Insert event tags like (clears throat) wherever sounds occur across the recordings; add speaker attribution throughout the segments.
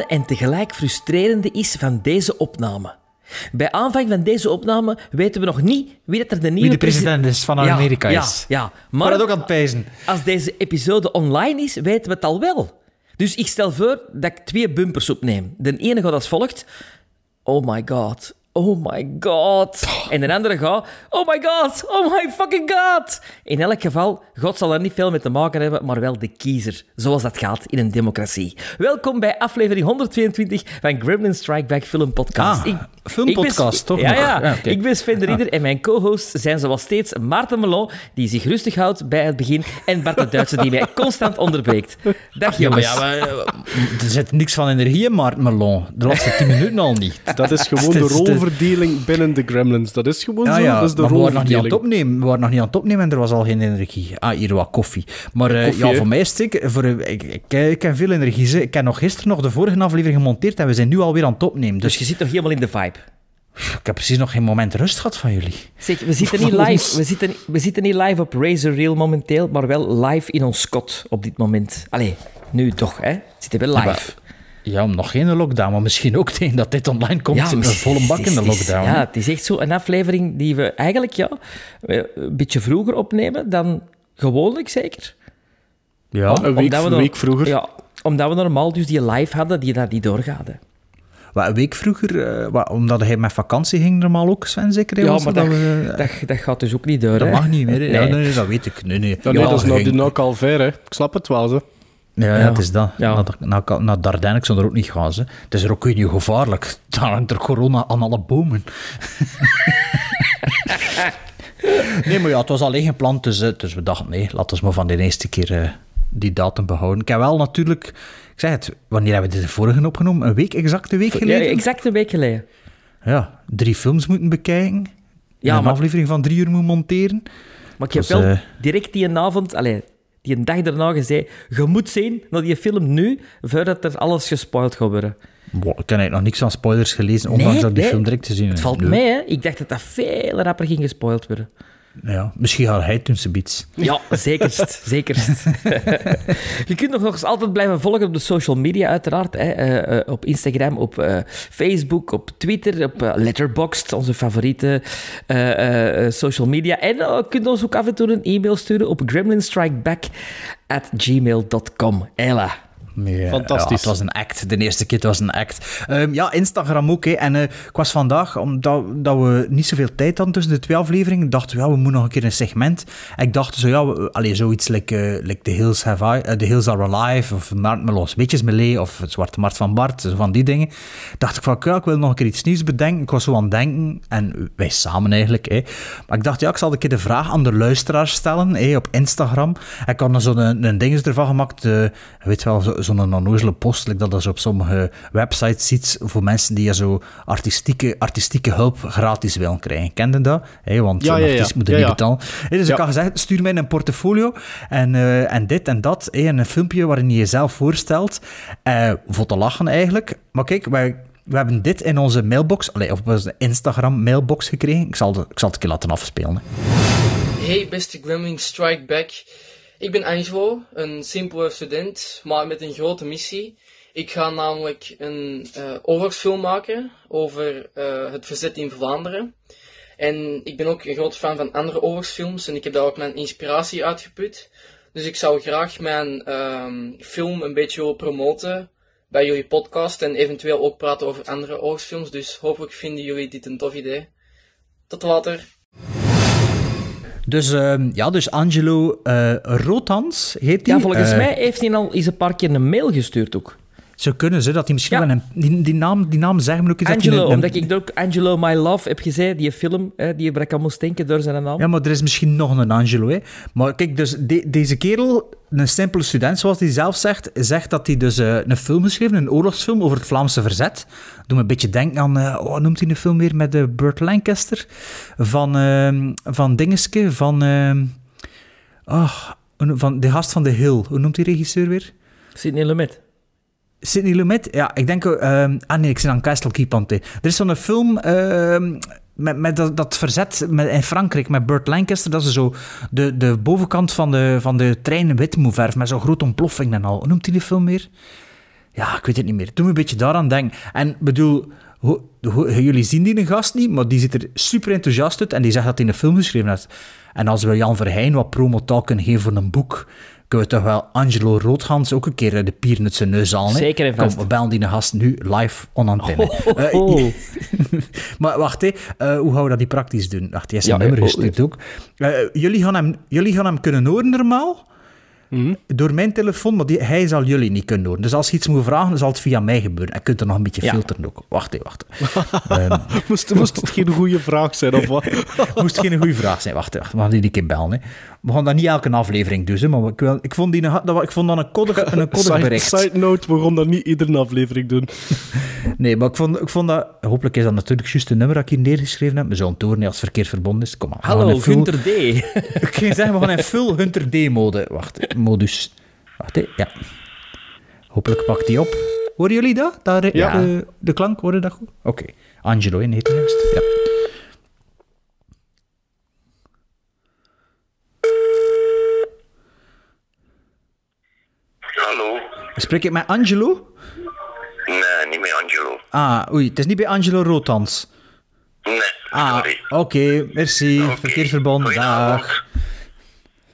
Speaker 1: en tegelijk frustrerende is van deze opname? Bij aanvang van deze opname weten we nog niet wie dat er de nieuwe
Speaker 2: Wie de president is van
Speaker 1: Ja,
Speaker 2: Amerika is.
Speaker 1: Ja,
Speaker 2: Maar
Speaker 1: maar
Speaker 2: dat ook aan het
Speaker 1: als deze episode online is, weten we het al wel. Dus ik stel voor dat ik twee bumpers opneem. De ene gaat als volgt. Oh my god. Oh my god. En de andere gaat. Oh my god. Oh my fucking god. In elk geval, God zal er niet veel mee te maken hebben, maar wel de kiezer. Zoals dat gaat in een democratie. Welkom bij aflevering 122 van Gremlin Strike Back Film Podcast.
Speaker 2: Ah, filmpodcast,
Speaker 1: ik ben,
Speaker 2: toch
Speaker 1: Ja, ja. Ik ben Sven de Ridder en mijn co-hosts zijn zoals steeds Maarten Melon, die zich rustig houdt bij het begin, en Bart de Duitse, die mij constant onderbreekt. Dag
Speaker 2: Ja, maar
Speaker 1: jongens.
Speaker 2: ja, maar, eh, er zit niks van energie in, Maarten Melon. De laatste tien minuten al niet.
Speaker 3: Dat is (laughs) gewoon de
Speaker 2: de-
Speaker 3: rolverdeling binnen de Gremlins. Dat is gewoon
Speaker 2: Ja,
Speaker 3: zo.
Speaker 2: ja,
Speaker 3: dat is de
Speaker 2: maar we waren nog niet aan het opnemen. We waren nog niet aan het opnemen en er was al geen energie. Ah, hier wat koffie. Maar eh,
Speaker 3: Koffie,
Speaker 2: ja, voor mij is het zeker... Voor, eh, ik, ik, ik heb veel energie. Ik heb nog gisteren nog de vorige aflevering gemonteerd en we zijn nu alweer aan het opnemen. Dus
Speaker 1: Dus je zit nog helemaal in de vibe.
Speaker 2: ik heb precies nog geen moment rust gehad van jullie.
Speaker 1: Zeg, we zitten niet live. We zitten, we zitten niet live op Razor Reel momenteel, maar wel live in ons kot op dit moment. Allee, nu toch, hè? Zitten we live.
Speaker 2: Ja, nog geen lockdown, maar misschien ook tegen dat dit online komt. Ja, een volle bak in de lockdown.
Speaker 1: Ja, het is echt zo een aflevering die we eigenlijk ja, een beetje vroeger opnemen dan gewoonlijk, zeker.
Speaker 2: ja.
Speaker 3: Een week,
Speaker 1: Omdat we
Speaker 3: een
Speaker 1: nog-
Speaker 3: week vroeger.
Speaker 1: Ja, omdat we normaal dus die live hadden, die dat niet doorgaat.
Speaker 2: Wat, een week vroeger, eh, wat, omdat hij met vakantie ging, normaal ook, Sven, zeker?
Speaker 1: Ja, maar
Speaker 2: het
Speaker 1: dat,
Speaker 2: we-
Speaker 1: dat, dat gaat dus ook niet door.
Speaker 2: dat
Speaker 1: hè.
Speaker 2: mag niet meer. hè? Ja,
Speaker 1: Nee.
Speaker 2: nee, dat weet ik. Nee, nee.
Speaker 3: Ja, nee, dat is nou,
Speaker 2: ging-
Speaker 3: nou al ver, hè. Ik snap het wel, ze.
Speaker 2: Ja, ja,
Speaker 1: Ja.
Speaker 2: het is dat.
Speaker 1: Ja.
Speaker 2: Naar, naar, naar Dardenne, ik zou er ook niet gaan. Ze. Het is er ook weer niet gevaarlijk. (laughs) Daar hangt er corona aan alle bomen. (laughs) nee, maar ja, het was alleen gepland, dus, eh, dus we dachten, nee, laten we maar van de eerste keer eh, die datum behouden. Ik heb wel natuurlijk, ik zeg het, wanneer hebben we de vorige opgenomen? Een week, exact een week
Speaker 1: Ja,
Speaker 2: geleden?
Speaker 1: exact een week geleden.
Speaker 2: Ja, drie films moeten bekijken.
Speaker 1: Ja,
Speaker 2: een
Speaker 1: maar-
Speaker 2: aflevering van drie uur moet monteren.
Speaker 1: Maar ik heb wel
Speaker 2: eh,
Speaker 1: direct die een avond, allee, die een dag daarna gezegd, je moet zien naar die film nu, voordat er alles gespoild gaat worden.
Speaker 2: Wow, ik heb eigenlijk nog niks aan spoilers gelezen, ondanks
Speaker 1: Nee,
Speaker 2: dat ik die
Speaker 1: nee.
Speaker 2: film direct te zien
Speaker 1: Het valt
Speaker 2: Nee.
Speaker 1: mee, hè. Ik dacht dat dat veel rapper ging gespoild worden.
Speaker 2: Ja, misschien gaat hij toen zoiets.
Speaker 1: Ja, zekerst. (laughs) zekerst. (laughs) je kunt nog, nog eens altijd blijven volgen op de social media, uiteraard. Hè. Eh, eh, op Instagram, op eh, Facebook, op Twitter, op Letterboxd, onze favoriete social media. En je kunt ons ook af en toe een e-mail sturen op gremlinstrikeback at gmail.com. Ella.
Speaker 3: Fantastisch.
Speaker 2: ja, het was een act. De eerste keer het was een act. Ehm, ja, Instagram ook. Hè. En eh, ik was vandaag, omdat dat we niet zoveel tijd hadden tussen de twee afleveringen, dachten we, ja, we moeten nog een keer een segment. En ik dacht zo, ja, we- zoiets like, like The, Hills Have I, eh, The Hills Are Alive, of Maart Melos Weetjes Melee, of Het Zwarte Mart van Bart, zo van die dingen. Dacht ik van, ja, ik wil nog een keer iets nieuws bedenken. Ik was zo aan het denken, en wij samen eigenlijk. Hè. Maar ik dacht, ja, ik zal een keer de vraag aan de luisteraars stellen, hè, op Instagram. Ik had dan zo'n een, een ding ervan gemaakt, weet wel, zo- zo'n onnozele post, like dat je zo op sommige websites ziet, voor mensen die zo artistieke, artistieke hulp gratis willen krijgen. Ken je dat? Hè, want
Speaker 3: Ja,
Speaker 2: een
Speaker 3: ja, ja.
Speaker 2: artiest moet er
Speaker 3: Ja,
Speaker 2: niet
Speaker 3: ja.
Speaker 2: betalen. Dus
Speaker 3: Ja.
Speaker 2: ik had gezegd, stuur mij een portfolio en, eh, en dit en dat. hè, en een filmpje waarin je jezelf voorstelt. eh voor te lachen eigenlijk. Maar kijk, wij, we hebben dit in onze mailbox, allee, of onze Instagram mailbox gekregen. Ik zal, de- ik zal het een keer laten afspelen. hè.
Speaker 4: Hey beste Gremlin Strike Back. Ik ben Angelo, een simpele student, maar met een grote missie. Ik ga namelijk een eh oorlogsfilm maken over eh, het verzet in Vlaanderen. En ik ben ook een groot fan van andere oorlogsfilms en ik heb daar ook mijn inspiratie uitgeput. Dus ik zou graag mijn ehm, film een beetje willen promoten bij jullie podcast en eventueel ook praten over andere oorlogsfilms. Dus hopelijk vinden jullie dit een tof idee. Tot later.
Speaker 2: Dus, ehm, ja, dus Angelo eh Rotans heet hij.
Speaker 1: Ja, volgens
Speaker 2: Eh,
Speaker 1: mij heeft hij al eens een paar keer een mail gestuurd ook.
Speaker 2: Zou kunnen ze dat hij misschien
Speaker 1: Ja.
Speaker 2: wel een... Die, die, naam, die naam zeggen me ook iets dat
Speaker 1: Angelo,
Speaker 2: een- een-
Speaker 1: omdat ik ook Angelo My Love heb gezien, die film, hè, die ik moest denken door zijn naam.
Speaker 2: Ja, maar er is misschien nog een Angelo. Hè. Maar kijk, dus de- deze kerel, een simpele student, zoals hij zelf zegt, zegt dat hij dus eh, een film geschreven, een oorlogsfilm over het Vlaamse verzet. Doe me een beetje denken aan, oh, noemt hij een film weer met uh, Burt Lancaster? Van, ehm van Dingeske, van... oh, van de gast van The Hill. Hoe noemt die regisseur weer?
Speaker 1: Sidney Lumet.
Speaker 2: Sidney Lumet? Ja, ik denk... ehm, ah nee, ik zit aan Castle Keep aan. Er is zo'n film ehm, met, met dat, dat verzet met, in Frankrijk met Burt Lancaster. Dat ze zo de, de bovenkant van de, van de trein wit moet verven met zo'n grote ontploffing en al. Noemt hij die film meer? Ja, ik weet het niet meer. Doe me een beetje daaraan denken. En bedoel, hoe- jullie zien die een gast niet, maar die ziet er super enthousiast uit en die zegt dat hij een film geschreven heeft. En als we Jan Verheyen wat promotaal kunnen geven voor een boek, kunnen we toch wel Angelo Roodhans ook een keer eh, de pieren uit zijn neus halen.
Speaker 1: Zeker en
Speaker 2: Kom,
Speaker 1: vast.
Speaker 2: we bellen die gast nu live on antenne. Eh,
Speaker 1: Oh. (laughs)
Speaker 2: maar wacht, hè. Eh, hoe gaan we dat die praktisch doen? Wacht, heeft zijn
Speaker 1: Ja,
Speaker 2: nummer
Speaker 1: oh,
Speaker 2: gestuurd ook. Jullie, gaan hem, jullie gaan hem kunnen horen normaal, door mijn telefoon, maar die, hij zal jullie niet kunnen horen. Dus als je iets moet vragen, zal het via mij gebeuren. En je kunt er nog een beetje
Speaker 1: Ja.
Speaker 2: filteren ook. Wacht, hè, wacht. (laughs) Ehm,
Speaker 3: Moest, moest het geen goede vraag zijn, of wat? (laughs)
Speaker 2: moest geen goede vraag zijn. Wacht, wacht, we gaan die een keer bellen. Hè. We gaan dat niet elke aflevering doen, hè, maar ik, wil, ik, vond die, een- dat, ik vond dat een koddig, een (laughs) koddig
Speaker 3: Side,
Speaker 2: bericht.
Speaker 3: side note, we gaan dat niet iedere aflevering doen. (laughs)
Speaker 2: Nee, maar ik vond, ik vond dat... Hopelijk is dat natuurlijk juist de nummer dat ik hier neergeschreven heb. We zullen het als het verkeerd verbonden is. Kom maar.
Speaker 1: Hallo,
Speaker 2: in full-
Speaker 1: Gunter D. (laughs)
Speaker 2: Ik ging zeggen, we gaan in full Hunter D-mode. Wacht, modus. Wacht, hè. ja. Hopelijk pakt die op. Horen jullie dat? Daar, eh,
Speaker 3: Ja.
Speaker 2: De, de klank, horen dat goed? Oké. Angelo, heet hij juist. Ja.
Speaker 5: Hallo?
Speaker 2: Spreek ik met Angelo?
Speaker 5: Nee, niet met Angelo.
Speaker 2: Ah, oei, het is niet bij Angelo Rotans.
Speaker 5: Nee,
Speaker 2: Ah,
Speaker 5: sorry.
Speaker 2: oké, merci. Verbonden,
Speaker 5: goedenavond.
Speaker 2: dag.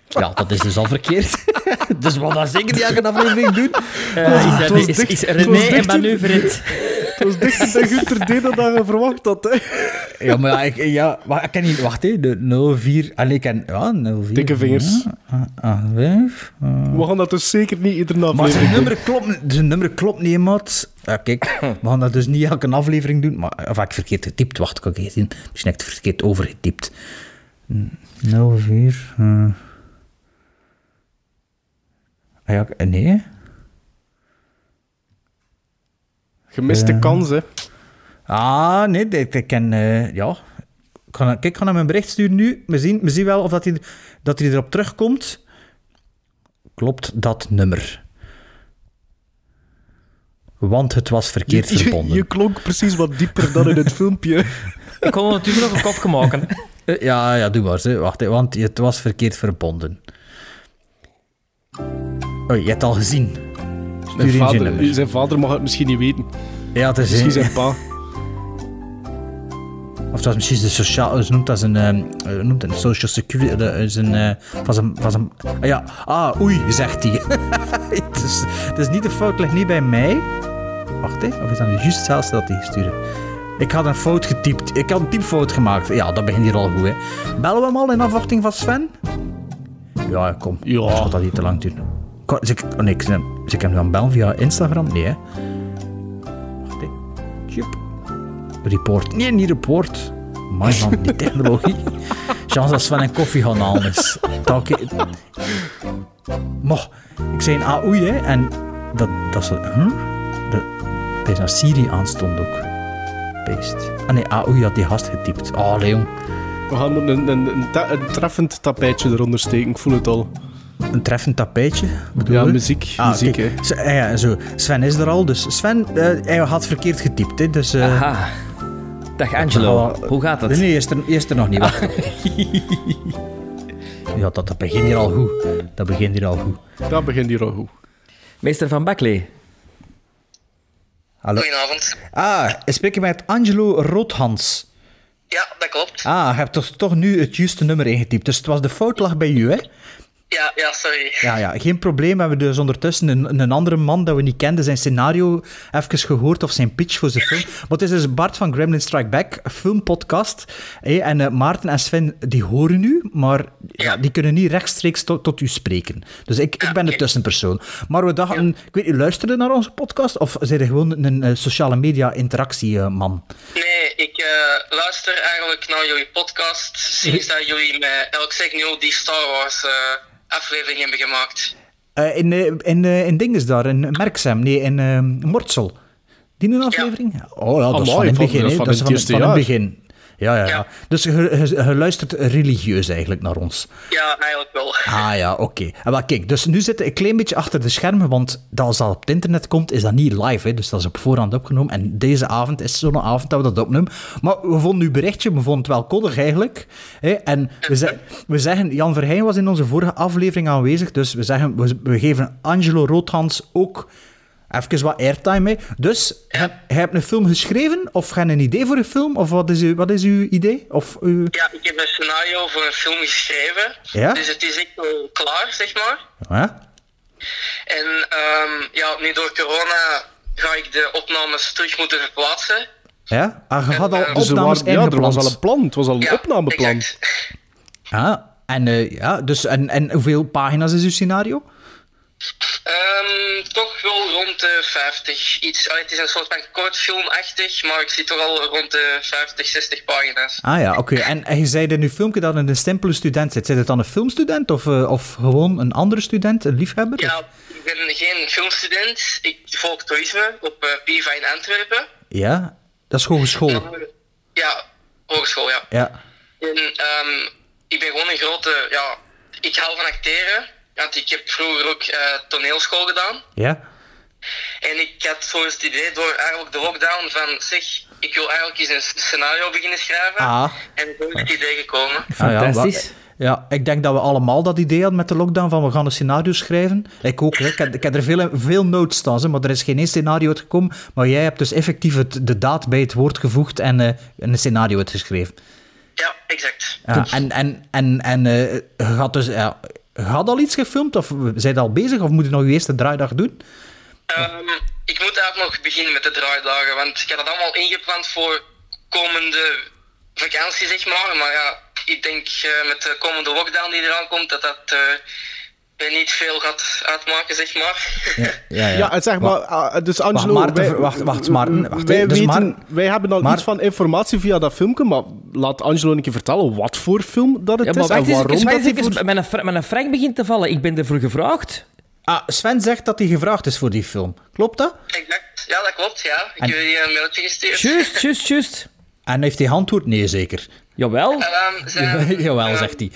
Speaker 2: Ja, dat is dus al verkeerd. (laughs) dus we gaan dat zeker elke aflevering doen. (laughs)
Speaker 1: Eh, is,
Speaker 3: het
Speaker 1: er,
Speaker 3: was
Speaker 1: is, René en
Speaker 3: Het was dichter bij Gunter D dan je verwacht had, hè.
Speaker 2: Ja, maar ja, ik, ja, maar ik kan niet... Wacht, hè. De 04... Allee, ik kan... Ja, 04...
Speaker 3: Dikke vingers.
Speaker 2: Ah, ah, vijf, ah.
Speaker 3: We gaan dat dus zeker niet iedere
Speaker 2: Maar zijn
Speaker 3: aflevering
Speaker 2: nummer klopt, zijn nummer klopt niet, maat. Ja, kijk, we gaan dat dus niet elke aflevering doen. Maar, of ik verkeerd getypt? Wacht, kan ik zien. Misschien heb ik het verkeerd overgetypt. Hm, 04... eh. Ah ja, nee.
Speaker 3: Gemiste kans, hè.
Speaker 2: Ah, nee, ik, ik ken... eh, ja. Ik ga, kijk, ik ga hem een bericht sturen nu. We zien, we zien wel of dat hij, dat hij erop terugkomt. Klopt dat nummer? Want het was verkeerd
Speaker 3: Je, je,
Speaker 2: verbonden.
Speaker 3: je klonk precies wat dieper dan in het (laughs) filmpje.
Speaker 1: Ik kon natuurlijk nog een kofje maken.
Speaker 2: Eh, Ja, ja, doe maar. Hè. Wacht, want het was verkeerd verbonden. Oh, je hebt het al gezien.
Speaker 3: Zijn vader,
Speaker 2: nummer.
Speaker 3: zijn vader mag het misschien niet weten.
Speaker 2: Ja, het is...
Speaker 3: Misschien zijn pa.
Speaker 2: Of dat is misschien de sociaal... Ze noemt dat een... ehm, eh, noemt? Een social security... Dat is een... eh, van zijn... Van zijn ah, ja. Ah, oei, zegt hij. (laughs) het, is, het is niet de fout, ligt niet bij mij. Wacht, hè. Of is dat nu juist hetzelfde dat hij gestuurd heeft? Ik had een fout getypt. Ik had een typfout gemaakt. Ja, dat begint hier al goed, hè. Bellen we hem al in afwachting van Sven? Ja, kom.
Speaker 3: Ja.
Speaker 2: Gaat dat niet te lang duren. Kan- ik, oh nee, hem nu aan het bellen via Instagram? Nee, hè. Wacht, hè. Tjup. Report. Nee, niet report. Man, man, die (laughs) technologie. Chance dat Sven een koffie gaan halen is. Moch, ik zei een AOE, hè, en dat, dat ze... Dat, dat is naar Siri aanstond ook. Beest. Ah nee, AOE had die gast getypt. Oh, Leon.
Speaker 3: We gaan een, een, een, ta- een treffend tapijtje eronder steken, ik voel het al.
Speaker 2: Een treffend tapijtje, bedoel
Speaker 3: Ja, muziek,
Speaker 2: Ah,
Speaker 3: muziek, hè.
Speaker 2: S- ah ja, zo. Sven is er al, dus Sven, eh, hij had verkeerd getypt, hè, dus... eh,
Speaker 1: Aha. Dag Angelo, hoe gaat het?
Speaker 2: Nee, is er, is er nog niet. (laughs) Ja, dat, dat begint hier al goed. Dat begint hier al goed.
Speaker 3: Dat begint hier al goed.
Speaker 1: Meester van Bakley.
Speaker 2: Hallo.
Speaker 5: Goedenavond.
Speaker 2: Ah, ik spreek met Angelo Roodhans.
Speaker 5: Ja, dat klopt.
Speaker 2: Ah, je hebt toch, toch nu het juiste nummer ingetypt. Dus het was de fout lag bij u, hè?
Speaker 5: Ja, ja, sorry.
Speaker 2: Ja, ja, geen probleem. We hebben dus ondertussen een, een andere man dat we niet kenden, zijn scenario even gehoord of zijn pitch voor zijn film. Maar het is dus Bart van Gremlin Strike Back, filmpodcast. Hé, en eh, Maarten en Sven, die horen u, maar ja, die kunnen niet rechtstreeks tot, tot u spreken. Dus ik, ik ben de tussenpersoon. Maar we dachten, ik weet niet, luisterde naar onze podcast? Of zijn je gewoon een eh, sociale media interactieman?
Speaker 5: Nee, ik eh, luister eigenlijk naar jullie podcast sinds dat jullie met elk zeg nu die Star Wars eh, aflevering hebben gemaakt.
Speaker 2: Eh, in, eh, in, eh, in Dinges daar, in Merksem, nee, in Mortsel. Die een aflevering? Oh ja, dat is
Speaker 3: Amai,
Speaker 2: van in het
Speaker 3: van-
Speaker 2: begin.
Speaker 3: dat is
Speaker 2: hè.
Speaker 3: van
Speaker 2: Dat is van, van het begin. Ja, ja, ja. Dus je, luistert religieus eigenlijk naar ons.
Speaker 5: Ja, eigenlijk wel. (laughs)
Speaker 2: Ah ja, oké. En wel, kijk, dus nu zitten we een klein beetje achter de schermen, want dat als dat op het internet komt, is dat niet live. Hè? Dus dat is op voorhand opgenomen. En deze avond is zo'n avond dat we dat opnemen. Maar we vonden uw berichtje, we vonden het wel koddig eigenlijk. Hè? En we, ze- we zeggen, Jan Verheyen was in onze vorige aflevering aanwezig, dus we zeggen, we, we geven Angelo Roodhans ook even wat airtime. Hè? Dus, hij, hij hebt een film geschreven, of ga je een idee voor een film, of wat is uw, wat is uw idee? Of uw...
Speaker 5: Ja, ik heb een scenario voor een film geschreven.
Speaker 2: Ja?
Speaker 5: Dus het is echt wel klaar, zeg maar.
Speaker 2: Ja?
Speaker 5: En ehm, ja, nu door corona ga ik de opnames terug moeten verplaatsen.
Speaker 2: Ja? Ah, je had al
Speaker 5: Dus
Speaker 3: Dus er,
Speaker 2: opnames
Speaker 3: waren, ja, er was al een plan. Het was al een
Speaker 5: Ja,
Speaker 3: opnameplan.
Speaker 5: exact.
Speaker 2: Ah, en, eh, ja, dus, en, en hoeveel pagina's is uw scenario?
Speaker 5: Ehm, toch wel rond de 50. Iets, het is een soort van kortfilmachtig, maar ik zit toch al rond de 50, 60 pagina's.
Speaker 2: Ah ja, oké. En, en je zei in uw filmpje dat het een simpele student zit. Zit het dan een filmstudent of, eh, of gewoon een andere student, een liefhebber?
Speaker 5: Ja,
Speaker 2: Of-
Speaker 5: ik ben geen filmstudent. Ik volg toerisme op eh, PIVA in Antwerpen.
Speaker 2: Ja, dat is hogeschool.
Speaker 5: Ja, hogeschool, ja.
Speaker 2: Ja.
Speaker 5: En ehm, ik ben gewoon een grote, ja, ik hou van acteren. Want ik heb vroeger ook eh, toneelschool gedaan.
Speaker 2: Ja?
Speaker 5: En ik had zo eens het idee door eigenlijk de lockdown van, zeg, ik wil eigenlijk eens een scenario beginnen schrijven.
Speaker 2: Ah.
Speaker 5: En zo is het idee gekomen.
Speaker 1: Fantastisch.
Speaker 2: Ah, ja, wa- ja, ik denk dat we allemaal dat idee hadden met de lockdown van we gaan een scenario schrijven. Ik ook, hè. Ik, heb, ik heb er veel, veel notes staan, hè, maar er is geen één scenario uitgekomen. Maar jij hebt dus effectief het, de daad bij het woord gevoegd en eh, een scenario uitgeschreven.
Speaker 5: Ja, exact.
Speaker 2: Ja, en en, en, en eh, je had dus, ja, had al iets gefilmd of zijn al bezig of moet je nog je eerste draaidag doen?
Speaker 5: Ehm, ik moet eigenlijk nog beginnen met de draaidagen, want ik had het allemaal ingepland voor komende vakantie, zeg maar. Maar ja, ik denk eh, met de komende lockdown die eraan komt, dat dat eh, niet veel gaat uitmaken, zeg maar.
Speaker 2: Ja,
Speaker 3: Ja, en zeg maar, ah, dus Angelo...
Speaker 2: Maarten,
Speaker 3: wij,
Speaker 2: wacht, wacht, Maarten, wacht,
Speaker 3: wij,
Speaker 2: hè. Dus
Speaker 3: weten,
Speaker 2: Maar-
Speaker 3: wij hebben al
Speaker 2: Maar-
Speaker 3: iets van informatie via dat filmpje, maar laat Angelo een keer vertellen wat voor film dat het
Speaker 1: Ja, maar
Speaker 3: is
Speaker 1: wacht
Speaker 3: en waarom
Speaker 1: even,
Speaker 3: dat
Speaker 1: wacht eens,
Speaker 3: voor...
Speaker 1: even. Mijn, mijn frank begint te vallen. Ik ben ervoor gevraagd.
Speaker 2: Ah, Sven zegt dat hij gevraagd is voor die film. Klopt dat?
Speaker 5: exact. Ja, dat klopt, ja. Ik
Speaker 2: En-
Speaker 5: heb je een mailtje gestuurd.
Speaker 1: Juist, (laughs) juist, juist.
Speaker 2: En heeft hij geantwoord? Nee, zeker.
Speaker 1: Jawel.
Speaker 5: Ehm, ze- (laughs)
Speaker 2: Jawel, zegt hij.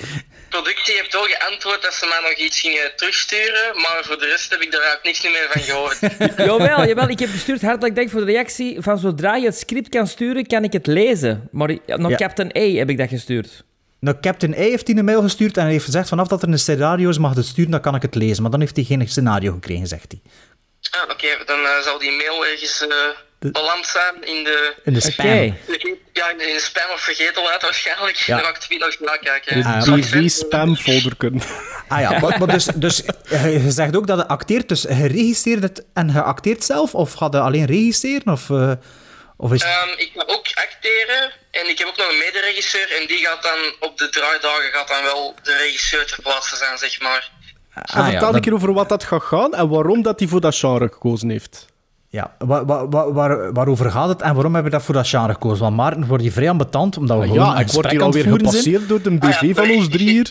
Speaker 5: Productie heeft wel geantwoord dat ze mij nog iets gingen terugsturen, maar voor de rest heb ik daar eigenlijk niks meer van gehoord. (laughs)
Speaker 1: Jawel, jawel. Ik heb gestuurd hartelijk dank voor de reactie. Van zodra je het script kan sturen, kan ik het lezen. Maar ja, nog
Speaker 2: Ja.
Speaker 1: Captain A heb ik dat gestuurd.
Speaker 2: Nou, Captain A heeft hij een mail gestuurd en hij heeft gezegd vanaf dat er een scenario is, mag het sturen, dan kan ik het lezen. Maar dan heeft hij geen scenario gekregen, zegt hij.
Speaker 5: Ah, Oké, dan eh, zal die mail ergens eh beland zijn in de,
Speaker 2: In de spam.
Speaker 1: Oké.
Speaker 5: ja, in de, spam of vergetelheid waarschijnlijk.
Speaker 2: Ja.
Speaker 5: Dan ga ik
Speaker 2: Ah,
Speaker 5: ik
Speaker 3: DV
Speaker 5: zeggen?
Speaker 3: spam folder kunnen.
Speaker 2: Ah ja, maar, maar dus, dus je je zegt ook dat je acteert, dus je regisseert het en je acteert zelf? Of ga je alleen regisseren? Of, eh, of is...
Speaker 5: Ehm, ik ga ook acteren en ik heb ook nog een mederegisseur en die gaat dan op de draaidagen gaat dan wel de regisseur ter plaatse zijn, zeg maar.
Speaker 3: En
Speaker 2: Ah, ja,
Speaker 3: vertel
Speaker 2: dat-
Speaker 3: een keer over wat dat gaat gaan en waarom dat hij voor dat genre gekozen heeft.
Speaker 2: Ja, waar, waar, waar, waar- waarover gaat het en waarom hebben we dat voor dat genre gekozen? Want Maarten wordt je vrij ambetant, omdat we gewoon
Speaker 3: Ja,
Speaker 2: een
Speaker 3: ik word
Speaker 2: gesprek
Speaker 3: hier
Speaker 2: aan het
Speaker 3: alweer
Speaker 2: voeren zijn.
Speaker 3: gepasseerd door de BV
Speaker 5: Ah ja,
Speaker 3: van ons drie hier.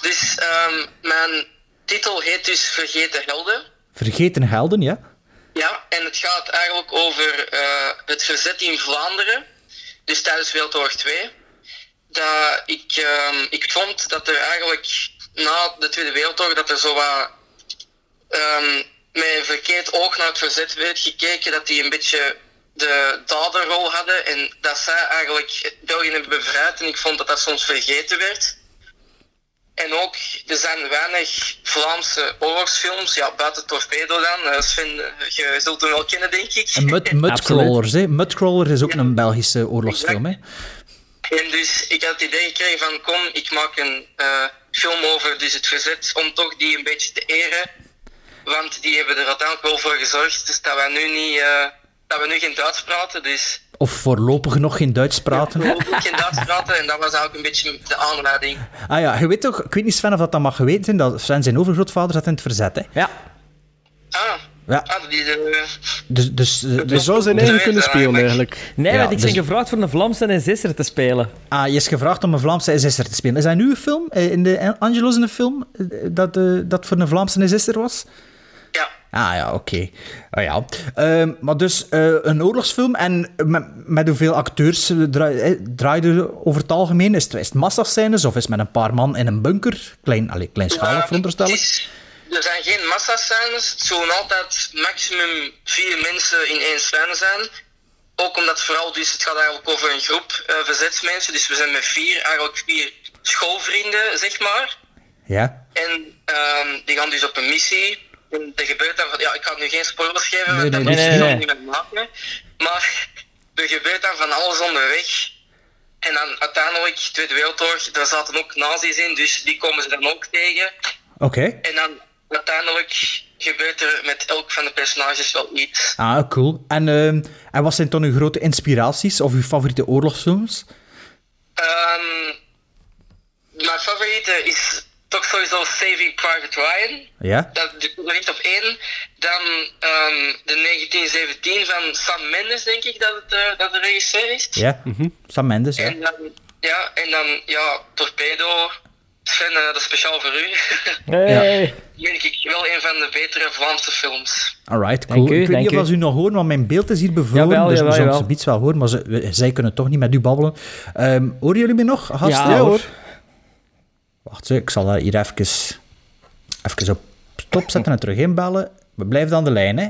Speaker 5: Dus ehm, mijn titel heet dus Vergeten Helden.
Speaker 2: Vergeten helden, ja?
Speaker 5: Ja, en het gaat eigenlijk over eh, het verzet in Vlaanderen, dus tijdens Wereldoorlog 2. Dat ik, ehm, ik vond dat er eigenlijk na de Tweede Wereldoorlog dat er zo wat ehm, met een verkeerd oog naar het verzet werd gekeken, dat die een beetje de daderrol hadden en dat zij eigenlijk België hebben bevrijd en ik vond dat dat soms vergeten werd. En ook, er zijn weinig Vlaamse oorlogsfilms, ja, buiten Torpedo dan. Eh, Sven, eh, je zult hem wel kennen, denk ik.
Speaker 2: En Mud, (laughs) Mudcrawlers, hè? Mudcrawler is ook een Belgische oorlogsfilm, hè?
Speaker 5: En dus ik had het idee gekregen van, kom, ik maak een eh, film over dus het verzet, om toch die een beetje te eren. Want die hebben er uiteindelijk wel voor gezorgd, dus dat wij nu niet, eh, dat we nu geen Duits praten, dus
Speaker 2: Of voorlopig nog geen Duits praten.
Speaker 5: we ook geen Duits praten. En dat was eigenlijk een beetje de aanleiding.
Speaker 2: Ah ja, je weet toch, ik weet niet Sven of dat, dat mag geweten zijn, dat Sven zijn overgrootvader zat in het verzet, hè?
Speaker 1: Ja.
Speaker 5: Ah,
Speaker 2: Ja.
Speaker 5: ah die, eh,
Speaker 2: Dus, dus, eh, dus
Speaker 3: zou zijn eigen kunnen spelen, eigenlijk.
Speaker 1: Nee,
Speaker 2: Ja,
Speaker 1: want ik ben
Speaker 2: dus-
Speaker 1: gevraagd voor een Vlaamse NSS'er te spelen.
Speaker 2: ah, je is gevraagd om een Vlaamse SS'er te spelen. Is dat nu een film? In de Angelo's in een film? Dat, eh, dat voor een Vlaamse SS'er was? Ah ja, oké. Ah, ja. Ehm, maar dus eh, een oorlogsfilm en met, met hoeveel acteurs draai- eh, draaide over het algemeen? Is het, is het massascènes of is het met een paar man in een bunker? Klein, allee, kleinschalig
Speaker 5: Ja,
Speaker 2: veronderstel ik.
Speaker 5: Er zijn geen massascènes. Het zullen altijd maximum vier mensen in één scène zijn. Ook omdat vooral, dus het gaat eigenlijk over een groep eh, verzetsmensen. Dus we zijn met vier, eigenlijk vier schoolvrienden, zeg maar.
Speaker 2: Ja.
Speaker 5: En ehm, die gaan dus op een missie. En er gebeurt dan ja, ik ga nu geen spoilers geven, want
Speaker 2: nee,
Speaker 5: dat
Speaker 1: nee,
Speaker 5: moet
Speaker 1: nee.
Speaker 5: niet meer maken. Maar er gebeurt dan van alles onderweg. En dan uiteindelijk, Tweede Wereldoorlog, daar zaten ook nazi's in, dus die komen ze dan ook tegen.
Speaker 2: Oké.
Speaker 5: En dan uiteindelijk gebeurt er met elk van de personages wel iets.
Speaker 2: Ah, cool. En, ehm, en wat zijn dan uw grote inspiraties of uw favoriete oorlogsfilms?
Speaker 5: Ehm, mijn favoriete is toch sowieso Saving Private Ryan.
Speaker 2: Ja?
Speaker 5: Dat ligt op één. Dan ehm, de 1917 van Sam Mendes, denk ik dat het eh, dat de regisseur is.
Speaker 2: Ja. Sam Mendes, ja.
Speaker 5: En dan, ja, en dan ja, Torpedo. Sven, eh, dat is speciaal voor u. (laughs)
Speaker 1: Hey.
Speaker 5: denk ik wel een van de betere Vlaamse films.
Speaker 2: Alright,
Speaker 1: Dank
Speaker 2: cool.
Speaker 1: u,
Speaker 2: ik weet
Speaker 1: dank
Speaker 2: niet
Speaker 1: u.
Speaker 2: of u nog hoort, want mijn beeld is hier bevroren,
Speaker 1: Jawel,
Speaker 2: dus
Speaker 1: jawel,
Speaker 2: we zullen iets wel horen, maar ze, we- zij kunnen toch niet met u babbelen. Ehm horen jullie me nog, gasten?
Speaker 1: Ja, hoor.
Speaker 2: Wacht, zo, ik zal dat hier even, even op stop zetten en terug inbellen. We blijven aan de lijn, hè.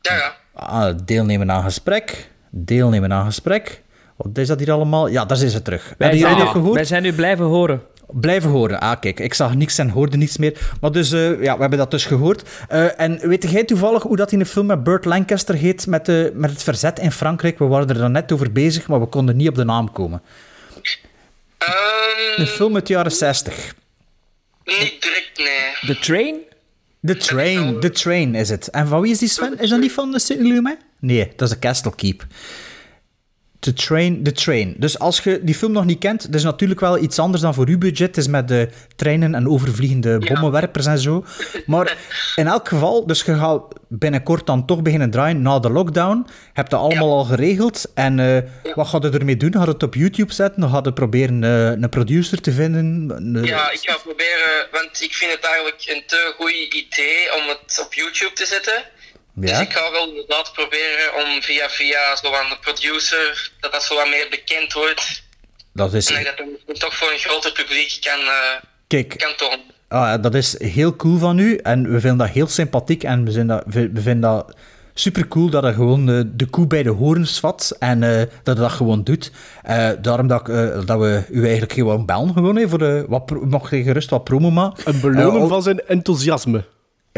Speaker 5: Ja, ja.
Speaker 2: Ah, deelnemen aan gesprek. Deelnemen aan gesprek. Wat is dat hier allemaal? Ja, daar zijn ze terug. Hebben jullie
Speaker 1: zijn,
Speaker 2: dat gehoord?
Speaker 1: wij zijn nu blijven horen.
Speaker 2: Blijven horen. Ah, kijk, ik zag niks en hoorde niets meer. Maar dus, eh, ja, we hebben dat dus gehoord. Eh, en weet jij toevallig hoe dat in de film met Burt Lancaster heet, met, de, met het verzet in Frankrijk? We waren er dan net over bezig, maar we konden niet op de naam komen.
Speaker 5: Ehm,
Speaker 2: Een film uit de jaren 60.
Speaker 5: niet direct, nee.
Speaker 1: The Train?
Speaker 2: The Train, The Train is het. En van wie is die Sven? Is dat niet van de Lumet? Nee, dat is de Castle Keep. The Train, The Train. Dus als je die film nog niet kent, dat is natuurlijk wel iets anders dan voor uw budget. Het is met de treinen en overvliegende bommenwerpers en zo. Maar (laughs) in elk geval, dus je gaat binnenkort dan toch beginnen draaien na de lockdown. Je hebt dat allemaal al geregeld. En eh, wat gaat je ermee doen? Gaat het op YouTube zetten? Gaat je proberen eh, een producer te vinden? Een-
Speaker 5: Ja, ik ga proberen, want ik vind het eigenlijk een te goed idee om het op YouTube te zetten. Dus ik ga wel inderdaad proberen om via via zo aan de producer, dat dat zo wat meer bekend wordt.
Speaker 2: Dat is...
Speaker 5: En dat ik dat dan toch voor een groter publiek kan, eh,
Speaker 2: Kijk,
Speaker 5: kan tonen.
Speaker 2: Ah, dat is heel cool van u en we vinden dat heel sympathiek en we, zijn dat, we, we vinden dat super cool dat je gewoon eh, de koe bij de horens vat en eh, dat je dat gewoon doet. Eh, daarom dat, ik, eh, dat we u eigenlijk gewoon bellen gewoon, hè, voor de, wat, mocht je gerust wat promo maken.
Speaker 3: Een beloning van zijn enthousiasme.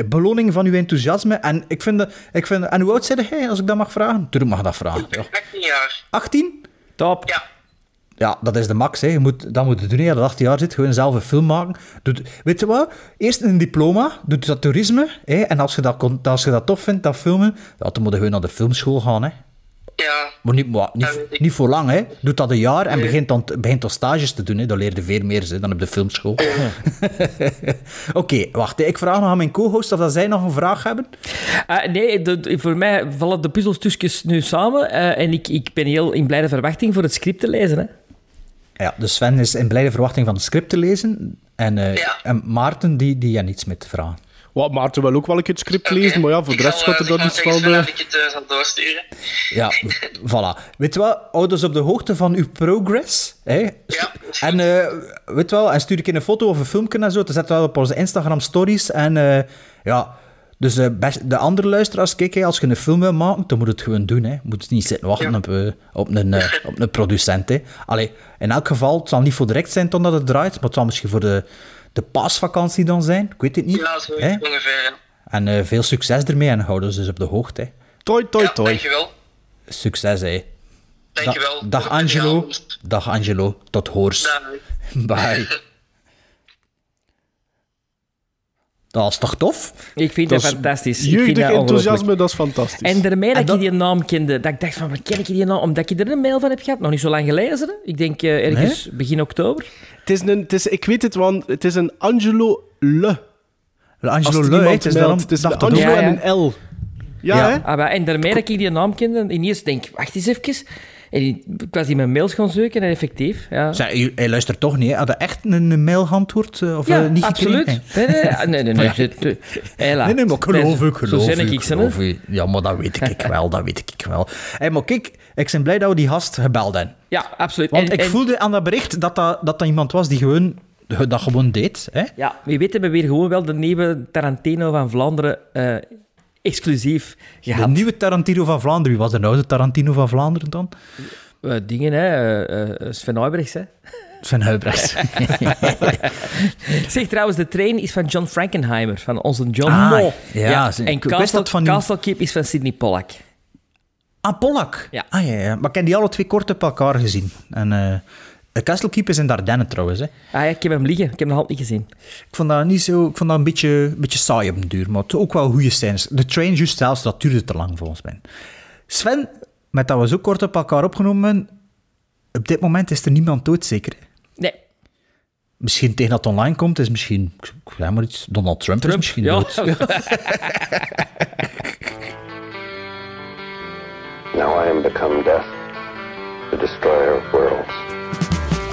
Speaker 2: Beloning van uw enthousiasme en ik vind, dat- ik vind en hoe oud zijn jij, als ik dat mag vragen? Tuurlijk mag dat vragen. Ja.
Speaker 5: 18 jaar.
Speaker 2: 18?
Speaker 1: Top.
Speaker 5: Ja.
Speaker 2: Ja, dat is de max. Hè. Je moet, dat moet je doen. Als je 18 jaar zit, gewoon zelf een film maken. Doet, weet je wat? Eerst een diploma, doe dat toerisme. Hè. En als je dat, als je dat tof vindt, dat filmen, dan moet je gewoon naar de filmschool gaan. Hè.
Speaker 5: Ja.
Speaker 2: Maar niet, maar, niet,
Speaker 5: ik.
Speaker 2: niet voor lang. Hè. Doe dat een jaar en begint dan, begint dan stages te doen. Hè. Dan leer je veel meer hè, dan op de filmschool. (laughs) Oké, wacht. hè. Ik vraag nog aan mijn co-host of dat zij nog een vraag hebben.
Speaker 1: Ah, nee, de- voor mij vallen de puzzelstukjes nu samen. eh, en ik, ik ben heel in blijde verwachting voor het script te lezen. Hè.
Speaker 2: Ja, dus Sven is in blijde verwachting van het script te lezen. En, eh,
Speaker 5: Ja.
Speaker 2: en Maarten, die, die ja niets met te vragen.
Speaker 3: Wat, Maarten wil ook wel een keer het script
Speaker 5: Oké.
Speaker 3: lezen, maar ja, voor
Speaker 5: Ik
Speaker 3: de rest gaat er
Speaker 5: eh,
Speaker 3: dan iets van... eh,
Speaker 5: dat ik het eh, zal doorsturen.
Speaker 2: Ja, (laughs) voilà. Weet je wel, houd ons op de hoogte van uw progress. Hè?
Speaker 5: Ja.
Speaker 2: En uh, weet je wel, en stuur ik in een foto of een filmpje en zo, te zetten we op onze Instagram stories. En uh, ja, dus uh, best, de andere luisteraars, kijk, hè, als je een film wil maken, dan moet je het gewoon doen. Hè. Je moet niet zitten wachten
Speaker 5: Ja.
Speaker 2: op, uh, op, een, uh, op een producent. Hè. Allee, in elk geval, het zal niet voor direct zijn totdat het draait, maar het zal misschien voor de, de paasvakantie dan zijn. Ik weet het niet.
Speaker 5: Ja, zo
Speaker 2: hè?
Speaker 5: ongeveer. Ja,
Speaker 2: En uh, veel succes ermee en houden ons dus op de hoogte. Hè.
Speaker 3: Toi, toi,
Speaker 5: ja
Speaker 3: toi.
Speaker 5: dankjewel.
Speaker 2: Succes, hè.
Speaker 5: Dankjewel.
Speaker 2: Da- dag Angelo. Dag Angelo. Tot hoors.
Speaker 5: Dag. (laughs)
Speaker 2: Bye. Dat is toch tof?
Speaker 1: Ik vind
Speaker 3: Dat
Speaker 1: dat,
Speaker 3: is
Speaker 1: fantastisch. Ik vind
Speaker 3: Jeugdig
Speaker 1: dat
Speaker 3: enthousiasme, dat is fantastisch.
Speaker 1: En daarmee dat,
Speaker 2: En dat-
Speaker 1: ik die naam kende, dat ik dacht van, waar ken ik die naam? Omdat je er een mail van hebt gehad, nog niet zo lang geleden. Ik denk eh, ergens begin oktober.
Speaker 3: Het is een, het is, ik weet het, want het is een Angelo Le.
Speaker 2: Angelo Le, het is
Speaker 3: meldt.
Speaker 2: daarom...
Speaker 3: Het is een
Speaker 2: dacht dat
Speaker 3: Angelo.
Speaker 1: Ja,
Speaker 3: en een L. Ja,
Speaker 2: Ja.
Speaker 3: hè?
Speaker 1: Ah, maar- en daarmee dat ik die naam kende, ineens denk ik, wacht eens even. En ik ik was in mijn mails gaan zoeken en effectief. Ja,
Speaker 2: hij- luistert toch niet, hè? Had hij echt een, mail geantwoord? eh, Of
Speaker 1: ja
Speaker 2: eh, niet
Speaker 1: absoluut.
Speaker 2: gekregen?
Speaker 1: Nee, nee, nee. (laughs) nee, nee, nee, nee, Hela.
Speaker 2: Nee, nee, maar ik geloof ik, geloof
Speaker 1: Zo ik,
Speaker 2: geloof
Speaker 1: hè.
Speaker 2: u. Ja, maar dat weet ik wel, dat weet ik wel. (laughs) Hey, maar kijk, ik ben blij dat we die gast gebeld hebben.
Speaker 1: Ja, absoluut.
Speaker 2: Want
Speaker 1: En-
Speaker 2: ik
Speaker 1: en-
Speaker 2: voelde aan dat bericht dat dat, dat, dat iemand was die gewoon, dat gewoon deed. Hè?
Speaker 1: Ja, wie weet hebben we weer gewoon wel de nieuwe Tarantino van Vlaanderen eh, exclusief
Speaker 2: De nieuwe Tarantino van Vlaanderen. Wie was de oude Tarantino van Vlaanderen dan?
Speaker 1: Eh, dingen, hè. eh, eh, Sven Huybrechts, hè. (laughs)
Speaker 2: Sven Huybrechts. (laughs)
Speaker 1: Zeg trouwens, de train is van John Frankenheimer, van onze John
Speaker 2: Ah,
Speaker 1: Mo.
Speaker 2: ja,
Speaker 1: en Castle,
Speaker 2: van
Speaker 1: Castle Keep is van Sidney Pollack.
Speaker 2: ah, Pollak.
Speaker 1: Ja.
Speaker 2: Ah, ja, ja. Maar ik heb die alle twee kort op elkaar gezien. En eh Castle Keep is in Dardenne trouwens. Hè.
Speaker 1: Ah ja, ik heb hem liggen. Ik heb hem nog altijd niet gezien.
Speaker 2: Ik vond dat niet zo... Ik vond dat een beetje, een beetje saai op den duur. Maar het ook wel goede scènes. De train juist zelfs, dat duurde te lang volgens mij. Sven, met dat we zo kort op elkaar opgenomen op dit moment is er niemand dood, zeker. hè?
Speaker 1: Nee,
Speaker 2: Misschien tegen dat het online komt, is misschien... ik zeg maar iets, Donald Trump, is misschien
Speaker 1: ja.
Speaker 2: dood. (laughs)
Speaker 6: Now I am become death, the destroyer of worlds.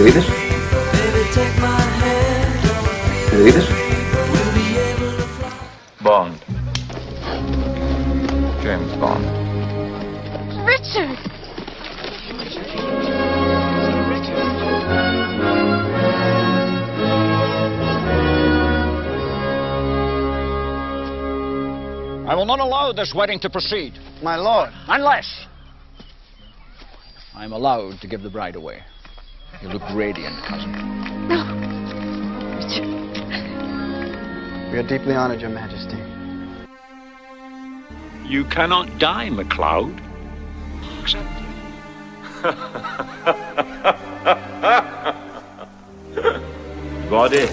Speaker 6: Read it? Read it?
Speaker 7: Bond. James Bond.
Speaker 8: Richard!
Speaker 9: I will not allow this wedding to proceed
Speaker 10: My lord.
Speaker 9: unless I'm allowed to give the bride away. You look radiant, cousin.
Speaker 10: We are deeply honored, Your Majesty.
Speaker 9: You cannot die, MacLeod. Accept
Speaker 7: Body,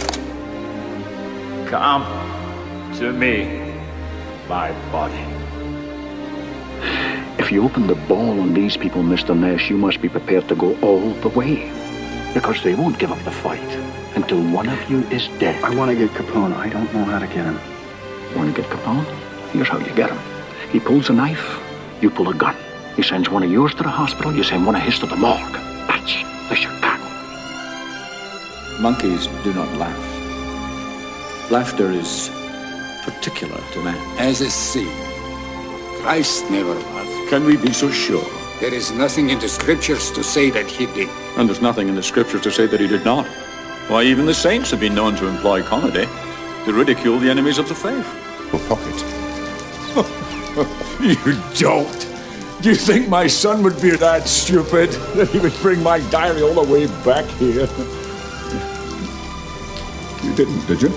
Speaker 7: come to me, my body.
Speaker 9: If you open the ball on these people, Mr. Nash, you must be prepared to go all the way. Because they won't give up the fight until one of you is dead.
Speaker 10: I want to get Capone. I don't know how to get him.
Speaker 9: Want to get Capone? Here's how you get him. He pulls a knife, you pull a gun. He sends one of yours to the hospital, you send one of his to the morgue. That's the Chicago.
Speaker 11: Monkeys do not laugh. Laughter is particular to man.
Speaker 12: As a sin. Christ never laughed. Can we be so sure? There is nothing in the scriptures to say that he did.
Speaker 11: And there's nothing in the scriptures to say that he did not. Why, even the saints have been known to employ comedy to ridicule the enemies of the faith.
Speaker 12: Or pocket. (laughs) you don't. Do you think my son would be that stupid that he would bring my diary all the way back here? You didn't, did you?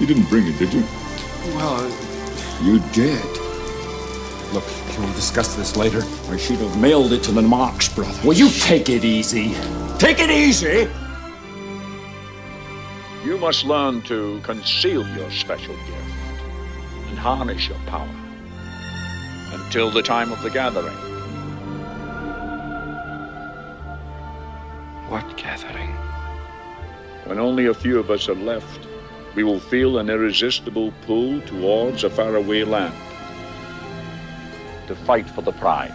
Speaker 12: You didn't bring it, did you?
Speaker 10: Well, uh,
Speaker 12: You did. Look, can we discuss this later? I should have mailed it to the Marx brothers. Will you take it easy? Take it easy!
Speaker 9: You must learn to conceal your special gift and harness your power until the time of the gathering.
Speaker 12: What gathering?
Speaker 9: When only a few of us are left, we will feel an irresistible pull towards a faraway land to fight for the prize.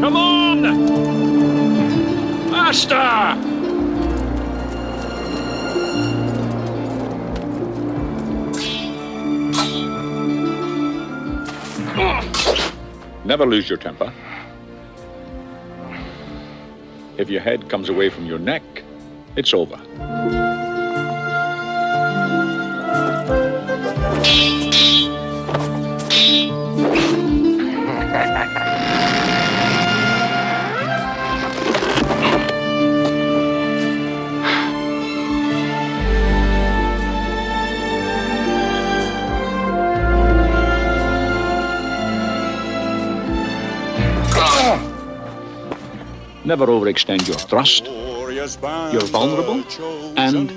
Speaker 9: Come on! Master! Never lose your temper. If your head comes away from your neck, it's over. Never overextend your thrust. You're vulnerable and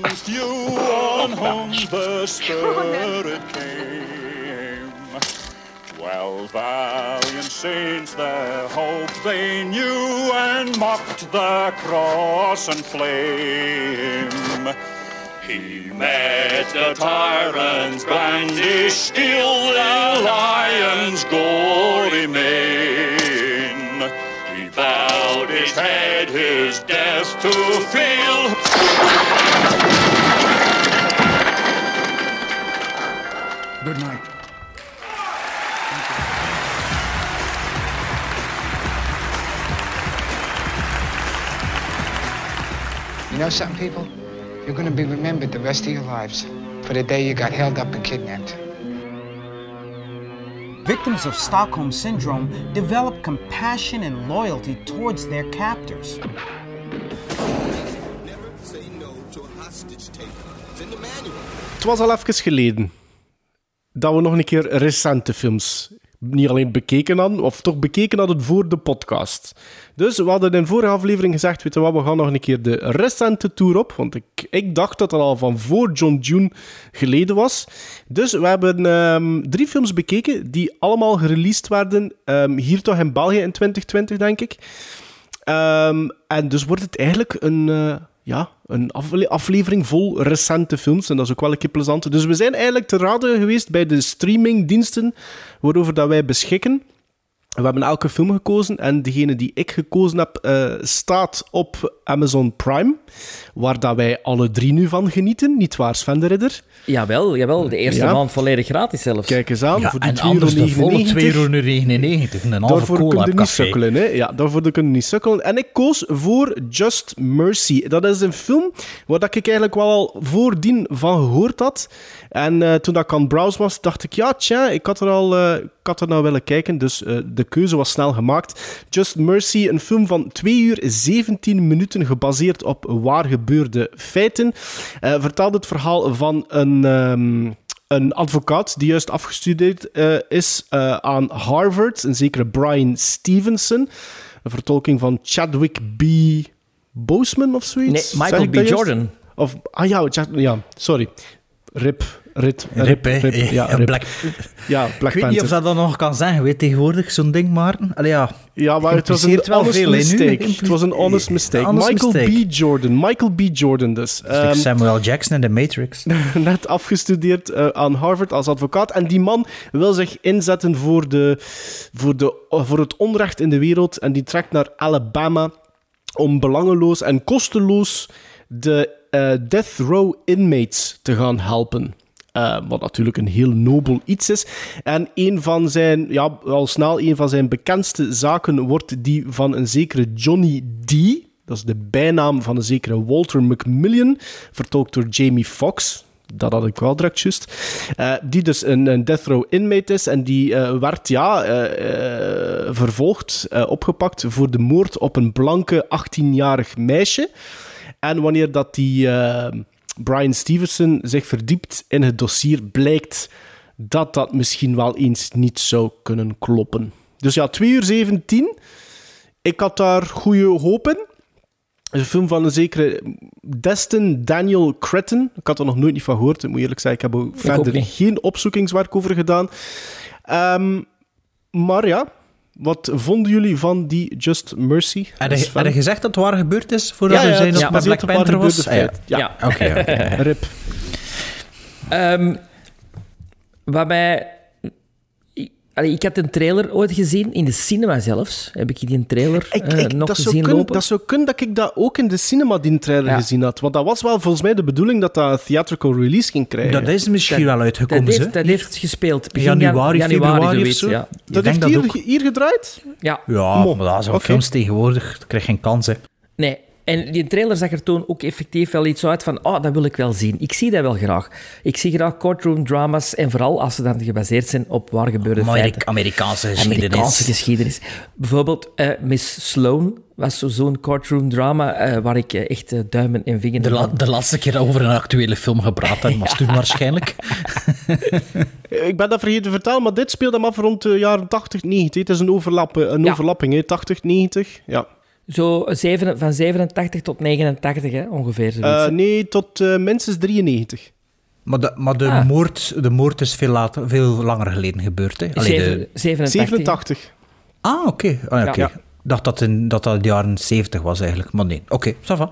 Speaker 13: the Spirit came. Twelve valiant saints their hope they knew and mocked the cross and flame. He met the tyrant's brandished steel, the lion's gory mane. He bowed his head, his death to feel.
Speaker 12: Good night.
Speaker 14: You know something, people? You're going to be remembered the rest of your lives for the day you got held up and kidnapped.
Speaker 15: Victims of Stockholm Syndrome develop compassion and loyalty towards their captors.
Speaker 3: Het was al even geleden dat we nog een keer recente films niet alleen bekeken hadden, of toch bekeken hadden voor de podcast. Dus we hadden in vorige aflevering gezegd, weet wat, we gaan nog een keer de recente tour op, want ik, ik dacht dat het al van voor John June geleden was. Dus we hebben ehm, drie films bekeken die allemaal gereleased werden, ehm, hier toch in België in 2020, denk ik. Ehm, en dus wordt het eigenlijk een, eh, ja, een afle- aflevering vol recente films. En dat is ook wel een keer plezant. Dus we zijn eigenlijk te raden geweest bij de streamingdiensten waarover dat wij beschikken. We hebben elke film gekozen en degene die ik gekozen heb eh, staat op Amazon Prime, waar dat wij alle drie nu van genieten. Niet waar, Sven de Ridder?
Speaker 1: Jawel, jawel. De eerste
Speaker 3: Ja.
Speaker 1: maand volledig gratis zelfs.
Speaker 3: Kijk eens aan,
Speaker 2: Ja,
Speaker 3: voor die
Speaker 2: en anders de volle
Speaker 3: 2,99
Speaker 2: €2,99. Een halve
Speaker 3: kun
Speaker 2: cola
Speaker 3: je niet sukkelen. Hè? Ja, daarvoor kun je niet sukkelen. En ik koos voor Just Mercy. Dat is een film waar dat ik eigenlijk wel al voordien van gehoord had. En eh, toen dat ik aan het browsen was, dacht ik, ja, tja, ik had er al eh, ik had er nou willen kijken. Dus eh, de keuze was snel gemaakt. Just Mercy, een film van 2 uur 17 minuten, gebaseerd op waar gebeurde feiten. Vertelt het verhaal van een... ehm, een advocaat die juist afgestudeerd eh, is eh, aan Harvard, een zekere Brian Stevenson. Een vertolking van Chadwick B. Boseman of zoiets.
Speaker 1: Nee, Michael B. Jordan.
Speaker 3: Of, ah ja, Chad- ja, sorry. Rip. Rit,
Speaker 2: Rip, hè.
Speaker 3: ja,
Speaker 2: Ja, (laughs)
Speaker 3: Rip.
Speaker 2: Black-
Speaker 3: ja, Black
Speaker 2: Ik weet niet of dat dan nog kan zeggen, weet tegenwoordig, zo'n ding, Maarten. Allee, ja,
Speaker 3: Ja, maar het was een
Speaker 2: wel veel,
Speaker 3: mistake. Het was een honest mistake.
Speaker 2: Honest
Speaker 3: Michael
Speaker 2: mistake.
Speaker 3: B. Jordan. Michael B. Jordan dus. Ehm,
Speaker 2: Samuel Jackson in The Matrix. (laughs)
Speaker 3: net afgestudeerd eh, aan Harvard als advocaat. En die man wil zich inzetten voor, de, voor, de, voor het onrecht in de wereld. En die trekt naar Alabama om belangeloos en kosteloos de eh, death row inmates te gaan helpen. Eh, wat natuurlijk een heel nobel iets is. En een van zijn, ja, al snel een van zijn bekendste zaken wordt die van een zekere Johnny D. Dat is de bijnaam van een zekere Walter McMillian, vertolkt door Jamie Foxx. Dat had ik wel direct juist. Eh, die dus een, een death row inmate is en die eh, werd ja, vervolgd, opgepakt voor de moord op een blanke 18-jarig meisje. En wanneer dat die Brian Stevenson zich verdiept in het dossier, blijkt dat dat misschien wel eens niet zou kunnen kloppen. Dus ja, 2 uur 17. Ik had daar goede hoop in. Een film van een zekere Destin Daniel Cretton. Ik had er nog nooit niet van gehoord. Ik moet eerlijk zeggen, ik heb er verder geen opzoekingswerk over gedaan. Ehm, maar ja, wat vonden jullie van die Just Mercy?
Speaker 2: Heb je, gezegd dat het waar gebeurd is, voordat
Speaker 3: Ja,
Speaker 2: we
Speaker 3: ja,
Speaker 2: dat het
Speaker 3: gebaseerd
Speaker 2: Black Panther was? Ah, ja.
Speaker 3: Ja.
Speaker 2: Oké. (laughs)
Speaker 3: Rip.
Speaker 1: Ehm, wat mij... Allee, ik had een trailer ooit gezien, in de cinema zelfs. Heb ik die een trailer
Speaker 3: Ik,
Speaker 1: eh, nog
Speaker 3: dat, zou
Speaker 1: gezien
Speaker 3: kunnen,
Speaker 1: lopen.
Speaker 3: dat zou kunnen dat ik dat ook in de cinema die trailer
Speaker 1: Ja.
Speaker 3: gezien had. Want dat was wel volgens mij de bedoeling dat dat een theatrical release ging krijgen.
Speaker 2: Dat is misschien wel uitgekomen,
Speaker 1: dat heeft, dat heeft gespeeld. Begin
Speaker 2: Januari,
Speaker 1: jan-
Speaker 2: februari of zo.
Speaker 1: Ja.
Speaker 3: Dat
Speaker 2: denk
Speaker 3: heeft
Speaker 2: dat
Speaker 3: hier,
Speaker 2: ook.
Speaker 3: hier gedraaid?
Speaker 1: ja.
Speaker 2: Ja,
Speaker 3: Mo.
Speaker 2: maar dat zijn
Speaker 3: Oké.
Speaker 2: films tegenwoordig. Dat krijg geen kans, hè.
Speaker 1: Nee. En die trailer zag er toen ook effectief wel iets uit van, oh, dat wil ik wel zien. Ik zie dat wel graag. Ik zie graag courtroom dramas en vooral als ze dan gebaseerd zijn op waar gebeurde
Speaker 2: Amerika-
Speaker 1: feiten.
Speaker 2: Amerikaanse geschiedenis.
Speaker 1: Amerikaanse geschiedenis. Bijvoorbeeld eh, Miss Sloan was zo- zo'n courtroom drama eh, waar ik eh, echt duimen en vingers
Speaker 2: De, la- de laatste keer over een actuele film gepraat hebben, was toen (laughs) waarschijnlijk.
Speaker 3: Ik ben dat vergeten te vertellen, maar dit speelde hem af rond de jaren 80, 90. Het is een, overlap, een
Speaker 1: Ja.
Speaker 3: overlapping, hè. 80, 90. Ja.
Speaker 1: Zo zeven, van 87 tot 89, hè, ongeveer. zoiets.
Speaker 3: Eh, nee, tot eh, minstens 93.
Speaker 2: Maar de, maar de,
Speaker 1: Ah.
Speaker 2: moord, de moord is veel, later, veel langer geleden gebeurd. Hè? Allee,
Speaker 1: Zeven-
Speaker 2: de...
Speaker 1: 87.
Speaker 3: 87.
Speaker 2: Ah, oké. Ah, oké.
Speaker 1: Ja.
Speaker 2: Ik dacht dat, in, dat dat de jaren 70 was eigenlijk. Maar nee, oké, ça va.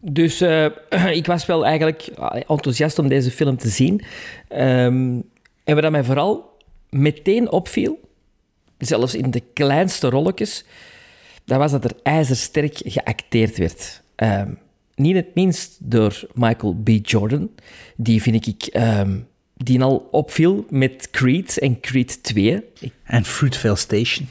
Speaker 1: Dus eh, (clears throat) ik was wel eigenlijk enthousiast om deze film te zien. Ehm, en wat mij vooral meteen opviel, zelfs in de kleinste rolletjes, dat was dat er ijzersterk geacteerd werd. Ehm, niet het minst door Michael B. Jordan, die vind ik... ehm, die al opviel met Creed en Creed 2. Ik-
Speaker 2: En Fruitvale Station.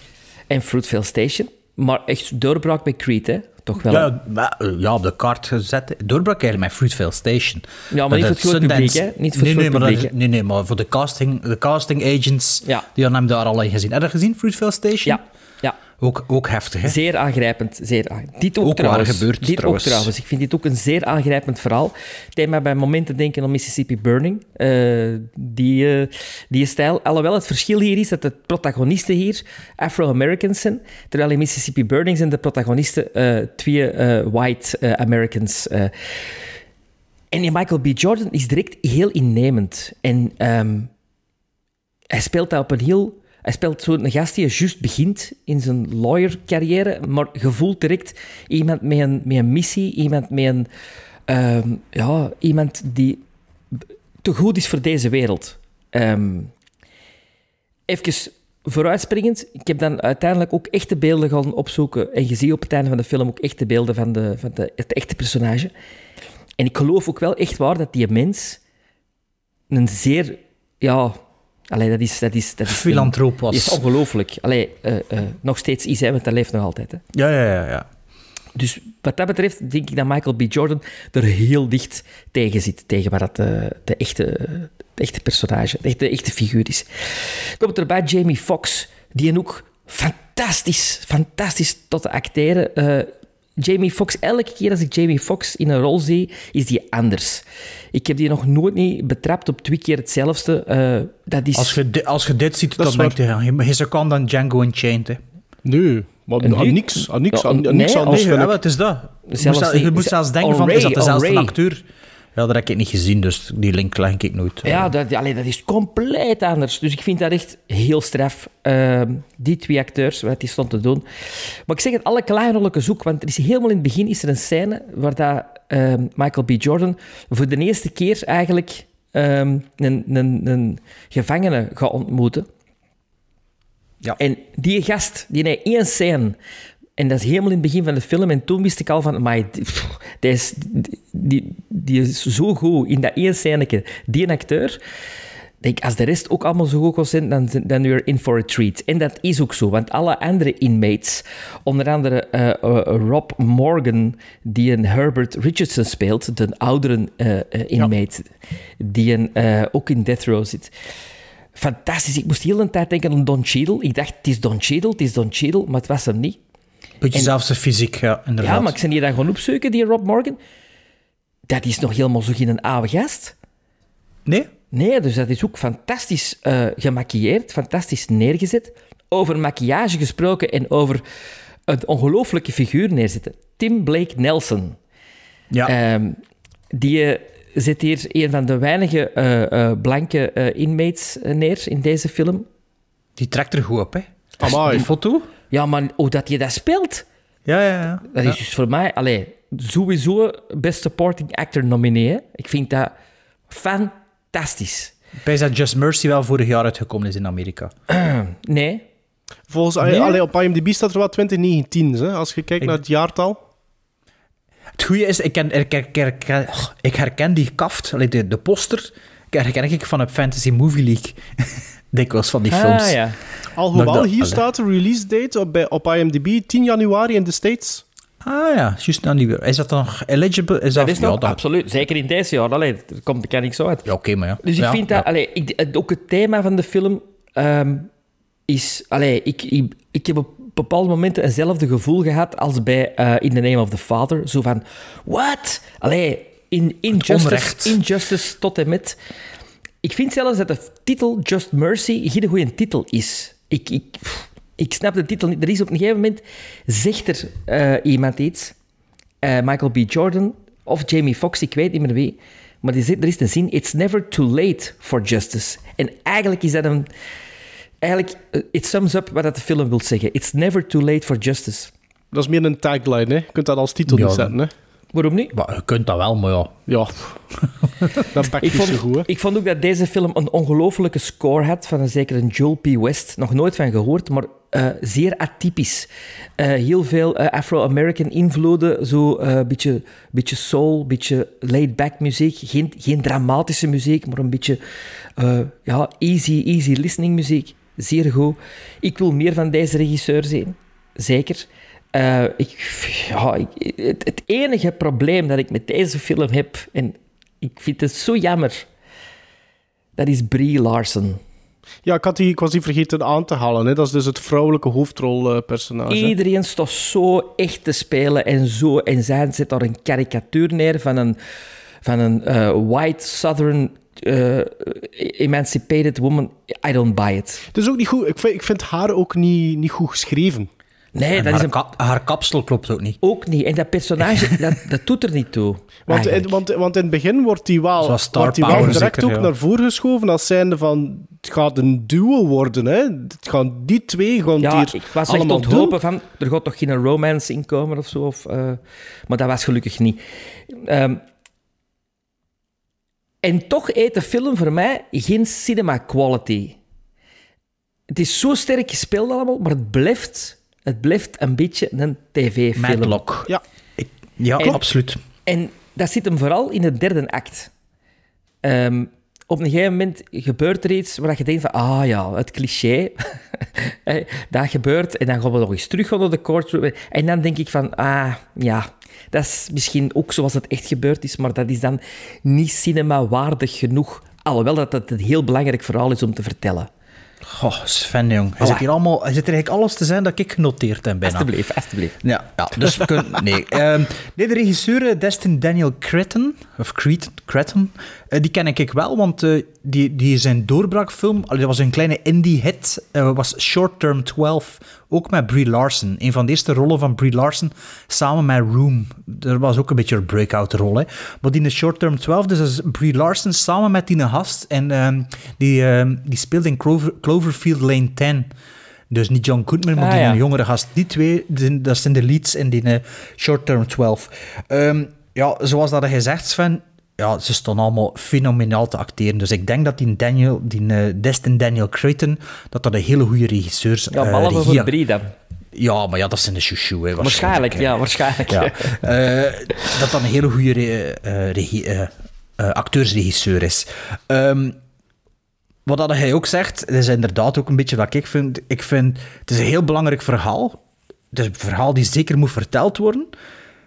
Speaker 1: En Fruitvale Station. Maar echt doorbraak bij Creed, hè? Toch wel.
Speaker 2: Ja, eh, ja, op de kaart gezet. Doorbraak eigenlijk met Fruitvale Station.
Speaker 1: Ja, maar niet voor het publiek, hè? Niet voor
Speaker 2: nee, nee, dat
Speaker 1: publiek,
Speaker 2: nee, nee, maar voor de casting, de casting agents,
Speaker 1: Ja.
Speaker 2: die hadden hem daar al in gezien. Heb je gezien, Fruitvale Station?
Speaker 1: Ja.
Speaker 2: Ook, ook heftig, hè?
Speaker 1: Zeer aangrijpend. Zeer aangrijpend. Dit ook,
Speaker 2: Ook
Speaker 1: trouwens.
Speaker 2: gebeurd,
Speaker 1: dit
Speaker 2: trouwens.
Speaker 1: ook trouwens. Ik vind dit ook een zeer aangrijpend verhaal. Het deed mij bij momenten denken aan Mississippi Burning. eh, die, eh, die stijl. Alhoewel het verschil hier is dat de protagonisten hier Afro-Americans zijn. Terwijl in Mississippi Burning zijn de protagonisten eh, twee white Americans. en die Michael B. Jordan is direct heel innemend. En ehm, hij speelt dat op een heel... Hij speelt zo'n gast die juist begint in zijn lawyer-carrière, maar je voelt direct iemand met een, met een missie, iemand met een... ehm, ja, iemand die te goed is voor deze wereld. Ehm even vooruitspringend, ik heb dan uiteindelijk ook echte beelden gaan opzoeken en je ziet op het einde van de film ook echte beelden van, de, van de, het echte personage. En ik geloof ook wel echt waar dat die mens een zeer... Ja, allee, dat is... Dat is, dat is
Speaker 2: Filantroop was.
Speaker 1: Is ongelooflijk. Allee, eh, eh, nog steeds is hij, want dat leeft nog altijd. Hè.
Speaker 2: Ja, ja, ja. ja.
Speaker 1: Dus wat dat betreft denk ik dat Michael B. Jordan er heel dicht tegen zit. Tegen waar dat de, de, echte, de echte personage, de echte, echte figuur is. Komt erbij Jamie Foxx, die een ook fantastisch, fantastisch tot de acteren. Eh, Jamie Foxx, elke keer als ik Jamie Foxx in een rol zie, is die anders. Ik heb die nog nooit niet betrapt op twee keer hetzelfde. Eh, dat is...
Speaker 2: Als, je, di- als je dit ziet,
Speaker 3: Dat
Speaker 2: dan denk je, is kan dan Django Unchained, hè.
Speaker 3: Nee, maar
Speaker 1: En
Speaker 3: aan
Speaker 1: nu-
Speaker 3: niks. Aan niks,
Speaker 1: Ja,
Speaker 3: aan, aan
Speaker 1: nee,
Speaker 3: niks
Speaker 1: als-
Speaker 3: anders.
Speaker 2: Nee, ja,
Speaker 3: ik.
Speaker 2: wat is dat? Je
Speaker 1: Zelfs
Speaker 2: moet, je moet zelfs denken van, is dat dezelfde acteur? Ja, dat heb ik niet gezien, dus die link leg ik nooit.
Speaker 1: Ja, dat, allee, dat is compleet anders. Dus ik vind dat echt heel straf. Ehm, die twee acteurs, wat die stond te doen. Maar ik zeg het, alle kleinrolletjes zoek, want er is helemaal in het begin is er een scène waar dat, ehm, Michael B. Jordan voor de eerste keer eigenlijk ehm, een, een, een gevangene gaat ontmoeten.
Speaker 2: Ja.
Speaker 1: En die gast, die heeft één scène. En dat is helemaal in het begin van de film. En toen wist ik al van, maar die, is, die, die is zo goed in dat één scèneke. Die acteur, denk, als de rest ook allemaal zo goed was zijn, dan zijn dan weer in for a treat. En dat is ook zo, want alle andere inmates, onder andere eh, eh, Rob Morgan, die een Herbert Richardson speelt, de oudere eh, inmate, die een, ook in Death Row zit. Fantastisch. Ik moest heel de tijd denken aan Don Cheadle. Ik dacht, het is Don Cheadle, het is Don Cheadle, maar het was hem niet.
Speaker 2: Beetje
Speaker 1: En-
Speaker 2: zelfs de fysiek, ja, inderdaad.
Speaker 1: Ja, maar ik ben die dan gewoon opzoeken, die Rob Morgan. Dat is nog helemaal zo geen oude gast.
Speaker 2: Nee?
Speaker 1: Nee, dus dat is ook fantastisch eh gemaquilleerd, fantastisch neergezet. Over maquillage gesproken en over een ongelooflijke figuur neerzetten. Tim Blake Nelson.
Speaker 2: Ja.
Speaker 1: Ehm, die eh, zet hier een van de weinige eh, eh, blanke eh, inmates neer in deze film.
Speaker 2: Die trekt er goed op, hè.
Speaker 3: Amai.
Speaker 2: Die foto?
Speaker 1: Ja, maar hoe dat je dat speelt...
Speaker 2: Ja, ja, ja.
Speaker 1: Dat is dus voor mij, allee, sowieso Best Supporting Actor nominee. hè. Ik vind dat fantastisch.
Speaker 2: Ik wijs dat Just Mercy wel vorig jaar uitgekomen is in Amerika. (clears throat)
Speaker 1: Nee.
Speaker 3: Volgens,
Speaker 1: Nee?
Speaker 3: allee, op IMDb staat er wel 2019, hè, als je kijkt naar het jaartal.
Speaker 2: Het goede is, ik, ken, ik, ik, herken die kaft, allee, de, de poster, ik herken ik van een Fantasy Movie League. (laughs) Dikwijls van die films.
Speaker 1: Ah, ja.
Speaker 3: Alhoewel,
Speaker 2: dat-
Speaker 3: hier
Speaker 2: allee.
Speaker 3: staat de release date op, bij, op IMDb 10 januari in de States.
Speaker 2: Ah ja, juist nou niet weer. Is dat dan nog eligible? Is dat,
Speaker 1: Dat is
Speaker 2: ja, dat-
Speaker 1: absoluut. Zeker in deze jaar. Allee, er komt er kan niks zo uit.
Speaker 2: Ja, oké, maar ja.
Speaker 1: Dus ik
Speaker 2: Ja,
Speaker 1: vind dat... Allee, ik, het- ook het thema van de film ehm, is... Allee, ik, ik, ik heb op bepaalde momenten hetzelfde gevoel gehad als bij eh, In the Name of the Father. Zo van, what? Allee, in, injustice, injustice tot en met... Ik vind zelfs dat de titel Just Mercy geen goede titel is. Ik, ik, ik snap de titel niet. Er is op een gegeven moment, zegt er eh, iemand iets, eh, Michael B. Jordan of Jamie Foxx, ik weet niet meer wie, maar die zegt, er is een zin, it's never too late for justice. En eigenlijk is dat een... Eigenlijk, eh, it sums up wat dat de film wil zeggen. It's never too late for justice.
Speaker 3: Dat is meer een tagline, hè? Je kunt dat als titel
Speaker 2: Ja,
Speaker 3: niet zetten, hè?
Speaker 1: Waarom niet?
Speaker 2: Maar je kunt dat wel, maar ja.
Speaker 3: Ja, (laughs) dat pakt
Speaker 1: Ik
Speaker 3: niet
Speaker 1: vond,
Speaker 3: zo goed, hè?
Speaker 1: ik vond ook dat deze film een ongelofelijke score had van een zekere Joel P. West. Nog nooit van gehoord, maar eh, zeer atypisch. Eh, heel veel eh, Afro-American invloeden, zo een beetje, beetje soul, beetje laid-back muziek. Geen, geen dramatische muziek, maar een beetje eh, ja, easy, easy listening muziek. Zeer goed. Ik wil meer van deze regisseur zien. Zeker. Eh, ik, ja, ik, het, het enige probleem dat ik met deze film heb, en ik vind het zo jammer, dat is Brie Larson.
Speaker 3: Ja, ik, had die, ik was die vergeten aan te halen. Hè. Dat is dus het vrouwelijke hoofdrolpersonage.
Speaker 1: Iedereen staat zo echt te spelen en zo. En zij zet daar een karikatuur neer van een, van een eh, white southern eh, emancipated woman. I don't buy it.
Speaker 3: Het is ook niet goed. Ik vind, ik vind haar ook niet, niet goed geschreven.
Speaker 1: Nee,
Speaker 2: En
Speaker 1: dat
Speaker 2: haar,
Speaker 1: is een,
Speaker 2: ka- haar kapsel klopt ook niet.
Speaker 1: ook niet. En dat personage, (laughs) dat, dat doet er niet toe.
Speaker 3: Want, in, want, want in het begin wordt die wel,
Speaker 2: Zoals star
Speaker 3: wordt die wel direct
Speaker 2: zeker,
Speaker 3: ook
Speaker 2: ja.
Speaker 3: naar voren geschoven als zijnde van... Het gaat een duo worden, hè. Het gaan, die twee gaan
Speaker 1: Ja,
Speaker 3: het
Speaker 1: ik
Speaker 3: hier
Speaker 1: was echt
Speaker 3: allemaal doen.
Speaker 1: onthopen van, er gaat toch geen romance in komen of zo. Of, eh, maar dat was gelukkig niet. Ehm, en toch eet de film voor mij geen cinema quality. Het is zo sterk gespeeld allemaal, maar het blijft, het blijft een beetje een tv-film.
Speaker 2: Madlock.
Speaker 3: Ja.
Speaker 2: Ja,
Speaker 1: En-
Speaker 2: absoluut.
Speaker 1: En dat zit hem vooral in de derde act. Ehm, op een gegeven moment gebeurt er iets waar je denkt van, ah ja, het cliché. (laughs) Dat gebeurt en dan gaan we nog eens terug naar de courtroom. En dan denk ik van, ah ja, dat is misschien ook zoals het echt gebeurd is, maar dat is dan niet cinema-waardig genoeg. Alhoewel dat het een heel belangrijk verhaal is om te vertellen.
Speaker 2: Goh, Sven, jong. Hij zit hier allemaal... Hij zit er eigenlijk alles te zijn dat ik genoteerd heb bijna.
Speaker 1: Alsjeblieft, alsjeblieft.
Speaker 2: Ja, ja dus we kunnen... (laughs) Nee. Ehm, nee, de regisseur eh, Destin Daniel Cretton, of Cretton, Cretton eh, die ken ik wel, want eh, die, die zijn doorbraakfilm, dat was een kleine indie-hit, eh, was Short Term 12, ook met Brie Larson. Een van de eerste rollen van Brie Larson, samen met Room. Dat was ook een beetje een breakout-rol, hè. Maar die in Short Term 12, dus dat is Brie Larson samen met die gast, en ehm, die, ehm, die speelt in Clover, Cloverfield Lane 10. Dus niet John Goodman, maar
Speaker 1: Ah,
Speaker 2: die
Speaker 1: ja.
Speaker 2: een jongere gast. Die twee, dat zijn de leads in die eh, Short Term 12. Ehm, ja, zoals dat je zegt, Sven, ja, ze staan allemaal fenomenaal te acteren. Dus ik denk dat die, Daniel, die eh, Destin Daniel Creighton, dat dat een hele goede regisseur is.
Speaker 1: Ja,
Speaker 2: Eh,
Speaker 1: behalve voor dan.
Speaker 2: Ja, maar ja, dat zijn de chouchou, hè,
Speaker 1: Waarschijnlijk,
Speaker 2: hè.
Speaker 1: ja, waarschijnlijk.
Speaker 2: Ja. Dat dat een hele goede re- acteursregisseur is. Ehm, wat dat hij ook zegt, is inderdaad ook een beetje wat ik vind. Ik vind, het is een heel belangrijk verhaal. Het is een verhaal die zeker moet verteld worden.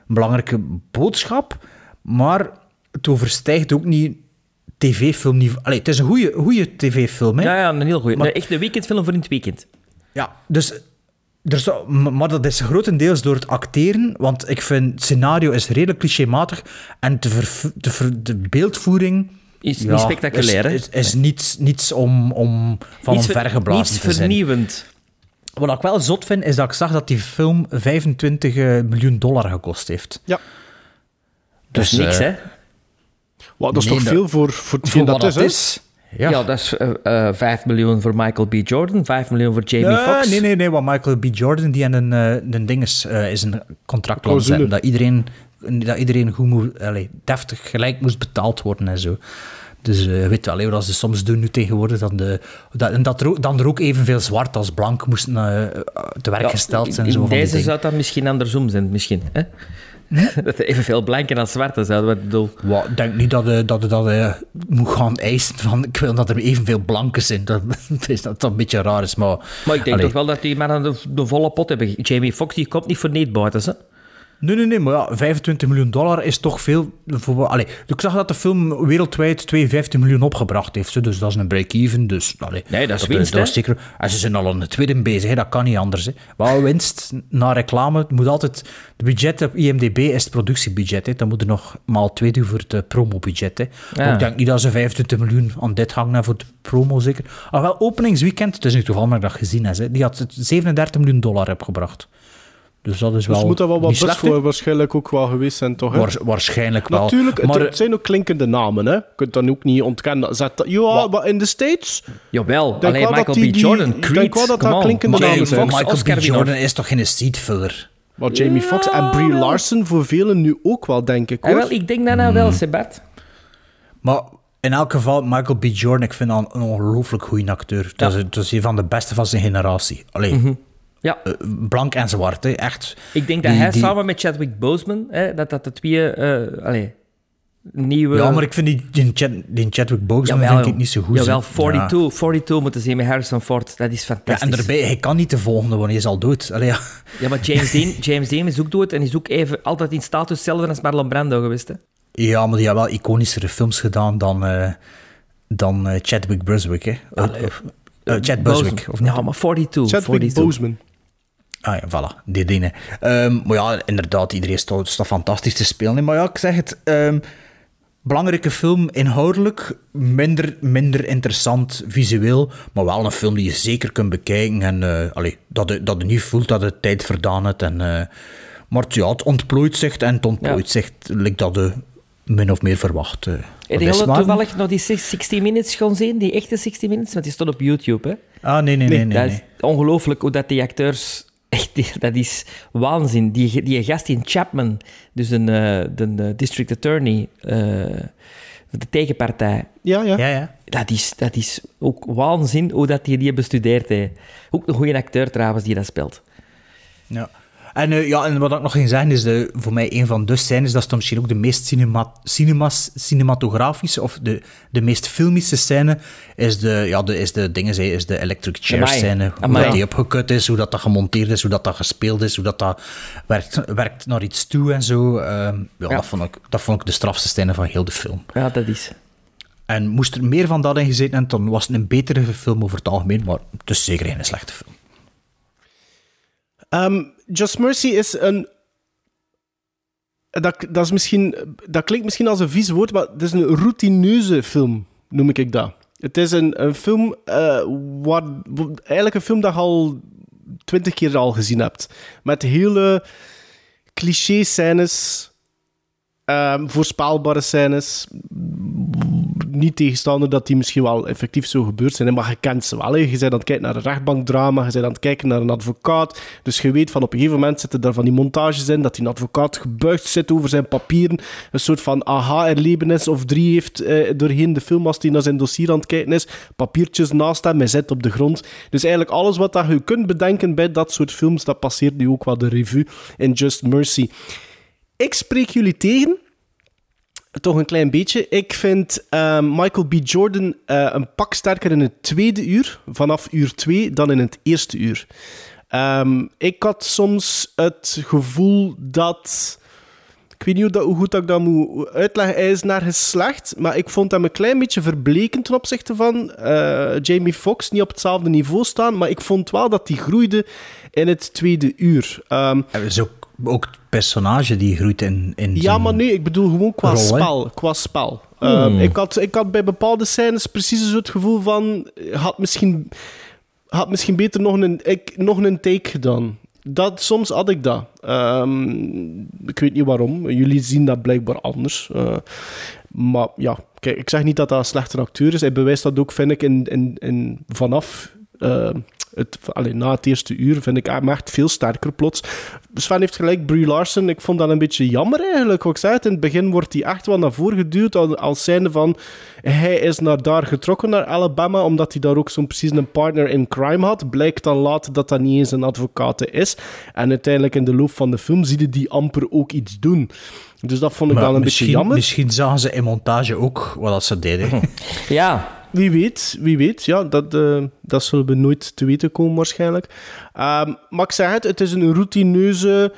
Speaker 2: Een belangrijke boodschap. Maar het overstijgt ook niet tv-filmniveau. Allee, het is een goede, goede tv-film.
Speaker 1: Ja, ja, een heel Nee, Echt een weekendfilm voor in het weekend.
Speaker 2: Ja, dus... Maar dat is grotendeels door het acteren, want ik vind het scenario is redelijk clichématig en de, de, ver- de beeldvoering...
Speaker 1: Is niet spectaculair, hè?
Speaker 2: Is, is, is niets, niets om, om van
Speaker 1: Niets ver-
Speaker 2: omvergeblazen
Speaker 1: niets
Speaker 2: te zijn.
Speaker 1: vernieuwend.
Speaker 2: Wat ik wel zot vind, is dat ik zag dat die film 25 eh, miljoen dollar gekost heeft.
Speaker 3: Ja.
Speaker 1: Dat is
Speaker 2: Dus,
Speaker 1: niks,
Speaker 2: eh,
Speaker 1: hè?
Speaker 3: Wat, dat is
Speaker 2: nee,
Speaker 3: toch veel voor, voor
Speaker 2: Voor
Speaker 3: dat is,
Speaker 2: dat is.
Speaker 1: Ja,
Speaker 2: Ja.
Speaker 1: dat is eh, eh, 5 miljoen voor Michael B. Jordan, 5 miljoen voor Jamie
Speaker 2: Nee,
Speaker 1: Foxx.
Speaker 2: nee, nee, nee, want Michael B. Jordan die aan een, eh, een ding is, eh, is een contract laten zetten. Dat iedereen, dat iedereen goed moet, allee, deftig gelijk moest betaald worden en zo. Dus eh, je weet wel, wat ze soms doen nu tegenwoordig, dan, de, dat, en dat er ook, dan er ook evenveel zwart als blank moesten eh, te werk
Speaker 1: Ja,
Speaker 2: gesteld zijn.
Speaker 1: in
Speaker 2: zo van die
Speaker 1: deze zou dat misschien andersom zijn, misschien. Hè? (laughs) dat er evenveel blanken als zwarte zouden we bedoel.
Speaker 2: Ik denk niet dat je dat, dat eh, moet gaan eisen van ik wil dat er evenveel blanken zijn. Dat, (laughs) dat is dat dat een beetje raar is, maar...
Speaker 1: Maar ik denk
Speaker 2: allee.
Speaker 1: toch wel dat die mannen de, de volle pot hebben. Jamie Foxx die komt niet voor niet buiten, hè?
Speaker 2: Nee, nee, nee, maar ja, 25 miljoen dollar is toch veel. Voor, allee, ik zag dat de film wereldwijd 52 miljoen opgebracht heeft, dus dat is een break-even. Dus, allee,
Speaker 1: Nee, dat is winst, hè?
Speaker 2: zeker. En ze zijn al aan de tweede bezig, hè, dat kan niet anders. Hè. Wel winst na reclame, het moet altijd. De budget op IMDb is het productiebudget, hè. dan moet er nog maal twee doen voor het eh, promobudget. Hè. Maar
Speaker 1: Ja.
Speaker 2: Ik denk niet dat ze 25 miljoen aan dit hangen voor de promo, zeker. Ah, wel, openingsweekend, het is nu toevallig dat ik dat gezien heb, hè, die had het 37 miljoen dollar opgebracht. Dus dat is wel.
Speaker 3: Dus moet dat wel wat best
Speaker 2: hè?
Speaker 3: voor waarschijnlijk ook wel geweest zijn, toch? Hè?
Speaker 2: Waars- waarschijnlijk wel.
Speaker 3: Natuurlijk,
Speaker 2: maar,
Speaker 3: het, het zijn ook klinkende namen, hè. Je kunt dan ook niet ontkennen. Zet dat, ja, maar in de States...
Speaker 1: Jawel,
Speaker 3: denk
Speaker 1: alleen
Speaker 3: wel
Speaker 1: Michael
Speaker 3: die-
Speaker 1: B. Jordan,
Speaker 3: ik
Speaker 1: Creed,
Speaker 3: denk wel dat
Speaker 1: on.
Speaker 3: klinkende namen zijn.
Speaker 2: Michael
Speaker 1: Oscar
Speaker 2: B. Jordan is toch geen seatfiller?
Speaker 3: Maar Jamie Foxx en Brie Larson voor velen nu ook wel, denk ik,
Speaker 1: Ah,
Speaker 3: hoor.
Speaker 1: wel, ik denk nou wel, Sebat.
Speaker 2: Maar in elk geval, Michael B. Jordan, ik vind dat een ongelooflijk goede acteur. Dat, is, dat is een van de beste van zijn generatie. Alleen,
Speaker 1: Mhm. Ja.
Speaker 2: blank en zwart, hè. echt.
Speaker 1: Ik denk dat
Speaker 2: Die-
Speaker 1: hij
Speaker 2: die-
Speaker 1: samen met Chadwick Boseman, hè, dat dat de twee eh allee, nieuwe...
Speaker 2: Ja, maar ik vind die, die, Chad, die Chadwick Boseman
Speaker 1: Jawel,
Speaker 2: vind ik niet zo goed.
Speaker 1: Jawel,
Speaker 2: hè.
Speaker 1: 42, 42 moeten zien met Harrison Ford. Dat is
Speaker 2: Ja.
Speaker 1: fantastisch.
Speaker 2: Ja, en daarbij, hij kan niet de volgende, want hij is al dood. Allee, ja.
Speaker 1: Ja, maar James Dean, (laughs) James Dean is ook dood en is ook even altijd in status hetzelfde als Marlon Brando geweest. Hè?
Speaker 2: ja, maar die heeft wel iconischere films gedaan dan, eh, dan eh, Chadwick Buswick. Hè.
Speaker 1: Allee,
Speaker 2: eh, Chad Buswick, of niet?
Speaker 1: Ja, maar 42.
Speaker 3: Chadwick
Speaker 1: 42.
Speaker 3: Boseman.
Speaker 2: Ah ja, voilà, die dingen. Ehm, maar ja, inderdaad, iedereen staat, staat fantastisch te spelen. Maar ja, ik zeg het, ehm, belangrijke film, inhoudelijk minder, minder interessant visueel, maar wel een film die je zeker kunt bekijken en eh, allee, dat, je, dat je niet voelt dat het tijd verdaan het. En, eh, maar het- ja, het ontplooit zich en het ontplooit zich, lijkt dat je min of meer verwacht. eh.
Speaker 1: Heb je toevallig nog die 60 Minutes gaan zien? Die echte 60 Minutes? Want die stond op YouTube, hè?
Speaker 2: Ah, nee, nee, nee. nee,
Speaker 1: dat
Speaker 2: nee.
Speaker 1: is ongelooflijk hoe dat die acteurs... Echt, dat is waanzin. Die, die gast in Chapman, dus een, eh, de, de district attorney, eh, de tegenpartij,
Speaker 3: Ja, ja.
Speaker 2: Ja, ja.
Speaker 1: dat is, dat is ook waanzin hoe dat die die bestudeerd heeft. Ook een goede acteur trouwens die dat speelt.
Speaker 2: Ja. En, eh, ja, en wat ik nog ging zeggen is de, voor mij een van de scènes, dat is dan misschien ook de meest cinema, cinemas, cinematografische of de, de meest filmische scène, is de, ja, de, is de, dingen, is de electric chair
Speaker 1: Amai.
Speaker 2: scène. Hoe dat die opgekut is, hoe dat, dat gemonteerd is, hoe dat, dat gespeeld is, hoe dat, dat werkt, werkt naar iets toe en zo. Ehm, ja, Dat, vond ik, dat vond ik de strafste scène van heel de film.
Speaker 1: Ja, dat is...
Speaker 2: En moest er meer van dat in gezeten hebben, dan was het een betere film over het algemeen, maar het is zeker geen slechte film.
Speaker 3: Ehm, Just Mercy is een. Dat, dat, is misschien, dat klinkt misschien als een vies woord, maar het is een routineuze film, noem ik dat. Het is een, een film, waar, eigenlijk een film dat je al twintig keer al gezien hebt. Met hele cliché-scènes, ehm, voorspelbare scènes. Niet tegenstaande dat die misschien wel effectief zo gebeurd zijn, maar je kent ze wel. Je bent aan het kijken naar een rechtbankdrama, je bent aan het kijken naar een advocaat. Dus je weet van op een gegeven moment zitten er van die montages in dat die advocaat gebuigd zit over zijn papieren. Een soort van aha-erlevenis of drie heeft eh, doorheen de film als hij naar zijn dossier aan het kijken is. Papiertjes naast hem, hij zit op de grond. Dus eigenlijk alles wat dat je kunt bedenken bij dat soort films, dat passeert nu ook wel de revue in Just Mercy. Ik spreek jullie tegen. Toch een klein beetje. Ik vind eh, Michael B. Jordan eh, een pak sterker in het tweede uur, vanaf uur 2, dan in het eerste uur. Ehm, ik had soms het gevoel dat. Ik weet niet hoe, goed ik dat moet uitleggen. Hij is naar geslacht, maar ik vond hem een klein beetje verbleken ten opzichte van eh, Jamie Foxx. Niet op hetzelfde niveau staan, maar ik vond wel dat hij groeide in het tweede uur. Ehm,
Speaker 2: Er is ook, het personage die groeit in, in
Speaker 3: ja, maar nee, ik bedoel gewoon qua
Speaker 2: rol,
Speaker 3: spel. Qua spel.
Speaker 2: Hmm.
Speaker 3: Ehm, ik, had, ik had bij bepaalde scènes precies zo het gevoel van... Had misschien, had misschien beter nog een, ik, nog een take gedaan. Dat, soms had ik dat. Ehm, ik weet niet waarom. Jullie zien dat blijkbaar anders. Eh, maar ja, kijk, ik zeg niet dat dat een slechte acteur is. Hij bewijst dat ook, vind ik, in, in, in, vanaf... eh, het, allee, na het eerste uur vind ik hem echt veel sterker plots. Sven heeft gelijk, Brie Larson. Ik vond dat een beetje jammer eigenlijk. Wat ik zei, het, in het begin wordt hij echt wel naar voren geduwd. Als, zijnde van hij is naar daar getrokken, naar Alabama, omdat hij daar ook zo'n precies een partner in crime had. Blijkt dan later dat dat niet eens een advocaat is. En uiteindelijk in de loop van de film zie je die amper ook iets doen. Dus dat vond ik
Speaker 2: Maar
Speaker 3: wel een beetje jammer.
Speaker 2: Misschien zagen ze in montage ook wat dat ze deden.
Speaker 1: Ja.
Speaker 3: Wie weet, wie weet. Ja, dat, eh, dat zullen we nooit te weten komen waarschijnlijk. Ehm, maar ik zeg het, het is een routineuze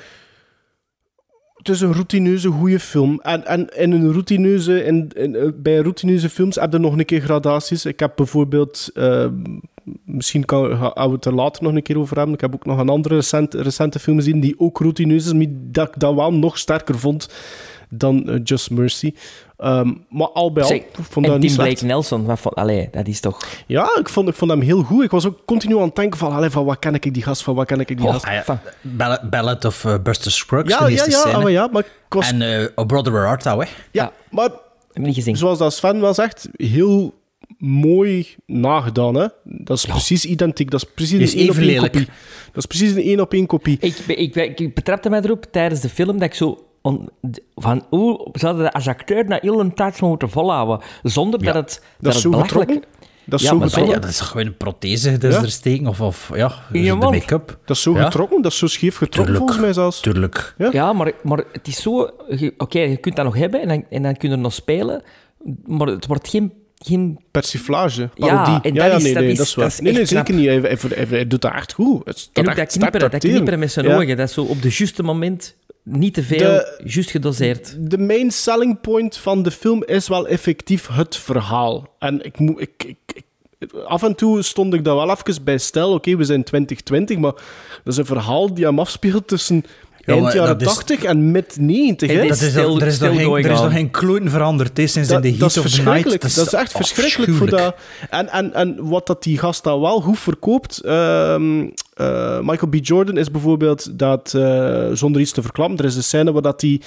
Speaker 3: Het is een routineuze goede film. En, en in een routineuze, in, eh, bij routineuze films heb je nog een keer gradaties. Ik heb bijvoorbeeld, eh, misschien kan, gaan we het er later nog een keer over hebben. Ik heb ook nog een andere recent, recente film gezien die ook routineus is, maar dat ik dat wel nog sterker vond dan eh, Just Mercy. Ehm, maar al bij al,
Speaker 1: Zeg,
Speaker 3: ik vond
Speaker 1: en
Speaker 3: dat niet
Speaker 1: Tim
Speaker 3: slecht.
Speaker 1: Blake Nelson, van, allee, dat is toch...
Speaker 3: Ja, ik vond, ik vond hem heel goed. Ik was ook continu aan het denken van, allee, van wat ken ik die gast, van wat ken ik die gast.
Speaker 2: Ah, Ballad of eh, Buster Scruggs,
Speaker 3: Ja,
Speaker 2: de
Speaker 3: ja,
Speaker 2: eerste
Speaker 3: ja,
Speaker 2: scène.
Speaker 3: ah, maar ja, maar ik was...
Speaker 2: En eh Oh Brother Where Art Thou, hè?
Speaker 3: Ja, maar
Speaker 1: niet gezien.
Speaker 3: zoals dat Sven wel zegt, heel mooi nagedaan. Hè? Dat is precies identiek. Dat is precies
Speaker 2: is
Speaker 3: een één op
Speaker 2: even
Speaker 3: één
Speaker 2: lelijk.
Speaker 3: kopie. Dat is precies een één op één kopie.
Speaker 1: Ik, ik, ik, ik betrapte mij erop tijdens de film dat ik zo... on- van hoe zouden dat als acteur na heel een tijd moeten volhouden, zonder dat het, dat
Speaker 3: is
Speaker 1: het
Speaker 3: zo
Speaker 1: belachelijk...
Speaker 3: Dat is
Speaker 1: Ja,
Speaker 3: zo
Speaker 1: maar-
Speaker 3: getrokken.
Speaker 2: Ja, dat is gewoon een prothese dat ze
Speaker 3: Ja.
Speaker 2: er steken, of, of ja, de make-up.
Speaker 3: Dat is zo
Speaker 2: Ja.
Speaker 3: getrokken, dat is zo scheef getrokken
Speaker 2: Tuurlijk.
Speaker 3: volgens mij zelfs.
Speaker 2: Tuurlijk.
Speaker 1: Ja, maar, maar het is zo... je- Oké, je kunt dat nog hebben en dan, en dan kun je er nog spelen, maar het wordt geen... geen
Speaker 3: Persiflage,
Speaker 1: Ja,
Speaker 3: parodie.
Speaker 1: en
Speaker 3: Ja,
Speaker 1: dat is-
Speaker 3: nee,
Speaker 1: dat
Speaker 3: nee,
Speaker 1: is-
Speaker 3: dat is waar.
Speaker 1: dat
Speaker 3: nee, nee, zeker
Speaker 1: knap.
Speaker 3: niet. Hij, hij, hij- hij doet dat echt goed. Het is-
Speaker 1: en
Speaker 3: dat
Speaker 1: ook dat knipperen, dat knipperen met zijn
Speaker 3: Ja.
Speaker 1: ogen, dat is zo op de juiste moment, niet te veel, juist gedoseerd.
Speaker 3: de main selling point van de film is wel effectief het verhaal. En ik moet... Ik, ik, ik- af en toe stond ik daar wel even bij stil. Oké, we zijn 2020, maar dat is een verhaal die hem afspeelt tussen
Speaker 2: Ja,
Speaker 3: eind jaren
Speaker 2: dat is-
Speaker 3: 80 en mid 90.
Speaker 1: Het
Speaker 3: hè.
Speaker 1: is
Speaker 2: Dat is er, is nog geen, er is nog geen kloten veranderd hè, sinds in de
Speaker 3: dat,
Speaker 2: heat
Speaker 3: dat is
Speaker 2: of the night.
Speaker 3: verschrikkelijk. Dat is, echt verschrikkelijk voor dat. En, en, en wat dat die gast dan wel goed verkoopt. ehm, eh, Michael B. Jordan is bijvoorbeeld dat, eh, zonder iets te verklappen, er is een scène waar dat hij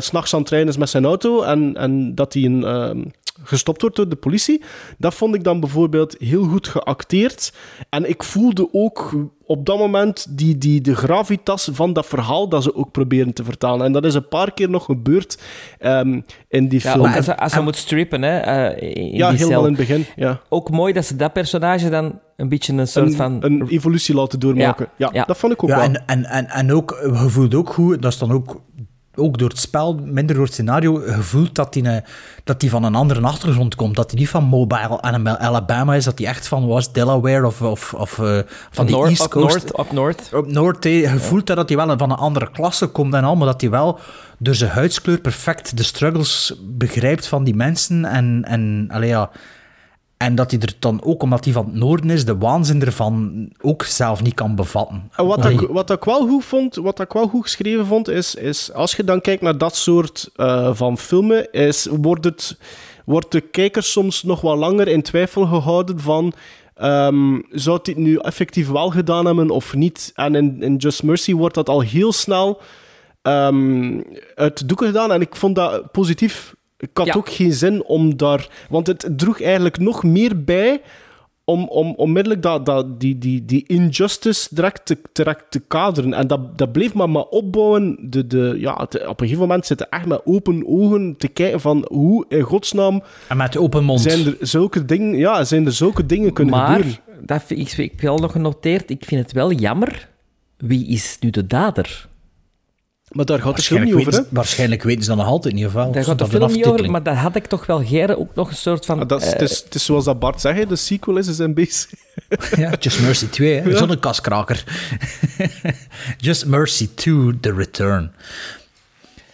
Speaker 3: s s'nachts aan het rijden is met zijn auto en, en dat hij een. ehm, gestopt wordt door de politie. Dat vond ik dan bijvoorbeeld heel goed geacteerd. En ik voelde ook op dat moment die, die, de gravitas van dat verhaal dat ze ook proberen te vertalen. En dat is een paar keer nog gebeurd ehm, in die
Speaker 1: Ja,
Speaker 3: film.
Speaker 1: als, hij- als moet strippen, hè, eh, in
Speaker 3: Ja, helemaal in het begin. Ja.
Speaker 1: Ook mooi dat ze dat personage dan een beetje een soort
Speaker 3: een,
Speaker 1: van...
Speaker 3: een evolutie laten doormaken. Ja,
Speaker 1: Ja, ja.
Speaker 3: dat vond ik ook
Speaker 2: Ja,
Speaker 3: wel.
Speaker 2: en, en, en, en ook, je voelt ook goed, dat is dan ook, ook door het spel, minder door het scenario, je voelt dat hij een- dat die van een andere achtergrond komt. Dat hij niet van Mobile Alabama is, dat hij echt van was Delaware of, of, of eh, van
Speaker 1: Noord-
Speaker 2: East Coast.
Speaker 1: Noord,
Speaker 2: hè. je voelt dat, dat hij wel van een andere klasse komt en al, maar dat hij wel door zijn huidskleur perfect de struggles begrijpt van die mensen. En, en, allee, ja, en dat hij er dan ook, omdat hij van het noorden is, de waanzin ervan ook zelf niet kan bevatten.
Speaker 3: En wat, ik, wat ik wel goed vond, wat ik wel goed geschreven vond, is, is als je dan kijkt naar dat soort eh, van filmen, is, wordt, het, wordt de kijker soms nog wel langer in twijfel gehouden van ehm, zou het nu effectief wel gedaan hebben of niet? En in, in Just Mercy wordt dat al heel snel ehm, uit de doeken gedaan en ik vond dat positief. Ik had
Speaker 1: Ja.
Speaker 3: ook geen zin om daar... Want het droeg eigenlijk nog meer bij om, om onmiddellijk dat, dat, die, die, die injustice direct te, direct te kaderen. En dat, dat bleef maar, maar opbouwen. De, de, ja, op een gegeven moment zitten echt met open ogen te kijken van hoe in godsnaam
Speaker 2: En met open mond.
Speaker 3: zijn er zulke dingen, ja, zijn er zulke dingen kunnen
Speaker 1: Maar,
Speaker 3: gebeuren.
Speaker 1: dat, vind ik, ik heb wel nog genoteerd, ik vind het wel jammer. Wie is nu de dader?
Speaker 3: Maar daar gaat de film
Speaker 2: Waarschijnlijk
Speaker 3: niet over,
Speaker 2: weten,
Speaker 3: hè?
Speaker 2: ze- waarschijnlijk weten ze dat nog altijd niet, of wel?
Speaker 1: Daar gaat de film niet over, maar dat had ik toch wel geren ook nog een soort van...
Speaker 3: Maar dat is,
Speaker 1: eh,
Speaker 3: het, is, het is zoals dat Bart zegt, de sequel is, is een bezig. (laughs)
Speaker 2: Ja, Just Mercy 2, hè.
Speaker 3: Ja.
Speaker 2: Zo'n kaskraker. (laughs) Just Mercy 2, The Return.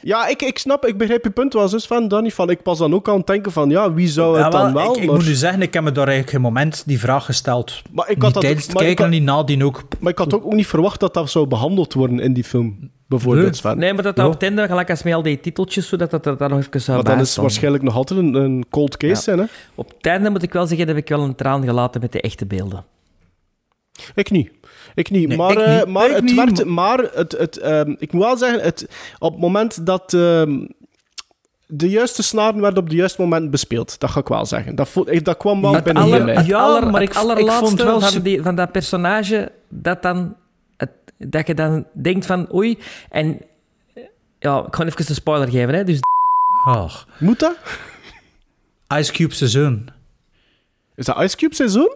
Speaker 3: Ja, ik, ik snap, ik begrijp je punt wel eens van, Danny. Van, ik pas dan ook aan het denken van, ja, wie zou het
Speaker 2: Ja,
Speaker 3: dan
Speaker 2: wel,
Speaker 3: wel?
Speaker 2: ik, ik
Speaker 3: maar,
Speaker 2: moet u zeggen, ik heb me daar eigenlijk geen moment die vraag gesteld.
Speaker 3: maar ik
Speaker 2: niet
Speaker 3: had dat,
Speaker 2: tijdens het
Speaker 3: maar ik
Speaker 2: kijken en
Speaker 3: had-
Speaker 2: niet nadien ook.
Speaker 3: maar ik had ook niet verwacht dat dat zou behandeld worden in die film, bijvoorbeeld.
Speaker 2: Nee.
Speaker 3: Sven.
Speaker 1: Nee, maar dat dat op het einde, gelijk als met al die titeltjes, zodat dat er daar nog even zou
Speaker 3: Maar dan is het waarschijnlijk nog altijd een, een cold case
Speaker 1: Ja.
Speaker 3: zijn, hè?
Speaker 1: Op het einde moet ik wel zeggen, heb ik wel een traan gelaten met de echte beelden.
Speaker 3: Ik niet. Ik niet.
Speaker 2: Nee,
Speaker 3: maar
Speaker 2: ik
Speaker 3: eh,
Speaker 2: niet.
Speaker 3: maar
Speaker 2: Ik
Speaker 3: het
Speaker 2: niet,
Speaker 3: werd... Maar het, het, ehm, ik moet wel zeggen, het, op het moment dat... ehm, de juiste snaren werden op het juiste moment bespeeld. Dat ga ik wel zeggen. Dat, voel, ik- dat kwam wel
Speaker 1: Het,
Speaker 3: binnen
Speaker 1: aller,
Speaker 3: hier.
Speaker 1: het,
Speaker 2: Ja,
Speaker 1: aller,
Speaker 2: maar
Speaker 1: het
Speaker 2: ik- ik
Speaker 1: allerlaatste
Speaker 2: vond wel
Speaker 1: van, die, van dat personage, dat, dan, het, dat je dan denkt van oei, en ja, ik ga even een spoiler geven, hè. Dus
Speaker 2: Ach.
Speaker 3: Moet dat?
Speaker 2: Ice Cube seizoen.
Speaker 3: Is dat Ice Cube seizoen?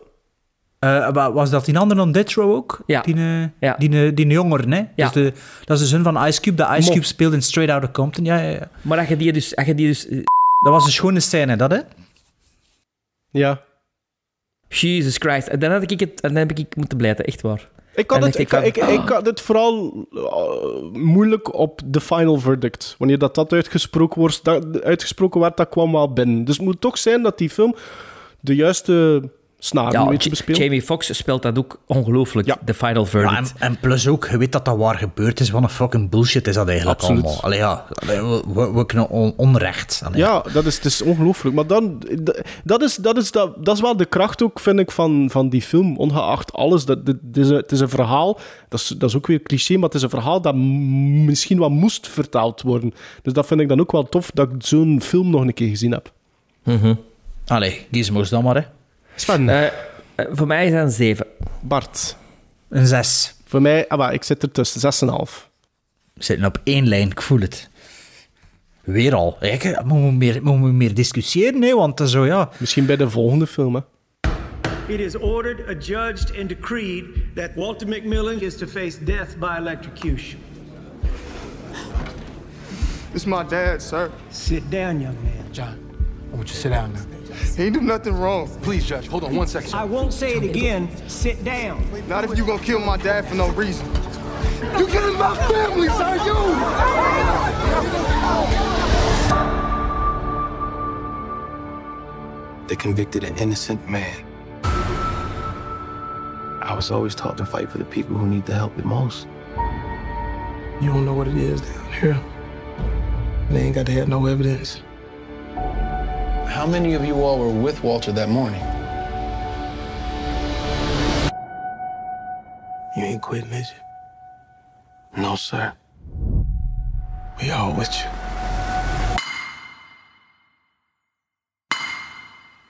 Speaker 2: Eh, wa- was dat die andere dan Death Row ook?
Speaker 1: Ja.
Speaker 2: Die, eh,
Speaker 1: Ja.
Speaker 2: die, eh, die jongeren, hè?
Speaker 1: Ja.
Speaker 2: Dus de, dat is de zin van Ice Cube. Dat Ice
Speaker 3: Mo.
Speaker 2: Cube speelde in Straight Outta Compton. Ja, ja, ja.
Speaker 1: Maar dat je die dus... Dat je die dus
Speaker 2: Dat was een schone scène, dat, hè?
Speaker 3: Ja.
Speaker 1: Jesus Christ. En dan, had ik het, dan heb ik moeten blijten, echt waar.
Speaker 3: Ik had, het,
Speaker 1: ik
Speaker 3: ik, ik,
Speaker 1: kan-
Speaker 3: ik had het vooral moeilijk op de final verdict. Wanneer dat, dat, uitgesproken, wordt, dat uitgesproken werd, dat kwam wel binnen. Dus het moet toch zijn dat die film de juiste snaren
Speaker 1: Ja. Jamie Foxx speelt dat ook ongelooflijk, de final
Speaker 2: Ja,
Speaker 1: verdict.
Speaker 2: en, en plus ook, je weet dat dat waar gebeurd is. Wat een fucking bullshit is dat eigenlijk
Speaker 3: Absoluut.
Speaker 2: allemaal. Allee, ja, we, we, we kunnen on- onrecht. Allee.
Speaker 3: Ja, dat is, het is ongelooflijk. Maar dan, dat, is, dat, is, dat, dat is wel de kracht ook, vind ik, van, van die film. Ongeacht alles. Dat, dat- het, is een, het is een verhaal, dat is, dat is ook weer cliché, maar het is een verhaal dat misschien wat moest vertaald worden. Dus dat vind ik dan ook wel tof, dat ik zo'n film nog een keer gezien heb.
Speaker 2: Allee, kies moest dan maar, hè.
Speaker 3: Sven,
Speaker 1: Eh, eh, voor mij is dat een 7.
Speaker 3: Bart.
Speaker 2: Een zes.
Speaker 3: Voor mij, ah, maar ik zit er tussen, 6,5.
Speaker 2: We zitten op één lijn, ik voel het. Weer al. Hè, moeten we meer, moeten we meer discussiëren, hè, want eh, zo ja...
Speaker 3: Misschien bij de volgende film, hè.
Speaker 16: It is ordered, adjudged, and decreed that Walter McMillan is to face death by electrocution.
Speaker 17: This is my dad, sir.
Speaker 16: Sit down, young man.
Speaker 17: John, I want you to sit down now. He ain't do nothing wrong. Please, Judge, hold on one second.
Speaker 16: I won't say it again. Sit down.
Speaker 17: Not if you gonna kill my dad for no reason. You killing my family, sir, you!
Speaker 18: They convicted an innocent man. I was always taught to fight for the people who need the help the most. You don't know what it is down here. They ain't got to have no evidence.
Speaker 19: How many of you all were with Walter that morning?
Speaker 18: You ain't quitting, is you? No, sir. We all with you.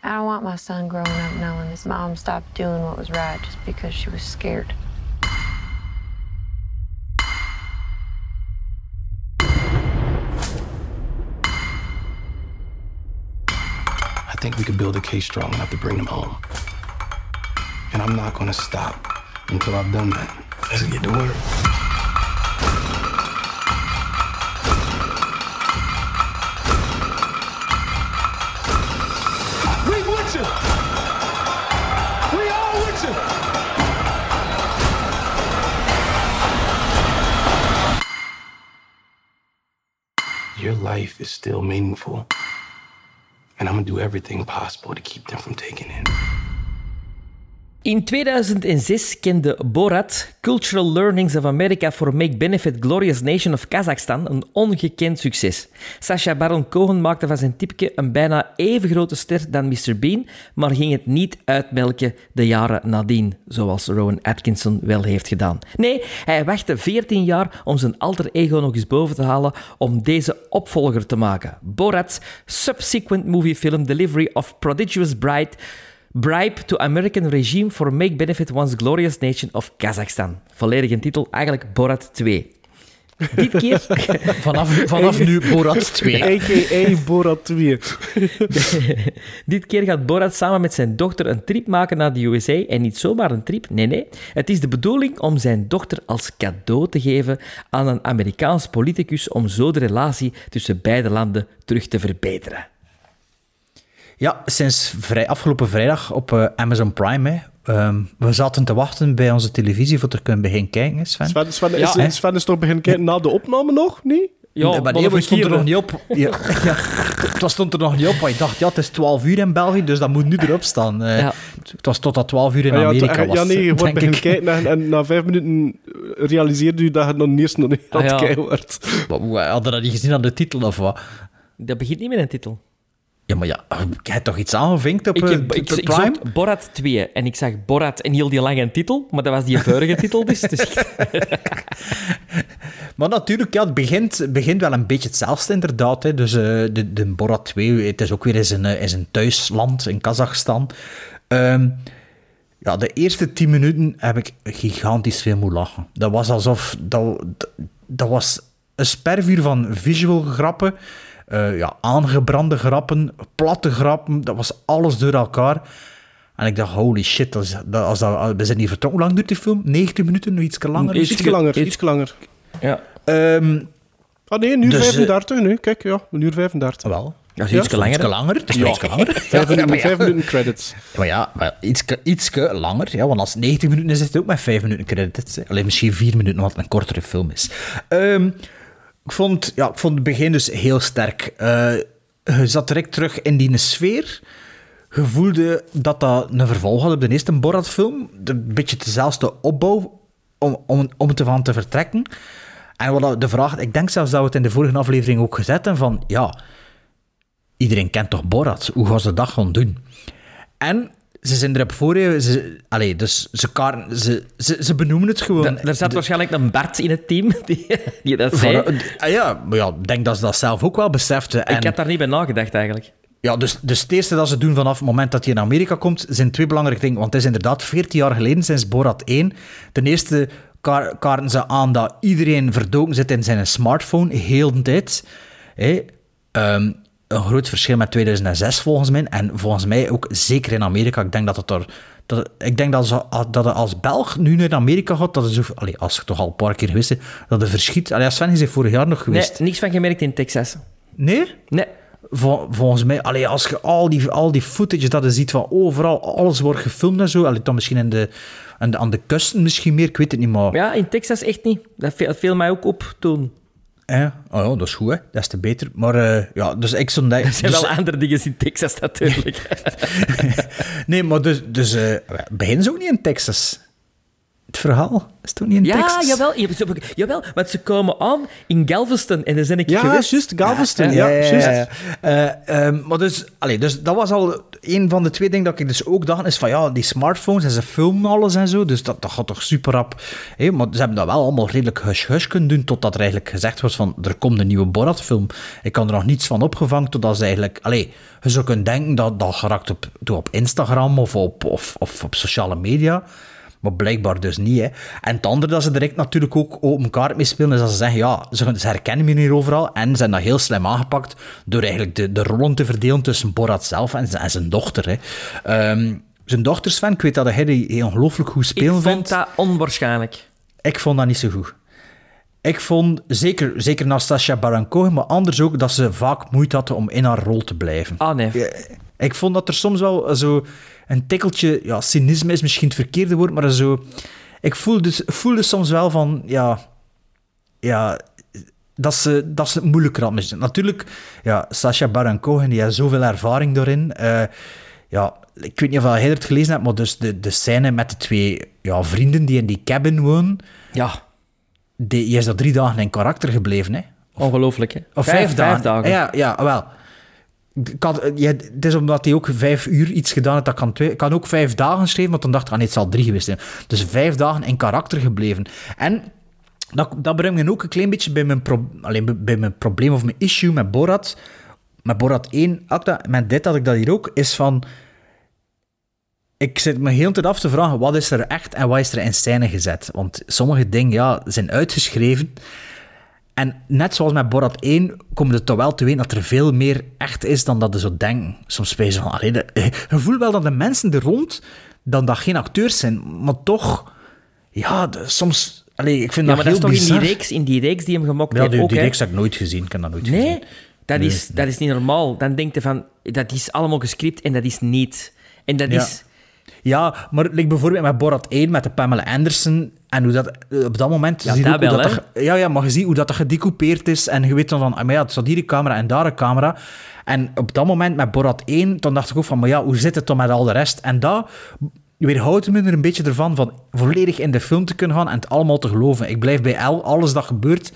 Speaker 20: I don't want my son growing up knowing his mom stopped doing what was right just because she was scared.
Speaker 18: Think we could build a case strong enough to bring them home. And I'm not gonna stop until I've done that. Let's get to work.
Speaker 17: We with you! We all with you!
Speaker 18: Your life is still meaningful. And I'm gonna do everything possible to keep them from taking it.
Speaker 1: In 2006 kende Borat Cultural Learnings of America for Make Benefit Glorious Nation of Kazakhstan een ongekend succes. Sacha Baron Cohen maakte van zijn tipje een bijna even grote ster dan Mr. Bean, maar ging het niet uitmelken de jaren nadien, zoals Rowan Atkinson wel heeft gedaan. Nee, hij wachtte 14 jaar om zijn alter ego nog eens boven te halen om deze opvolger te maken. Borat's subsequent movie film Delivery of Prodigious Bride Bribe to American Regime for Make Benefit Once Glorious Nation of Kazakhstan. Volledige titel, eigenlijk Borat 2. Dit keer... (laughs)
Speaker 2: Vanaf, vanaf nu Borat 2. (laughs)
Speaker 3: A.k.a. Borat 2. (laughs)
Speaker 1: Dit keer gaat Borat samen met zijn dochter een trip maken naar de USA. En niet zomaar een trip, nee, nee. Het is de bedoeling om zijn dochter als cadeau te geven aan een Amerikaans politicus om zo de relatie tussen beide landen terug te verbeteren.
Speaker 2: Ja, sinds vrij, afgelopen vrijdag op eh, Amazon Prime. Hè. Ehm, we zaten te wachten bij onze televisie voor te kunnen beginnen kijken, Sven.
Speaker 3: Sven, is? Sven is toch beginnen kijken na de opname nog, niet?
Speaker 2: Nee, maar nee, we stonden er nog niet op. Ja, (laughs) ja, het stond er nog niet op, maar ik dacht, ja, het is 12 uur in België, dus dat moet nu erop staan. Eh,
Speaker 1: Ja.
Speaker 2: Het was tot dat 12 uur in
Speaker 3: Ah, ja,
Speaker 2: Amerika was.
Speaker 3: ja, nee, je wordt beginnen kijken en, en na vijf minuten realiseerde u dat het nog eerst nog niet aan het
Speaker 1: Ah, ja.
Speaker 3: kijken wordt.
Speaker 2: Hadden we dat niet gezien aan de titel of wat?
Speaker 1: Dat begint niet met een titel.
Speaker 2: Ja, maar ja, je hebt toch iets aangevinkt op
Speaker 1: Ik,
Speaker 2: eh,
Speaker 1: heb, ik, ik zocht Borat 2 en ik zag Borat en heel die lange titel, maar dat was die vorige titel dus. dus (laughs)
Speaker 2: Maar natuurlijk, ja, het begint, begint wel een beetje hetzelfde inderdaad. Hè. Dus eh, de, de Borat 2, het is ook weer in zijn, in zijn thuisland, in Kazachstan. Ehm, ja, de eerste tien minuten heb ik gigantisch veel moeten lachen. Dat was alsof... Dat, dat, dat was een spervuur van visual grappen, eh, ja, aangebrande grappen, platte grappen. Dat was alles door elkaar. En ik dacht, holy shit, als, dat, als dat, we zijn hier vertrokken. Hoe lang duurt die film? 90 minuten, nog iets langer?
Speaker 3: Iets langer, iets langer.
Speaker 1: Ja.
Speaker 2: Ehm,
Speaker 3: Ah nee, een uur
Speaker 2: Dus, eh,
Speaker 3: 35 nu. Kijk, ja, een uur 35.
Speaker 2: wel.
Speaker 1: Ja, is iets langer.
Speaker 2: Iets langer. Het is
Speaker 3: Ja.
Speaker 2: iets langer. (laughs)
Speaker 3: Vijf minuten, (laughs) vijf minuten credits.
Speaker 2: Maar ja, maar iets, iets langer. Ja, want als het 90 minuten is, is het ook met 5 minuten credits. Alleen misschien 4 minuten, wat een kortere film is. Ehm, ik, vond, ja, ik vond het begin dus heel sterk. Eh, je zat direct terug in die sfeer. Je voelde dat dat een vervolg had op de eerste Borat-film. Een beetje dezelfde opbouw om, om, om te van te vertrekken. En wat de vraag, ik denk zelfs dat we het in de vorige aflevering ook gezet hebben van, ja, iedereen kent toch Borat? Hoe gaan ze dat gaan doen? En ze zijn erop voor, hè, ze, allee, dus ze, ze, ze, ze benoemen het gewoon.
Speaker 1: Er, er zat waarschijnlijk een Bart in het team (laughs) die, die dat zei.
Speaker 2: Ah ja, maar ja, ik denk dat ze dat zelf ook wel beseften. En,
Speaker 1: Ik had daar niet bij nagedacht eigenlijk.
Speaker 2: ja, dus, dus het eerste dat ze doen vanaf het moment dat hij in Amerika komt, zijn twee belangrijke dingen. Want het is inderdaad 14 jaar geleden sinds Borat 1. Ten eerste ka- kaarten ze aan dat iedereen verdoken zit in zijn smartphone, heel de tijd. Ehm, een groot verschil met 2006 volgens mij. En volgens mij ook zeker in Amerika. Ik denk dat het er... Dat, ik denk dat, ze, dat het als Belg nu naar Amerika gaat, dat is zo, allee, als je toch al een paar keer geweest bent, dat het verschiet. Allee, Sven is er vorig jaar nog
Speaker 1: Nee,
Speaker 2: geweest.
Speaker 1: niks van gemerkt in Texas.
Speaker 2: Nee?
Speaker 1: Nee.
Speaker 2: Vol- volgens mij, allee, als je al die, al die footage dat je ziet van overal, alles wordt gefilmd en zo, allee, dan misschien in de, aan, de, aan de kusten misschien meer, ik weet het niet, maar...
Speaker 1: Ja, in Texas echt niet. Dat viel, viel mij ook op toen.
Speaker 2: Ja, oh ja, dat is goed, hè. dat is te beter. Maar eh, ja, dus ik. (laughs)
Speaker 1: Er zijn
Speaker 2: dus-
Speaker 1: wel andere dingen in Texas natuurlijk. (laughs)
Speaker 2: Nee, maar dus, dus eh, beginnen ze ook niet in Texas? Het verhaal is toch niet in
Speaker 1: ja,
Speaker 2: Texas?
Speaker 1: jawel, jawel, want ze komen aan in Galveston en daar ben ik
Speaker 3: Ja,
Speaker 1: geweest.
Speaker 3: juist, Galveston.
Speaker 2: Ja,
Speaker 3: Ja, juist.
Speaker 2: Eh, ehm, maar dus, allee, dus dat was al een van de twee dingen dat ik dus ook dacht, is van ja, die smartphones en ze filmen alles en zo, dus dat, dat gaat toch super rap. Maar ze hebben dat wel allemaal redelijk hush-hush kunnen doen, totdat er eigenlijk gezegd was van, er komt een nieuwe Borat-film. Ik kan er nog niets van opgevangen, totdat ze eigenlijk, allee, je zou kunnen denken dat dat geraakt op, op Instagram of op, of, of op sociale media. Maar blijkbaar dus niet. Hè. En het andere dat ze direct natuurlijk ook open kaart mee spelen, is dat ze zeggen, ja, ze, ze herkennen me hier overal. En ze zijn dat heel slim aangepakt door eigenlijk de, de rollen te verdelen tussen Borat zelf en, zijn- en zijn dochter. Hè. Ehm, zijn dochter, Sven, ik weet dat hij die heel ongelooflijk goed
Speaker 1: Ik
Speaker 2: spelen
Speaker 1: vond
Speaker 2: vindt.
Speaker 1: dat onwaarschijnlijk.
Speaker 2: Ik vond dat niet zo goed. Ik vond, zeker, zeker Nastasia Baron Cohen, maar anders ook, dat ze vaak moeite had om in haar rol te blijven.
Speaker 1: Ah, nee.
Speaker 2: Ik vond dat er soms wel zo een tikkeltje, ja, cynisme is misschien het verkeerde woord, maar zo. Ik voelde, voelde soms wel van, ja, ja, dat ze, dat ze het moeilijker had. Natuurlijk, ja, Sacha Baron Cohen, die heeft zoveel ervaring daarin. Eh, ja, ik weet niet of jij het gelezen hebt, maar dus de, de scène met de twee ja, vrienden die in die cabin wonen,
Speaker 1: Ja,
Speaker 2: die, die is dat drie dagen in karakter gebleven, hè?
Speaker 1: ongelooflijk hè.
Speaker 2: Of vijf, dagen. Ja, ja, wel. Had, ja, het is omdat hij ook vijf uur iets gedaan heeft. Dat kan, twee, kan ook vijf dagen schrijven, maar toen dacht ik, ah, nee, het zal drie geweest zijn. Dus vijf dagen in karakter gebleven. En dat, dat brengt me ook een klein beetje bij mijn, alleen bij- mijn probleem of mijn issue met Borat. Met Borat 1, ook dat, met dit had ik dat hier ook, is van... Ik zit me heel tijd af te vragen, wat is er echt en wat is er in scène gezet? Want sommige dingen ja, zijn uitgeschreven. En net zoals met Borat 1, komt het toch wel te weten dat er veel meer echt is dan dat je zo denken. Soms spelen ze van, allee, de- (laughs) je voelt wel dat de mensen er rond, dan dat geen acteurs zijn, maar toch, ja, de- soms, allee, ik vind
Speaker 1: Ja,
Speaker 2: dat
Speaker 1: maar dat is toch in die reeks, in die reeks die hem gemokt
Speaker 2: Ja,
Speaker 1: heeft
Speaker 2: die,
Speaker 1: ook,
Speaker 2: die reeks heb ik nooit gezien, ik heb dat nooit
Speaker 1: Nee,
Speaker 2: gezien.
Speaker 1: dat,
Speaker 2: Nee.
Speaker 1: is, dat is niet normaal. Dan denk je van, dat is allemaal gescript en dat is niet. En dat
Speaker 2: Ja.
Speaker 1: is...
Speaker 2: Ja, maar like bijvoorbeeld met Borat 1, met de Pamela Anderson, en hoe dat op dat moment...
Speaker 1: Ja,
Speaker 2: zie je
Speaker 1: wel,
Speaker 2: dat, ja, ja, maar je ziet hoe dat, dat gedecoupeerd is, en je weet dan van, ah, maar ja, het staat hier een camera en daar een camera. En op dat moment met Borat 1, dan dacht ik ook van, maar ja, hoe zit het dan met al de rest? En dat weerhoudt me er een beetje ervan, van volledig in de film te kunnen gaan en het allemaal te geloven. Ik blijf bij al, alles dat gebeurt...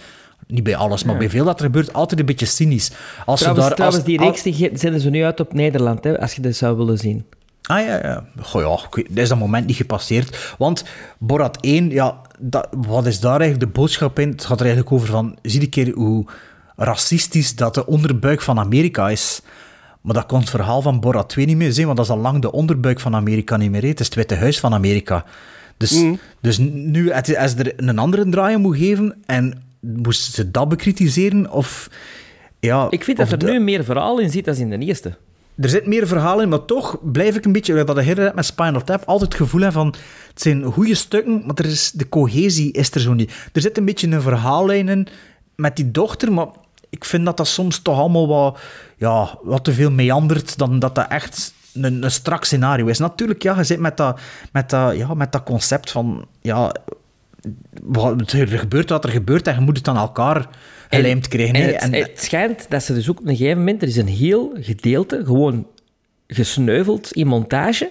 Speaker 2: Niet bij alles, maar bij veel dat er gebeurt, altijd een beetje cynisch. Als ze
Speaker 1: Trouwens,
Speaker 2: daar,
Speaker 1: trouwens
Speaker 2: als,
Speaker 1: die reeks die zenden ze nu uit op Nederland, hè, als je dat zou willen zien.
Speaker 2: Ah ja, ja. Goh, ja, dat is dat moment niet gepasseerd. Want Borat 1, ja, dat, wat is daar eigenlijk de boodschap in? Het gaat er eigenlijk over van, zie een keer hoe racistisch dat de onderbuik van Amerika is. Maar dat kon het verhaal van Borat 2 niet meer zijn, want dat is al lang de onderbuik van Amerika niet meer. hè. Het is het Witte Huis van Amerika. Dus, dus nu, het- als er een andere draai moet geven en moesten ze dat bekritiseren, of... Ja,
Speaker 1: Ik vind dat er
Speaker 2: de-
Speaker 1: nu meer verhaal in zit dan in de eerste.
Speaker 2: Er zit meer verhaal in, maar toch blijf ik een beetje, dat ik met Spinal Tap, altijd het gevoel heb van, het zijn goede stukken, maar er is, de cohesie is er zo niet. Er zit een beetje een verhaallijn in met die dochter, maar ik vind dat dat soms toch allemaal wat, ja, wat te veel meandert dan dat dat echt een, een strak scenario is. Natuurlijk, ja, je zit met dat, met dat, ja, met dat concept van, ja, wat, er gebeurt wat er gebeurt en je moet het aan elkaar gelijmd krijgen.
Speaker 1: En het,
Speaker 2: En-
Speaker 1: het schijnt dat ze dus ook op een gegeven moment... Er is een heel gedeelte gewoon gesneuveld in montage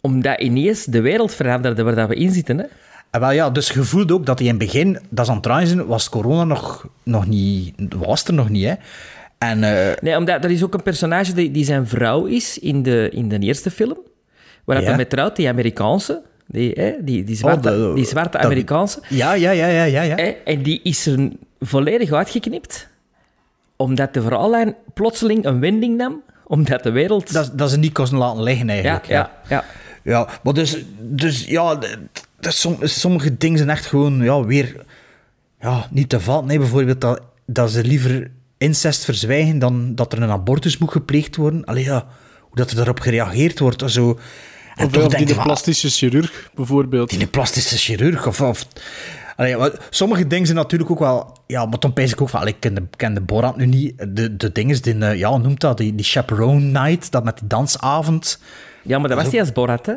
Speaker 1: omdat ineens de wereld veranderde waar dat we in zitten. Hè?
Speaker 2: En wel ja, dus je voelt ook dat hij in het begin, dat ze aan het was corona nog, nog niet, was er nog niet, hè. En, eh,
Speaker 1: Nee, omdat er is ook een personage die, die zijn vrouw is in de, in de eerste film. Waar dat
Speaker 2: Ja.
Speaker 1: hij met trouwt, die Amerikaanse. Die, hè, die, die zwarte,
Speaker 2: Oh,
Speaker 1: die zwarte
Speaker 2: dat-
Speaker 1: Amerikaanse.
Speaker 2: ja, ja, ja, ja, ja, ja.
Speaker 1: Hè, en die is er volledig uitgeknipt. Omdat de verhaallijn plotseling een wending nam. Omdat de wereld...
Speaker 2: Dat, dat ze niet kosten laten liggen, eigenlijk.
Speaker 1: Ja, ja, ja.
Speaker 2: Ja, maar dus, dus ja, som- sommige dingen zijn echt gewoon ja, weer ja, niet te vatten. Nee, bijvoorbeeld dat, dat ze liever incest verzwijgen dan dat er een abortus moet gepleegd worden. Allee, ja, hoe dat er daarop gereageerd wordt. Zo. En
Speaker 3: Of, die de
Speaker 2: van,
Speaker 3: plastische chirurg, bijvoorbeeld.
Speaker 2: die een plastische chirurg. Of, of, allee, sommige dingen zijn natuurlijk ook wel... Ja, maar dan pijs ik ook van... allee, Ik ken de, ken de Borat nu niet. De, de dingen, die, eh, ja, noemt dat? Die, die chaperone night, dat met die dansavond.
Speaker 1: Ja, maar dat was
Speaker 2: ook-
Speaker 1: die als Borat, hè?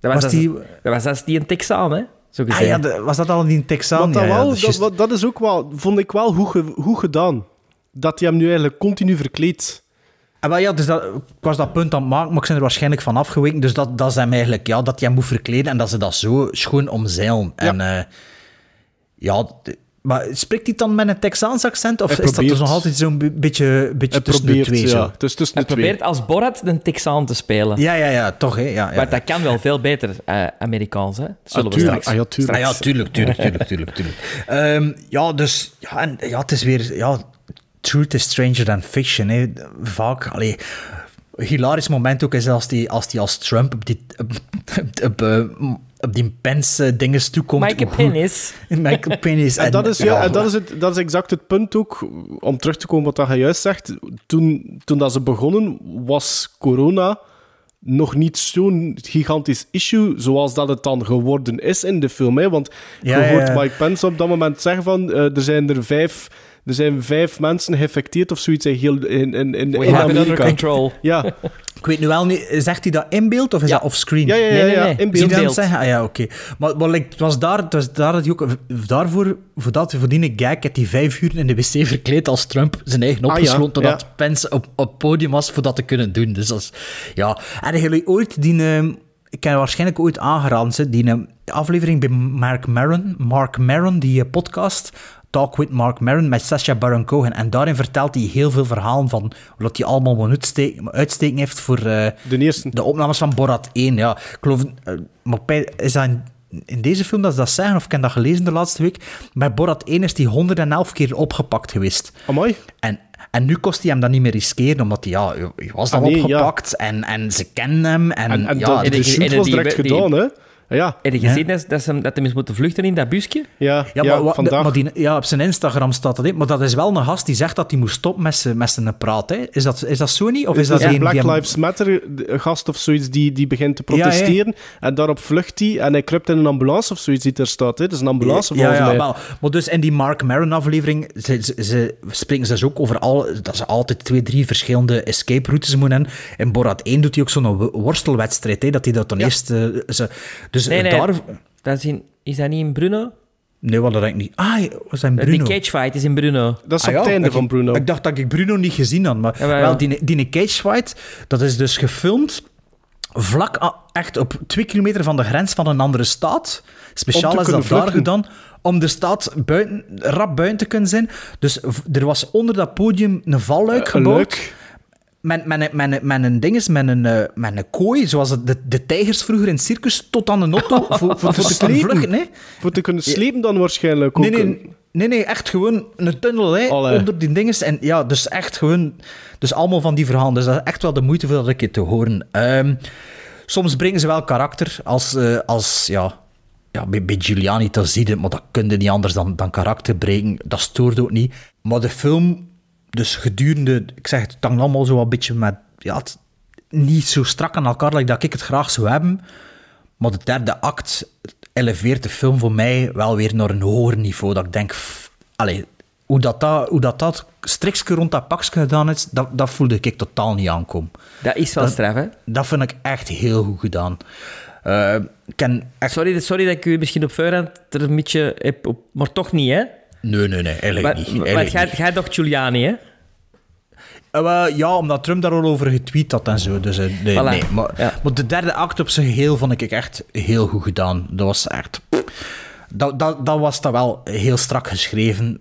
Speaker 1: Dat was,
Speaker 2: Was
Speaker 1: als,
Speaker 2: die-
Speaker 1: dat was als die een Texaan, hè? Zo
Speaker 2: Ah
Speaker 1: gezegd.
Speaker 2: ja, de- was dat al in die Texaan?
Speaker 3: Dat,
Speaker 2: Ja, ja,
Speaker 3: wel,
Speaker 2: dat is
Speaker 3: dat,
Speaker 2: juist.
Speaker 3: wat- dat is ook wel, vond ik wel goed, goed gedaan. Dat hij hem nu eigenlijk continu verkleedt.
Speaker 2: En wel, ja, dus dat, ik was dat punt aan het maken, maar ik ben er waarschijnlijk van afgeweken. Dus dat, dat is hem eigenlijk, ja, dat hem moet verkleden en dat ze dat zo schoon omzeilen. En eh, ja, maar spreekt hij dan met een Texaans accent? Of
Speaker 3: Hij
Speaker 2: is dat dus nog altijd zo'n be- beetje, beetje
Speaker 3: Hij
Speaker 2: tussen
Speaker 3: probeert,
Speaker 2: de twee?
Speaker 3: ja.
Speaker 2: Zo?
Speaker 3: Is tussen
Speaker 1: Hij
Speaker 3: de twee.
Speaker 1: probeert als Borat een Texaan te spelen.
Speaker 2: Ja, ja, ja, toch, hè? Ja, ja.
Speaker 1: Maar dat kan wel veel beter eh, Amerikaans, hè? Dat zullen we
Speaker 3: tuurlijk.
Speaker 1: straks...
Speaker 3: Ah, ja, tuurlijk.
Speaker 2: Ah, ja, tuurlijk, tuurlijk, tuurlijk, tuurlijk. tuurlijk. (laughs) Ehm, ja, dus ja, en, ja, het is weer... Ja, truth is stranger than fiction. Hè. Vaak, allee, een hilarisch moment ook is als die als, die als Trump op die, op, op, op, eh, op die Pence dinges toekomt.
Speaker 1: Michael
Speaker 2: hoe-
Speaker 1: Penis. (laughs)
Speaker 2: Michael Penis.
Speaker 3: En dat is, ja, en dat is, het, dat is exact het punt ook, om terug te komen wat dat je juist zegt. Toen, toen dat ze begonnen, was corona nog niet zo'n gigantisch issue zoals dat het dan geworden is in de film. Hè? Want
Speaker 2: Ja,
Speaker 3: je hoort
Speaker 2: ja.
Speaker 3: Mike Pence op dat moment zeggen van eh, er zijn er vijf... Er zijn vijf mensen geïnfecteerd of zoiets in, heel, in, in, in,
Speaker 1: We
Speaker 3: in
Speaker 1: have it under control.
Speaker 3: Ja,
Speaker 2: Ik weet nu wel niet, zegt hij dat in beeld of is
Speaker 1: Ja.
Speaker 2: dat offscreen?
Speaker 3: ja, ja, ja,
Speaker 1: Nee, nee,
Speaker 3: ja,
Speaker 1: nee.
Speaker 3: in
Speaker 2: Zie
Speaker 3: beeld.
Speaker 2: je dat zeggen? Ah ja, oké. Maar, maar like, het was daar, het was daar dat hij ook... Daarvoor, voor dat, die gag, heeft hij vijf uur in de wc verkleed als Trump zijn eigen
Speaker 3: Ah, ja,
Speaker 2: opgesloten, totdat
Speaker 3: ja.
Speaker 2: Pence op, op het podium was voor dat te kunnen doen. Dus dat is... Ja. En jullie ooit die... ehm, ik heb waarschijnlijk ooit aangeraden, die ehm, aflevering bij Mark Maron, Mark Maron, die eh, podcast... Talk with Mark Maron met Sacha Baron Cohen. En daarin vertelt hij heel veel verhalen van wat hij allemaal moet uitsteken, heeft voor... eh,
Speaker 3: De eerste.
Speaker 2: de opnames van Borat 1, ja. Ik geloof... eh, maar is dat in, in deze film dat ze dat zeggen, of ik heb dat gelezen de laatste week? Bij Borat 1 is die 111 keer opgepakt geweest.
Speaker 3: Amai.
Speaker 2: En, en nu kost hij hem dat niet meer riskeren, omdat hij, ja, hij was dan
Speaker 3: Ah, nee, ja.
Speaker 2: opgepakt en, en ze kennen hem. En,
Speaker 3: En, en
Speaker 2: ja,
Speaker 3: dat,
Speaker 1: en
Speaker 3: de was direct
Speaker 1: die-
Speaker 3: gedaan, hè? Ja,
Speaker 1: Heb je gezien dat, dat, ze, dat hem is moeten vluchten in dat busje?
Speaker 3: ja,
Speaker 2: ja,
Speaker 3: ja,
Speaker 2: maar,
Speaker 3: vandaag.
Speaker 2: maar die, ja, op zijn Instagram staat dat in. Maar dat is wel een gast die zegt dat hij moet stoppen met zijn, met zijn praat. Hè. Is, dat, is dat zo niet? Of is,
Speaker 3: is
Speaker 2: dat
Speaker 3: dat een Black Lives Matter een gast of zoiets die, die begint te protesteren en daarop vlucht hij en hij kruipt in een ambulance of zoiets die er staat. Hè? Dat is een ambulance
Speaker 2: ja,
Speaker 3: volgens
Speaker 2: ja,
Speaker 3: mij.
Speaker 2: Maar, maar dus in die Mark Maron aflevering ze, ze, ze spreken ze dus ook over al, dat ze altijd twee, drie verschillende escape routes moeten hebben. In Borat 1 doet hij ook zo'n wo- worstelwedstrijd, hè, dat hij dat dan
Speaker 1: Ja.
Speaker 2: eerst... eh, ze, dus
Speaker 1: Nee,
Speaker 2: eh,
Speaker 1: nee.
Speaker 2: daar...
Speaker 1: Dat is, in, is dat niet in Bruno?
Speaker 2: Nee, wat dat denk ik niet. Ah, was dat in Bruno?
Speaker 1: Die cagefight is in Bruno.
Speaker 3: Dat is
Speaker 2: Ah,
Speaker 3: op
Speaker 2: ja,
Speaker 3: het einde
Speaker 2: ik-
Speaker 3: van Bruno.
Speaker 2: Ik dacht dat ik Bruno niet gezien had, maar
Speaker 1: Ja, maar ja.
Speaker 2: wel, die, die cagefight, dat is dus gefilmd vlak echt op twee kilometer van de grens van een andere staat. Speciaal is dat daar gedaan om de staat buiten, rap buiten te kunnen zijn. Dus er was onder dat podium een valluik
Speaker 3: Een
Speaker 2: gebouwd.
Speaker 3: luik.
Speaker 2: Met, met, een- met, een- een dinges, met een, eh, met een kooi, zoals de, de tijgers vroeger in het circus, tot aan een auto (laughs) voor, voor,
Speaker 3: te
Speaker 2: te
Speaker 3: slepen.
Speaker 2: vluchten. Nee?
Speaker 3: Voor te kunnen slepen dan waarschijnlijk ook.
Speaker 2: Nee, nee, nee, nee, echt gewoon een tunnel hè,
Speaker 3: Allee.
Speaker 2: onder die dinges. En ja, dus echt gewoon... Dus allemaal van die verhalen. Dus dat is echt wel de moeite voor dat een keer te horen. Ehm, soms brengen ze wel karakter als... eh, als ja, ja, bij, bij Giuliani, dat zie je, maar dat kun je niet anders dan, dan karakter brengen. Dat stoort ook niet. Maar de film, dus gedurende... Ik zeg het, het hangt allemaal zo een beetje met... Ja, het- niet zo strak aan elkaar, like dat ik het graag zou hebben. Maar de derde act eleveert de film voor mij wel weer naar een hoger niveau. Dat ik denk, pff, allee, hoe dat, dat, hoe dat, dat striksje rond dat pakje gedaan is, dat, dat voelde ik totaal niet aankomen.
Speaker 1: Dat is wel straf, hè?
Speaker 2: Dat vind ik echt heel goed gedaan. Eh, ik ken echt...
Speaker 1: sorry, sorry dat ik u misschien op voorhand er een beetje heb op... Maar toch niet, hè?
Speaker 2: Nee, nee, nee, eigenlijk
Speaker 1: maar,
Speaker 2: niet.
Speaker 1: Maar
Speaker 2: Eigenlijk
Speaker 1: jij,
Speaker 2: niet.
Speaker 1: jij dacht Giuliani, hè?
Speaker 2: Eh, ja, omdat Trump daar al over getweet had en zo. Dus eh, nee,
Speaker 1: Voilà.
Speaker 2: nee. Maar,
Speaker 1: Ja.
Speaker 2: maar de derde act op zijn geheel vond ik echt heel goed gedaan. Dat was echt... Dat, dat, dat was dat wel heel strak geschreven.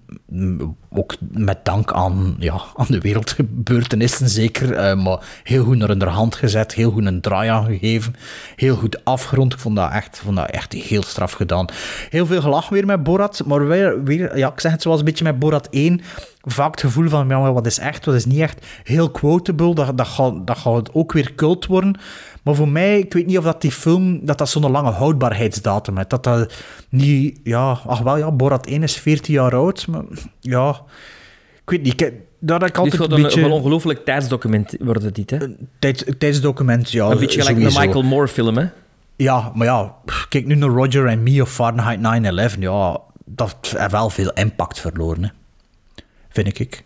Speaker 2: Ook met dank aan, ja, aan de wereldgebeurtenissen zeker. eh, maar heel goed naar hand gezet. Heel goed een draai aan gegeven. Heel goed afgerond. Ik vond dat echt, vond dat echt heel straf gedaan. Heel veel gelach weer met Borat. Maar weer, weer ja, ik zeg het zoals een beetje met Borat 1. Vaak het gevoel van, ja, wat is echt, wat is niet echt. Heel quotable. Dat, dat, gaat, dat gaat ook weer cult worden. Maar voor mij, ik weet niet of dat die film, dat dat zo'n lange houdbaarheidsdatum heeft. Dat dat niet, ja, ach wel, ja, Borat 1 is 14 jaar oud, maar ja, ik weet niet. Ik, dat ik
Speaker 1: Dit
Speaker 2: altijd
Speaker 1: gaat
Speaker 2: een
Speaker 1: een,
Speaker 2: beetje...
Speaker 1: wel ongelooflijk tijdsdocument worden, dit, hè?
Speaker 2: Tijds, tijdsdocument, ja.
Speaker 1: een beetje gelijk de Michael Moore film, hè?
Speaker 2: Ja, maar ja, kijk nu naar Roger en Me of Fahrenheit 9-11. Ja, dat heeft wel veel impact verloren, hè. Vind ik.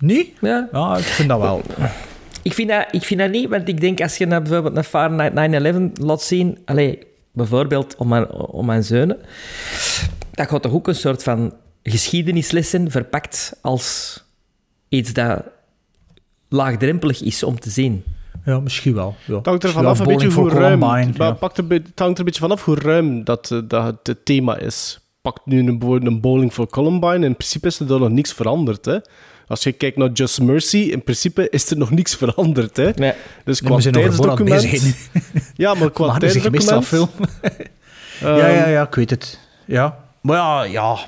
Speaker 2: Niet?
Speaker 1: Ja.
Speaker 2: Ja, ik vind dat wel.
Speaker 1: Ik vind, dat, ik vind dat niet, want ik denk als je naar bijvoorbeeld naar Fahrenheit 9-11 laat zien, allez, bijvoorbeeld om mijn, om mijn zonen, dat gaat toch ook een soort van geschiedenislessen verpakt als iets dat laagdrempelig is om te zien.
Speaker 2: Ja, misschien wel. Ja.
Speaker 3: Het hangt er vanaf een beetje hoe ruim.
Speaker 2: Ja.
Speaker 3: pakt er, het hangt er een beetje vanaf hoe ruim dat, eh, dat het eh, thema is. Pakt nu een, een bowling for Columbine, in principe is er dan nog niks veranderd. Hè? Als je kijkt naar Just Mercy, in principe is er nog niks veranderd. Hè?
Speaker 1: Nee.
Speaker 3: Dus
Speaker 2: Nee,
Speaker 3: qua
Speaker 2: Borat
Speaker 3: tijdsdocument... (laughs) ja, maar qua
Speaker 2: Maar
Speaker 3: tijdsdocument...
Speaker 2: film.
Speaker 3: Ehm, (laughs) (laughs)
Speaker 2: ja, ja, ja, ik weet het. Ja. Maar ja, ja.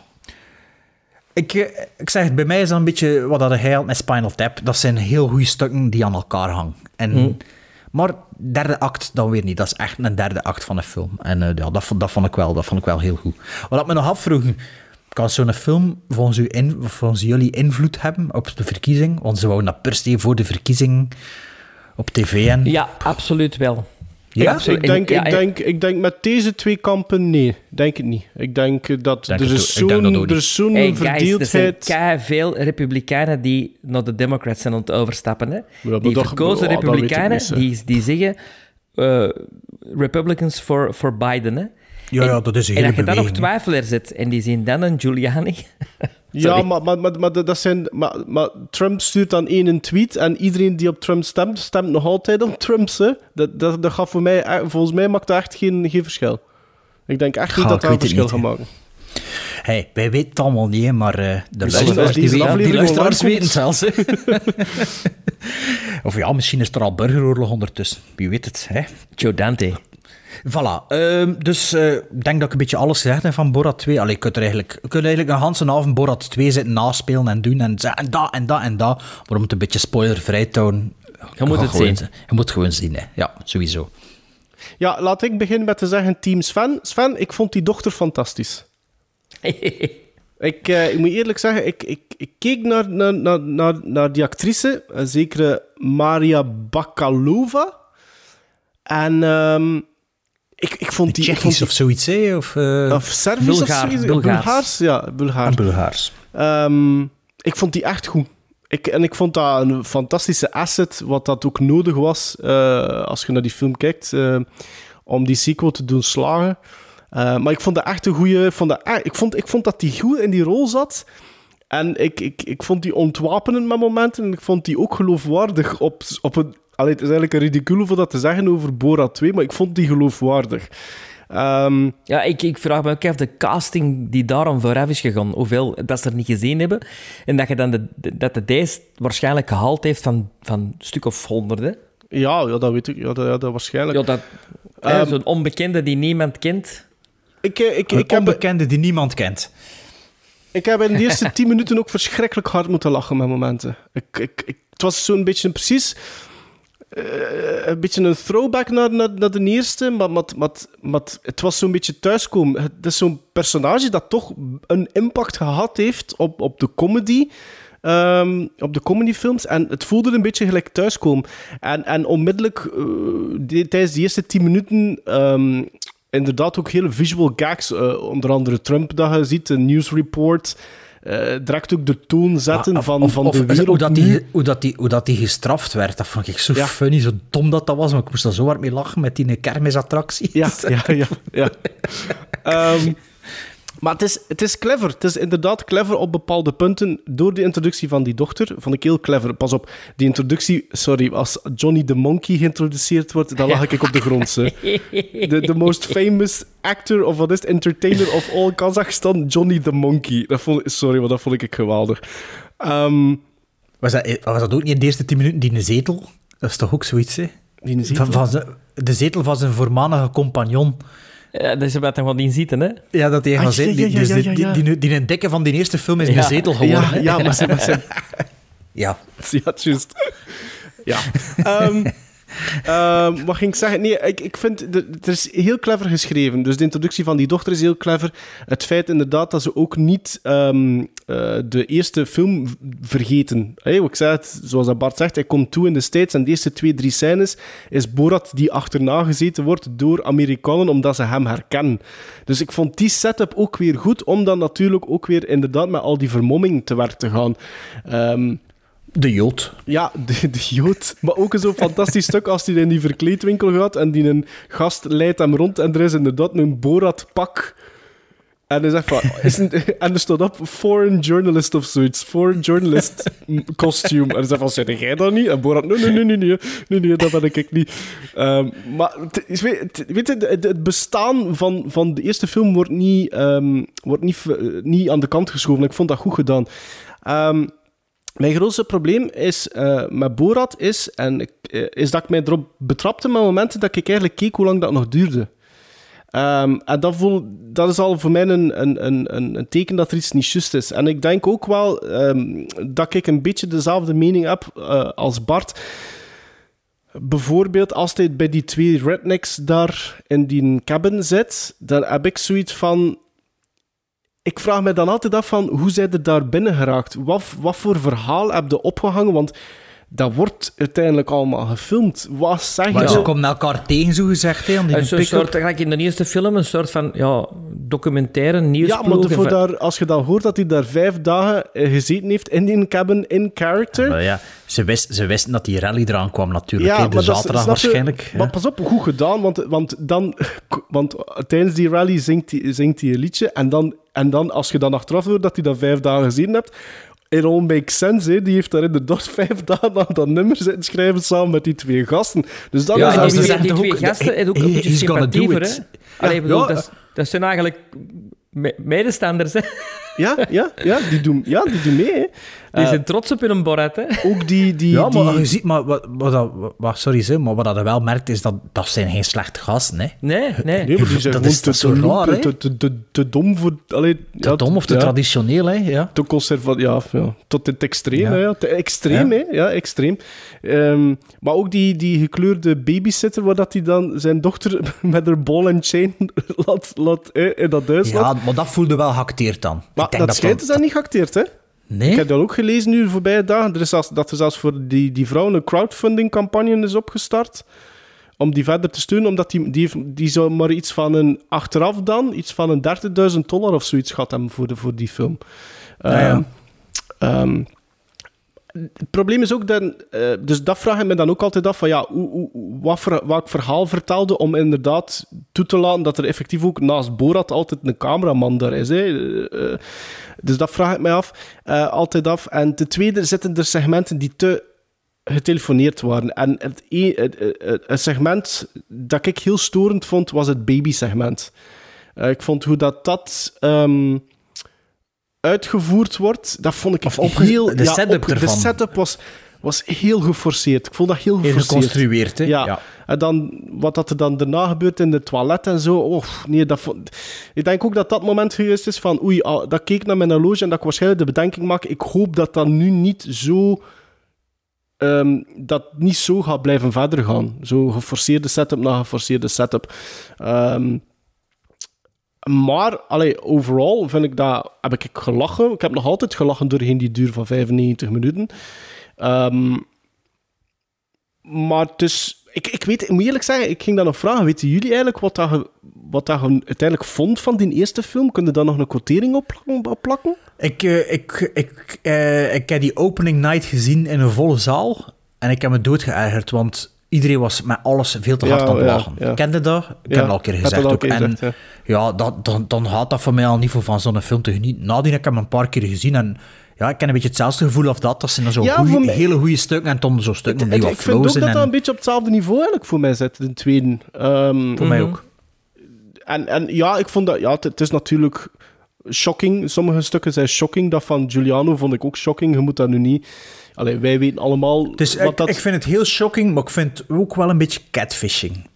Speaker 2: Ik, eh, ik zeg het, bij mij is dat een beetje wat dat hij had met Spinal Tap. Dat zijn heel goede stukken die aan elkaar hangen. En,
Speaker 1: Hmm.
Speaker 2: Maar derde act dan weer niet. Dat is echt een derde act van een film. En eh, ja, dat, vond- dat, vond ik wel, dat vond ik wel heel goed. Wat ik me nog afvroeg, kan zo'n film volgens, u in, volgens jullie invloed hebben op de verkiezing? Want ze wouden dat per se voor de verkiezing op tv en...
Speaker 1: Ja, absoluut wel.
Speaker 2: Ja?
Speaker 3: Ik denk, ik, denk, ik denk met deze twee kampen, nee, denk het niet. Ik denk dat
Speaker 2: Denk
Speaker 3: er
Speaker 2: het
Speaker 3: is
Speaker 2: ook- ik denk dat
Speaker 3: zo'n er zo'n
Speaker 1: Hey guys, er zijn
Speaker 3: verdeeldheid.
Speaker 1: veel republikeinen die naar de Democrats zijn aan het overstappen. Hè? die
Speaker 3: dat-
Speaker 1: verkozen
Speaker 3: ik
Speaker 1: republikeinen,
Speaker 3: niet,
Speaker 1: die, die zeggen eh, Republicans for, for Biden. Hè?
Speaker 2: Ja, ja, dat is een
Speaker 1: En dat je dan nog twijfelaars zit en die zien dan een Giuliani. (laughs)
Speaker 3: Ja, maar, maar, maar, maar dat zijn, maar, maar Trump stuurt dan één een tweet en iedereen die op Trump stemt, stemt nog altijd op Trumps. Hè? Dat, dat, dat gaat voor mij, eh, volgens mij maakt dat echt geen, geen verschil. Ik denk echt niet
Speaker 2: Ja,
Speaker 3: dat dat een verschil gaat maken.
Speaker 2: Hey, wij weten het allemaal niet, hè, maar eh de luisteraars, die, die
Speaker 3: aflevering
Speaker 2: luisteraars weten het zelfs. (laughs) of ja, misschien is er al burgeroorlog ondertussen. Wie weet het. Hè?
Speaker 1: Joe Dante.
Speaker 2: Voilà. Ehm, dus eh, ik denk dat ik een beetje alles gezegd heb van Borat 2. Allee, je kunt er eigenlijk, je kunt eigenlijk een hele avond Borat 2 zitten naspelen en doen en en dat en dat en dat. Maar om het een beetje spoilervrij te houden...
Speaker 1: Je moet het
Speaker 2: gewoon-
Speaker 1: zien.
Speaker 2: Je moet gewoon zien, hè. Ja, sowieso.
Speaker 3: Ja, laat ik beginnen met te zeggen team Sven. Sven, ik vond die dochter fantastisch. (laughs) ik, eh, ik moet eerlijk zeggen, ik, ik, ik keek naar, naar, naar, naar, naar die actrice, een zekere Maria Bakalova. En ehm, ik, ik vond die...
Speaker 2: Tsjechisch
Speaker 3: die-
Speaker 2: of zoiets, hè? Of, eh,
Speaker 3: Of Servisch
Speaker 1: Bulgaar,
Speaker 3: of zoiets?
Speaker 1: Bulgaars.
Speaker 3: Bulgaars? Ja, Bulgaars.
Speaker 2: en Bulgaars.
Speaker 3: Ehm, ik vond die echt goed. Ik, en ik vond dat een fantastische asset, wat dat ook nodig was eh, als je naar die film kijkt, eh, om die sequel te doen slagen. Eh, maar ik vond dat echt een goede. Ik vond, dat, e- ik, vond, ik vond dat die goed in die rol zat. En ik, ik, ik vond die ontwapenend met momenten. En ik vond die ook geloofwaardig op, op een. Allee, het is eigenlijk een ridicule voor dat te zeggen over Borat 2, maar ik vond die geloofwaardig. Ehm,
Speaker 1: Ja, ik, ik vraag me ook af de casting die daarom vooraf is gegaan. Hoeveel dat ze er niet gezien hebben. En dat je dan de, dat de deze waarschijnlijk gehaald heeft van, van een stuk of honderden.
Speaker 3: ja, ja, dat weet ik. Ja, dat, ja, dat waarschijnlijk.
Speaker 1: Ja, dat,
Speaker 3: Ehm,
Speaker 1: Zo'n onbekende die niemand kent.
Speaker 3: ik, eh, ik,
Speaker 2: Een
Speaker 3: ik, heb,
Speaker 2: onbekende die niemand kent.
Speaker 3: Ik heb in de (laughs) eerste tien minuten ook verschrikkelijk hard moeten lachen met momenten. Ik, ik, ik, het was zo'n beetje een precies... eh, een beetje een throwback naar, naar, naar de eerste, maar, maar, maar, maar het was zo'n beetje thuiskomen. Het is zo'n personage dat toch een impact gehad heeft op, op de comedy... ehm, op de comedyfilms. En het voelde een beetje gelijk thuiskomen. En, en onmiddellijk, eh, die- tijdens de eerste tien minuten... ehm, inderdaad ook hele visual gags. eh, onder andere Trump dat je ziet, een news report. Eh direct ook de toon zetten van, van
Speaker 2: of
Speaker 3: de wereld
Speaker 2: Hoe dat, die, hoe, dat die, hoe dat die gestraft werd, dat vond ik zo
Speaker 3: Ja.
Speaker 2: funny, zo dom dat dat was. Maar ik moest er zo hard mee lachen met die kermisattractie.
Speaker 3: Ja, ja, ja. ja. (laughs) Ehm, maar het is, het is clever. Het is inderdaad clever op bepaalde punten. Door de introductie van die dochter vond ik heel clever. Pas op, die introductie... Sorry, als Johnny the Monkey geïntroduceerd wordt, dan lag ik op de grond. (laughs) De the most famous actor of wat is het, entertainer of all Kazakhstan, Johnny the Monkey. Dat vond, sorry, maar dat vond ik geweldig. Ehm,
Speaker 2: Was dat, was dat ook niet in de eerste tien minuten die een zetel? Dat is toch ook zoiets, hè?
Speaker 3: Die een zetel?
Speaker 2: Van, van zijn- de zetel van zijn voormalige compagnon.
Speaker 1: Ja, dat is wat hij van die zitten, hè?
Speaker 2: Ja, dat hij
Speaker 3: Ah,
Speaker 2: gaat zitten.
Speaker 3: ja,
Speaker 2: Die,
Speaker 3: ja,
Speaker 2: dus
Speaker 3: ja,
Speaker 2: die,
Speaker 3: ja,
Speaker 2: die, die, die, die dikke van die eerste film is
Speaker 1: Ja.
Speaker 2: een zetel geworden.
Speaker 3: ja,
Speaker 2: hè?
Speaker 3: ja, maar ze... Maar ze (laughs)
Speaker 2: Ja.
Speaker 3: Ja, juist. Ja. Ehm, ehm, wat ging ik zeggen? Nee, ik, ik vind... Het is heel clever geschreven. Dus de introductie van die dochter is heel clever. Het feit inderdaad dat ze ook niet ehm, eh, de eerste film vergeten. Hey, ik zei het, zoals dat Bart zegt, hij komt toe in de States en de eerste twee, drie scènes is Borat die achterna gezeten wordt door Amerikanen omdat ze hem herkennen. Dus ik vond die setup ook weer goed, om dan natuurlijk ook weer inderdaad met al die vermomming te werk te gaan. Ehm,
Speaker 2: De Jood.
Speaker 3: ja, de, de Jood. Maar ook zo'n fantastisch stuk als hij in die verkleedwinkel gaat en die een gast leidt hem rond en er is inderdaad een Borat-pak. En hij zegt van... Is (laughs) en er staat op foreign journalist of zoiets. Foreign journalist costume. En hij zegt van, zeg jij dat niet? En Borat, nee, nee, nee, nee, nee, nee, dat ben ik niet. Ehm, maar weet, je, het, bestaan van, van de eerste film wordt niet, ehm, wordt niet, niet aan de kant geschoven. Ik vond dat goed gedaan. Ehm, mijn grootste probleem is eh, met Borat is, en eh, is dat ik mij erop betrapte met momenten dat ik eigenlijk keek hoe lang dat nog duurde. Ehm, en dat, dat is al voor mij een, een, een, een teken dat er iets niet juist is. En ik denk ook wel ehm, dat ik een beetje dezelfde mening heb eh, als Bart. Bijvoorbeeld als hij bij die twee rednecks daar in die cabin zit, dan heb ik zoiets van... Ik vraag me dan altijd af van, hoe zijn er daar binnen geraakt? Wat, wat voor verhaal heb je opgehangen? Want dat wordt uiteindelijk allemaal gefilmd. Wat zeg
Speaker 2: Maar
Speaker 3: je?
Speaker 2: ze komen elkaar tegen, zo gezegd, hè,
Speaker 1: Een soort, gelijk in de eerste film, een soort van ja, documentaire,
Speaker 3: Ja,
Speaker 1: nieuwsploeg.
Speaker 3: maar voor daar, als je dan hoort dat hij daar vijf dagen eh, gezeten heeft in die cabin, in character...
Speaker 2: Maar ja, ze, wist, ze wisten dat die rally eraan kwam natuurlijk. hè, de
Speaker 3: dat is-
Speaker 2: zaterdag
Speaker 3: je?
Speaker 2: waarschijnlijk. ja.
Speaker 3: Maar pas op, goed gedaan, want, want, dan, (laughs) want tijdens die rally zingt hij, zingt hij een liedje. En dan, en dan, als je dan achteraf hoort dat hij dat vijf dagen gezien hebt. It all makes sense, hè. Die heeft daar inderdaad vijf dagen aan dat nummer zitten schrijven samen met die twee gasten. Dus dan
Speaker 1: Ja,
Speaker 3: is
Speaker 1: en
Speaker 3: dat
Speaker 1: die, twee- die twee gasten hebben ook een beetje
Speaker 2: he's gonna do
Speaker 1: sympathie voor,
Speaker 2: it.
Speaker 1: hè. Allee, bedoel,
Speaker 3: Ja.
Speaker 1: dat, is- dat zijn eigenlijk me- medestanders, hè.
Speaker 3: Ja, ja, ja, die doen, ja, die doen mee, hè.
Speaker 1: Die
Speaker 3: Eh,
Speaker 1: zijn trots op hun Borat, hè.
Speaker 3: ook die... die,
Speaker 2: Ja, maar
Speaker 3: die-
Speaker 2: je ziet, maar wat, wat, wat, sorry, zeg, maar wat je wel merkt is dat dat zijn geen slechte gasten, hè.
Speaker 1: Nee, nee.
Speaker 3: Nee, maar die zijn
Speaker 2: Dat is-
Speaker 3: te,
Speaker 2: dat is zo
Speaker 3: te,
Speaker 2: raar, hè?
Speaker 3: te, te, te, te dom voor... Allee,
Speaker 2: Te
Speaker 3: ja,
Speaker 2: dom of te
Speaker 3: ja.
Speaker 2: traditioneel, hè. Ja.
Speaker 3: te conserva ja, ja, tot in het extreem.
Speaker 2: Ja.
Speaker 3: hè, Ja. Te extreem,
Speaker 2: Ja.
Speaker 3: hè? Ja, extreem. Ehm, maar ook die, die gekleurde babysitter, waar dat hij dan zijn dochter (laughs) met haar ball and chain (laughs) laat, laat hè, in dat huis
Speaker 2: ja, maar dat voelde wel geacteerd dan.
Speaker 3: Maar
Speaker 2: denk
Speaker 3: dat schijnt is dat niet geacteerd, hè?
Speaker 2: Nee?
Speaker 3: Ik heb dat ook gelezen nu de voorbije dagen. Er is zelfs, dat er zelfs voor die, die vrouw een crowdfunding-campagne is opgestart. Om die verder te steunen, omdat die, die, die zou maar iets van een... Achteraf dan, iets van een 30.000 dollar of zoiets gehad hebben voor, de, voor die film.
Speaker 2: Ah, ja.
Speaker 3: Ehm, ehm, het probleem is ook dat... eh, dus dat vraag ik me dan ook altijd af van ja, hoe, wat voor, welk verhaal vertelde om inderdaad toe te laten dat er effectief ook naast Borat altijd een cameraman daar is. Hè. Eh, eh, dus dat vraag ik mij af, altijd af. En ten tweede zitten er segmenten die te getelefoneerd waren. En het, e- het segment dat ik heel storend vond, was het baby-segment. Ik vond hoe dat, dat ehm, uitgevoerd wordt, dat vond ik
Speaker 2: Of opge-
Speaker 3: heel...
Speaker 2: de setup
Speaker 3: De
Speaker 2: ervan.
Speaker 3: setup was, was heel geforceerd. Ik vond dat heel
Speaker 2: Heel
Speaker 3: geforceerd.
Speaker 2: geconstrueerd, hè.
Speaker 3: Ja.
Speaker 2: Ja.
Speaker 3: En dan, wat dat er dan daarna gebeurt in de toilet en zo. Oh, nee, dat vond... Ik denk ook dat dat moment geweest is van... Oei, ah, dat keek naar mijn horloge en dat ik waarschijnlijk de bedenking maak... Ik hoop dat dat nu niet zo... ehm, dat niet zo gaat blijven verder gaan. Zo geforceerde setup na geforceerde setup. Ehm, maar, allee, overal vind ik dat... Heb ik gelachen. Ik heb nog altijd gelachen doorheen die duur van 95 minuten. Ehm, maar is, Ik, ik weet, moet eerlijk zeggen, ik ging dat nog vragen. Weten jullie eigenlijk wat, dat wat dat uiteindelijk vond van die eerste film? Kun je daar nog een quotering op plakken? Plakken?
Speaker 2: Ik, ik, ik, uh, ik heb die opening night gezien in een volle zaal. En ik heb me doodgeërgerd, want iedereen was met alles veel te hard
Speaker 3: Ja,
Speaker 2: aan het lachen.
Speaker 3: ja.
Speaker 2: Kende dat? Ik heb het al een keer gezegd ook.
Speaker 3: keer
Speaker 2: en
Speaker 3: gezegd,
Speaker 2: ja, dat, dan, dan gaat dat voor mij al niet voor van zo'n film te genieten. Nadien heb ik hem een paar keer gezien en ja, ik ken een beetje hetzelfde gevoel of dat. Dat zijn dan zo
Speaker 3: Ja,
Speaker 2: goeie-
Speaker 3: voor mij-
Speaker 2: hele goede stukken en dan zo stukken die
Speaker 3: Ik,
Speaker 2: wat
Speaker 3: ik vind ook dat dat
Speaker 2: en-
Speaker 3: een beetje op hetzelfde niveau eigenlijk voor mij zit, de tweede. Ehm,
Speaker 2: Voor mij ook.
Speaker 3: En, en ja, ik vond dat... Ja, het, het is natuurlijk shocking. Sommige stukken zijn shocking. Dat van Giuliano vond ik ook shocking. Je moet dat nu niet... Allee, wij weten allemaal
Speaker 2: Dus
Speaker 3: wat
Speaker 2: ik,
Speaker 3: dat...
Speaker 2: ik vind het heel shocking, maar ik vind het ook wel een beetje catfishing.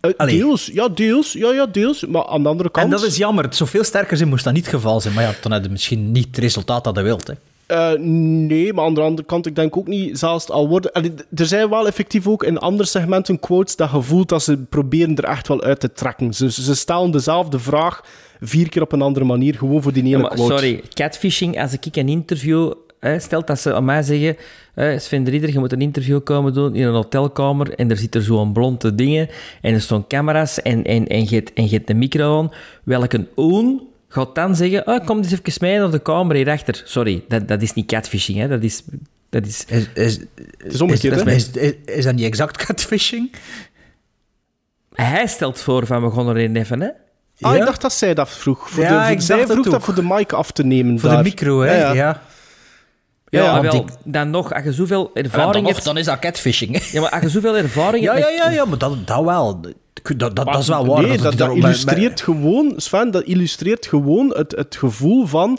Speaker 3: Eh,
Speaker 2: Allee.
Speaker 3: deels, ja, deels. Ja, ja, deels. Maar aan de andere kant...
Speaker 2: En dat is jammer. Het zou veel sterker zijn, moest dat niet het geval zijn. Maar ja, dan heb je misschien niet het resultaat dat je wilt. Hè.
Speaker 3: Eh, nee, maar aan de andere kant, ik denk ook niet, zelfs al worden... Allee, er zijn wel effectief ook in andere segmenten quotes dat je voelt dat ze proberen er echt wel uit te trekken. Ze, ze stellen dezelfde vraag vier keer op een andere manier, gewoon voor die ene
Speaker 1: Ja, maar
Speaker 3: quote.
Speaker 1: sorry, catfishing, als ik een interview... Hè, stelt dat ze aan mij zeggen... Hè, Sven de Ridder, je moet een interview komen doen in een hotelkamer en er zitten zo'n blonde dingen en er staan camera's en, en, en, je, en je hebt een micro aan. Welke oon gaat dan zeggen... Oh, kom eens even mee naar de kamer hierachter. Sorry, dat, dat is niet catfishing. Hè. Dat is... Dat is,
Speaker 2: Is, is,
Speaker 3: het is omgekeerd,
Speaker 2: is,
Speaker 3: hè?
Speaker 2: is, is, is dat niet exact catfishing?
Speaker 1: Hij stelt voor van, we gaan erin even, hè.
Speaker 3: Ah,
Speaker 2: Ja?
Speaker 3: ik dacht dat zij dat vroeg. Voor
Speaker 2: Ja,
Speaker 3: de, voor-
Speaker 2: ik
Speaker 3: zij vroeg dat voor de mic af te nemen.
Speaker 2: Voor
Speaker 3: daar.
Speaker 2: de micro, hè?
Speaker 3: Ja,
Speaker 2: Ja.
Speaker 3: Ja.
Speaker 1: Ja,
Speaker 3: Ja,
Speaker 1: wel,
Speaker 2: want
Speaker 1: dan nog, als je zoveel ervaring
Speaker 2: dan, nog,
Speaker 1: hebt...
Speaker 2: dan is dat catfishing.
Speaker 1: Ja, maar als je zoveel ervaring
Speaker 2: Ja,
Speaker 1: hebt...
Speaker 2: ja, ja, ja, maar dat, dat wel. Dat, dat, dat is wel waar.
Speaker 3: Nee, dat,
Speaker 2: bij-
Speaker 3: illustreert gewoon, Sven, dat illustreert gewoon het, het gevoel van,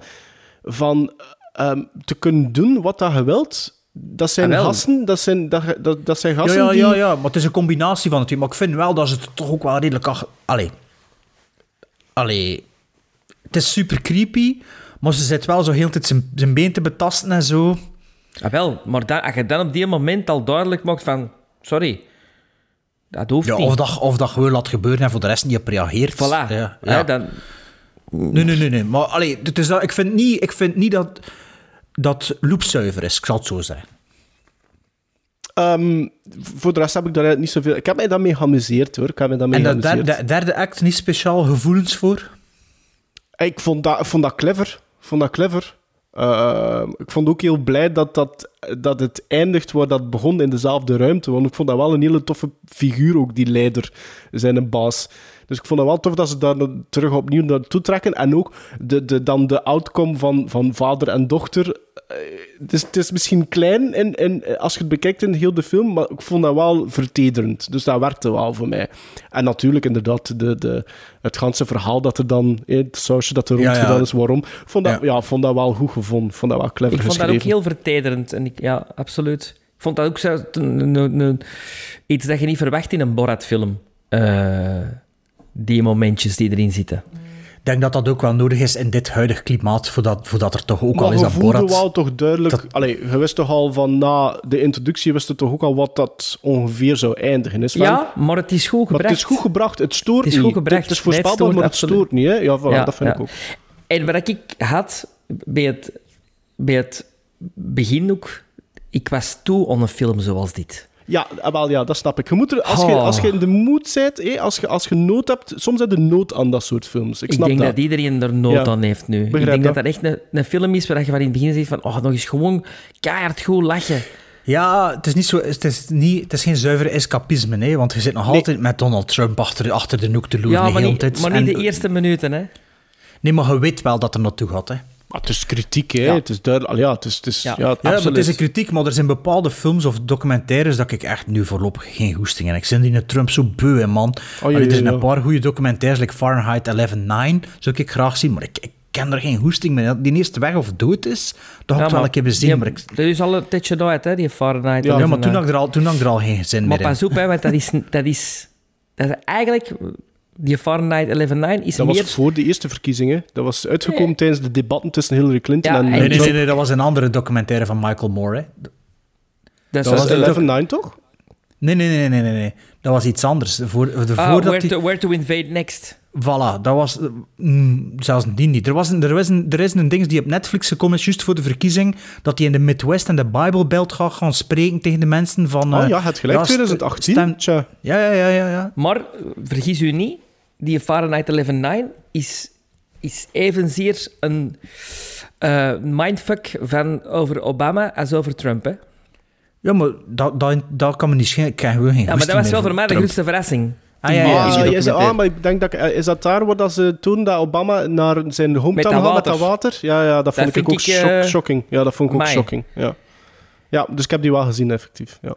Speaker 3: van ehm, te kunnen doen wat dat je wilt. Dat zijn
Speaker 1: Ah,
Speaker 3: gasten, dat zijn, dat, dat, dat zijn
Speaker 2: Ja,
Speaker 3: gasten
Speaker 2: ja,
Speaker 3: die...
Speaker 2: ja, ja, maar het is een combinatie van het twee. Maar ik vind wel dat ze het toch ook wel redelijk... Allee. Allee. Het is super creepy, maar ze zit wel zo heel de tijd zijn, zijn been te betasten en zo.
Speaker 1: Ah, wel, maar dan, als je dan op die moment al duidelijk maakt van... Sorry, dat hoeft
Speaker 2: Ja,
Speaker 1: niet.
Speaker 2: of, dat, of dat gewoon laat gebeuren en voor de rest niet op reageert.
Speaker 1: Voilà.
Speaker 2: Ja,
Speaker 1: Hè,
Speaker 2: ja.
Speaker 1: dan,
Speaker 2: Nee, nee, nee, nee. Maar allee, het is dat, ik, vind niet, ik vind niet dat dat loopzuiver is, ik zal het zo zeggen.
Speaker 3: Ehm, voor de rest heb ik daar niet zoveel... Ik heb mij daarmee geamuseerd, hoor. Ik heb mij daarmee
Speaker 2: En dat derde act niet speciaal gevoelens voor?
Speaker 3: Ik vond dat, ik vond dat clever. Vond dat clever. Eh, ik vond ook heel blij dat, dat, dat het eindigt waar dat begon in dezelfde ruimte. Want ik vond dat wel een hele toffe figuur, ook die leider, zijn een baas. Dus ik vond het wel tof dat ze daar terug opnieuw naartoe trekken. En ook de, de, dan de outcome van, van vader en dochter. Eh, Het is, het is misschien klein in, in, als je het bekijkt in heel de film, maar ik vond dat wel vertederend. Dus dat werkte wel voor mij. En natuurlijk, inderdaad, de, de, het ganse verhaal dat er dan, eh, het sausje dat er rond
Speaker 2: ja.
Speaker 3: gedaan is, waarom. Ik vond dat, ja. vond dat wel goed gevonden. Ik vond dat wel clever
Speaker 1: ik vond dat
Speaker 3: geschreven.
Speaker 1: ook heel vertederend. En ik, ja, absoluut. Ik vond dat ook zo, iets dat je niet verwacht in een Borat-film. Eh, die momentjes die erin zitten.
Speaker 2: Ik denk dat dat ook wel nodig is in dit huidige klimaat, voordat, voordat er toch ook al
Speaker 3: Maar
Speaker 2: is dat Borat...
Speaker 3: wel toch duidelijk... Allee, je wist toch al van na de introductie, wist je toch ook al wat dat ongeveer zou eindigen. Is?
Speaker 1: Ja, maar het is goed
Speaker 3: Maar
Speaker 1: gebracht.
Speaker 3: het is goed gebracht. Het stoort
Speaker 1: Het is goed
Speaker 3: niet.
Speaker 1: gebracht.
Speaker 3: Het is
Speaker 1: Nee, het
Speaker 3: voorspelbaar, maar het
Speaker 1: absoluut.
Speaker 3: stoort niet. Hè? Ja, voilà, dat vind
Speaker 1: ja.
Speaker 3: ik ook.
Speaker 1: En wat ik had bij het, bij het begin ook... Ik was toe aan een film zoals dit.
Speaker 3: Ja, wel, ja, dat snap ik. Je moet er, als, je,
Speaker 1: Oh.
Speaker 3: als je in de mood bent, hé, als, je, als je nood hebt... Soms heb je nood aan dat soort films. Ik,
Speaker 1: Ik,
Speaker 3: snap
Speaker 1: denk dat.
Speaker 3: dat.
Speaker 1: iedereen er nood
Speaker 3: Ja.
Speaker 1: aan heeft nu.
Speaker 3: Begrijp
Speaker 1: ik denk dat
Speaker 3: dat.
Speaker 1: dat echt een, een film is waar je van in het begin zegt van... Oh, nog eens gewoon keihard goed lachen.
Speaker 2: Ja, het is, niet zo, het, is niet, het is geen zuivere escapisme, hè, want je zit nog altijd met Donald Trump achter, achter de noek te loeren.
Speaker 1: Ja,
Speaker 2: de
Speaker 1: maar
Speaker 2: hele
Speaker 1: niet,
Speaker 2: tijd.
Speaker 1: maar niet
Speaker 2: En-
Speaker 1: de eerste minuten, hè.
Speaker 2: Nee, maar je weet wel dat er naartoe gaat. Hè.
Speaker 3: Maar het is kritiek, hè.
Speaker 2: Ja.
Speaker 3: Het is duidelijk... Ja, het is... Het is ja.
Speaker 2: Ja, maar
Speaker 3: absoluut.
Speaker 2: het is een kritiek, maar er zijn bepaalde films of documentaires dat ik echt nu voorlopig geen goesting heb. Ik vind die Trump zo beu, hè, man.
Speaker 3: Oh,
Speaker 2: Allee, er zijn een paar goede documentaires, like Fahrenheit 11-9, zou ik graag zien, maar ik, ik ken er geen goesting mee. Die eerste weg of dood is, dat had ik wel een keer bezien. maar ik,
Speaker 1: Dat is al een tijdje uit, hè, die Fahrenheit.
Speaker 2: ja, maar
Speaker 1: 11,
Speaker 2: toen had ik er al, toen had ik er al geen zin
Speaker 1: Maar
Speaker 2: meer in.
Speaker 1: pas op, hè, want dat is, (laughs) dat is, dat is eigenlijk... Die Fahrenheit 11 is
Speaker 3: Dat
Speaker 1: meer...
Speaker 3: was voor de eerste verkiezingen. Dat was uitgekomen tijdens de debatten tussen Hillary Clinton
Speaker 1: Ja,
Speaker 3: en...
Speaker 2: Nee, nee, nee, nee, dat was een andere documentaire van Michael Moore. Hè.
Speaker 3: Dat,
Speaker 1: was
Speaker 3: was
Speaker 1: de-
Speaker 3: 11-9, toch?
Speaker 2: Nee, nee, nee, nee, nee, nee. Dat was iets anders. Voor, de,
Speaker 1: Ah,
Speaker 2: voordat
Speaker 1: where,
Speaker 2: die-
Speaker 1: to, where to Invade Next.
Speaker 2: Voilà, dat was... mm, zelfs die niet. Er, was een, er, was een, er is een ding die op Netflix gekomen is, juist voor de verkiezing, dat hij in de Midwest en de Bible Belt gaat gaan spreken tegen de mensen van...
Speaker 3: Oh
Speaker 2: eh,
Speaker 3: ja, het gelijk,
Speaker 2: st-
Speaker 3: 2018.
Speaker 2: stem-
Speaker 3: Tja.
Speaker 2: Ja, ja, ja, ja, ja.
Speaker 1: Maar, eh, vergis u niet, die Fahrenheit 11.9 is, is evenzeer een eh, mindfuck van over Obama als over Trump. Hè?
Speaker 2: Ja, maar dat, dat, dat kan me niet schelen. Ik krijg gewoon geen
Speaker 1: Ja, maar dat was wel voor mij de grootste verrassing.
Speaker 2: Ah, ja, ja,
Speaker 3: Ah,
Speaker 2: ja,
Speaker 3: is, ah, maar ik denk dat, eh, is dat daar waar dat ze toen dat Obama naar zijn
Speaker 1: Met
Speaker 3: hometown
Speaker 1: dat
Speaker 3: gaat met dat
Speaker 1: water.
Speaker 3: Ja, ja dat vond ik ook
Speaker 1: ik,
Speaker 3: shock-
Speaker 1: eh,
Speaker 3: shocking. Ja, dat vond ik ook shocking. Ja. ja, dus ik heb die wel gezien, effectief. Ja.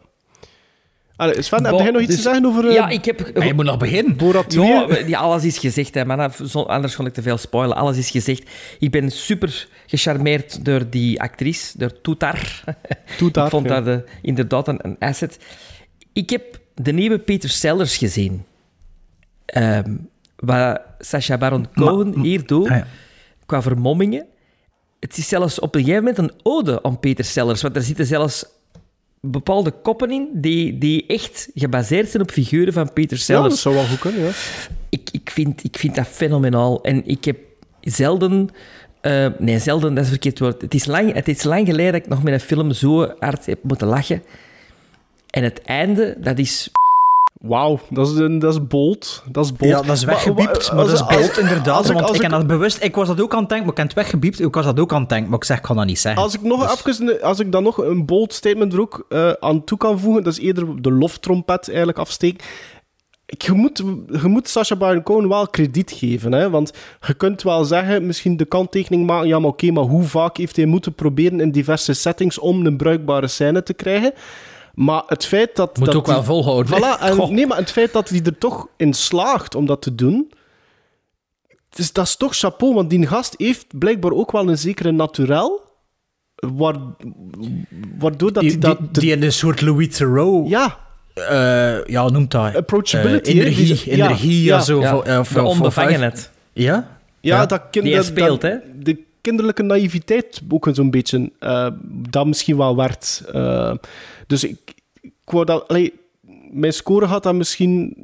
Speaker 3: Allee, Sven, heb jij nog iets
Speaker 1: dus-
Speaker 3: te zeggen over...
Speaker 1: Ja, ik heb...
Speaker 2: Maar je moet nog beginnen.
Speaker 3: Borat 2?
Speaker 1: Ja, ja, alles is gezegd, hè, man. Anders kon ik te veel spoilen. Alles is gezegd. Ik ben super gecharmeerd door die actrice, door Toetar. (laughs)
Speaker 3: Toetar,
Speaker 1: ik vond
Speaker 3: ja.
Speaker 1: dat eh, inderdaad een, een asset. Ik heb de nieuwe Peter Sellers gezien. Ehm, wat Sacha Baron Cohen hier doet,
Speaker 2: Ah, ja.
Speaker 1: qua vermommingen. Het is zelfs op een gegeven moment een ode aan Peter Sellers, want er zitten zelfs bepaalde koppen in die, die echt gebaseerd zijn op figuren van Peter
Speaker 3: Ja,
Speaker 1: Sellers
Speaker 3: dat zou wel goed kunnen, ja.
Speaker 1: ik, ik, vind, ik vind dat fenomenaal. En ik heb zelden... eh, nee, zelden, dat is een verkeerd woord. Het is, lang, het is lang geleden dat ik nog met een film zo hard heb moeten lachen. En het einde, dat is...
Speaker 3: Wauw, dat is, een- dat is bold. Dat is bold.
Speaker 2: Ja, dat is weggebiept, maar,
Speaker 3: als-
Speaker 2: dat is
Speaker 3: als-
Speaker 2: bold inderdaad.
Speaker 3: als ik-
Speaker 2: want
Speaker 3: als
Speaker 2: ik,
Speaker 3: ik-
Speaker 2: heb dat bewust, ik was dat ook aan het denken, maar ik heb het weggebiept. Ik was dat ook aan het denken, maar ik zeg, ik kan dat niet zeggen.
Speaker 3: Als ik, nog
Speaker 2: Dus-
Speaker 3: even, als ik dan nog een bold statement er ook eh, aan toe kan voegen, dat is eerder de loftrompet eigenlijk afsteken. Ik- Je moet, je moet Sacha Baron Cohen wel krediet geven. Hè? Want je kunt wel zeggen, misschien de kanttekening maken, ja, maar oké, maar hoe vaak heeft hij moeten proberen in diverse settings om een bruikbare scène te krijgen? Maar het feit dat...
Speaker 2: Moet
Speaker 3: dat
Speaker 2: ook wel
Speaker 3: die-
Speaker 2: volhouden, hè?
Speaker 3: Voilà, en, nee, maar het feit dat hij er toch in slaagt om dat te doen... Dus dat is toch chapeau, want die gast heeft blijkbaar ook wel een zekere naturel, waar, waardoor dat
Speaker 2: die,
Speaker 3: hij dat...
Speaker 2: die, die in een soort Louis Theroux...
Speaker 3: Ja.
Speaker 2: eh, ja, noemt dat?
Speaker 3: Approachability,
Speaker 2: Eh,
Speaker 3: hè,
Speaker 2: energie,
Speaker 3: die- ja,
Speaker 2: energie,
Speaker 3: ja.
Speaker 2: ja, zo.
Speaker 3: Ja.
Speaker 1: De onbevangenheid.
Speaker 2: Ja?
Speaker 3: Ja, dat kind,
Speaker 1: Die hij
Speaker 3: dat-
Speaker 1: speelt,
Speaker 3: dat-
Speaker 1: hè?
Speaker 3: De kinderlijke naïviteit ook zo'n beetje. eh, dat misschien wel werd. eh, dus ik, ik wou dat... allee, mijn score gaat dat misschien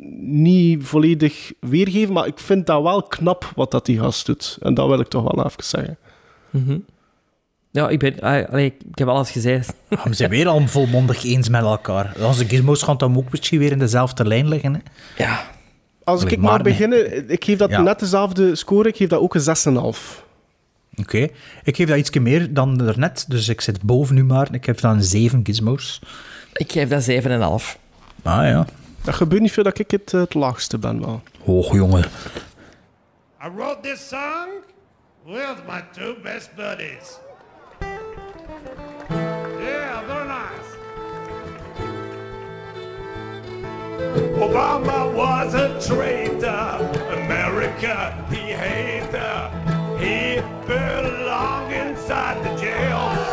Speaker 3: niet volledig weergeven, maar ik vind dat wel knap wat dat die gast doet. En dat wil ik toch wel even zeggen.
Speaker 1: Mhm. Ja, ik ben... ah, allee, ik heb alles gezegd. (laughs)
Speaker 2: Ah, We zijn weer al volmondig eens met elkaar. Onze gizmos gaan dan ook misschien weer in dezelfde lijn liggen. Hè?
Speaker 1: Ja.
Speaker 3: Als
Speaker 2: Allee,
Speaker 3: ik
Speaker 2: maar nee.
Speaker 3: beginnen, ik geef dat
Speaker 2: Ja.
Speaker 3: net dezelfde score, ik geef dat ook een 6,5.
Speaker 2: Oké. Ik geef dat iets meer dan daarnet, dus ik zit boven nu maar. Ik heb dan 7 gizmos.
Speaker 1: Ik geef dat 7,5.
Speaker 2: Ah ja.
Speaker 3: Dat gebeurt niet veel dat ik het, eh, het laagste ben wel.
Speaker 2: Hoog, jongen.
Speaker 21: I wrote this song with my two best buddies. Yeah, very nice. Obama was a traitor. America, he hated. He belonged inside the jails.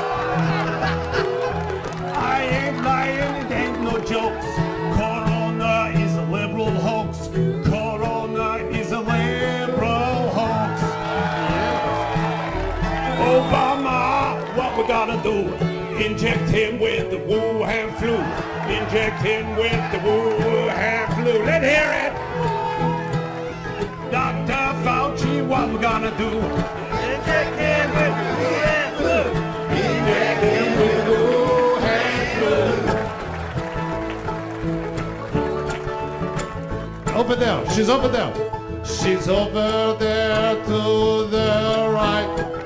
Speaker 21: I ain't lying, it ain't no jokes. Corona is a liberal hoax. Corona is a liberal hoax. Obama, what we gonna do? Inject him with the Wuhan flu. Inject him with the Wuhan flu. Let's hear it. Dr. Fauci, what we gonna do? Inject him with the Wuhan flu. Inject him with the Wuhan flu. Over there. She's over there. She's over there to the right.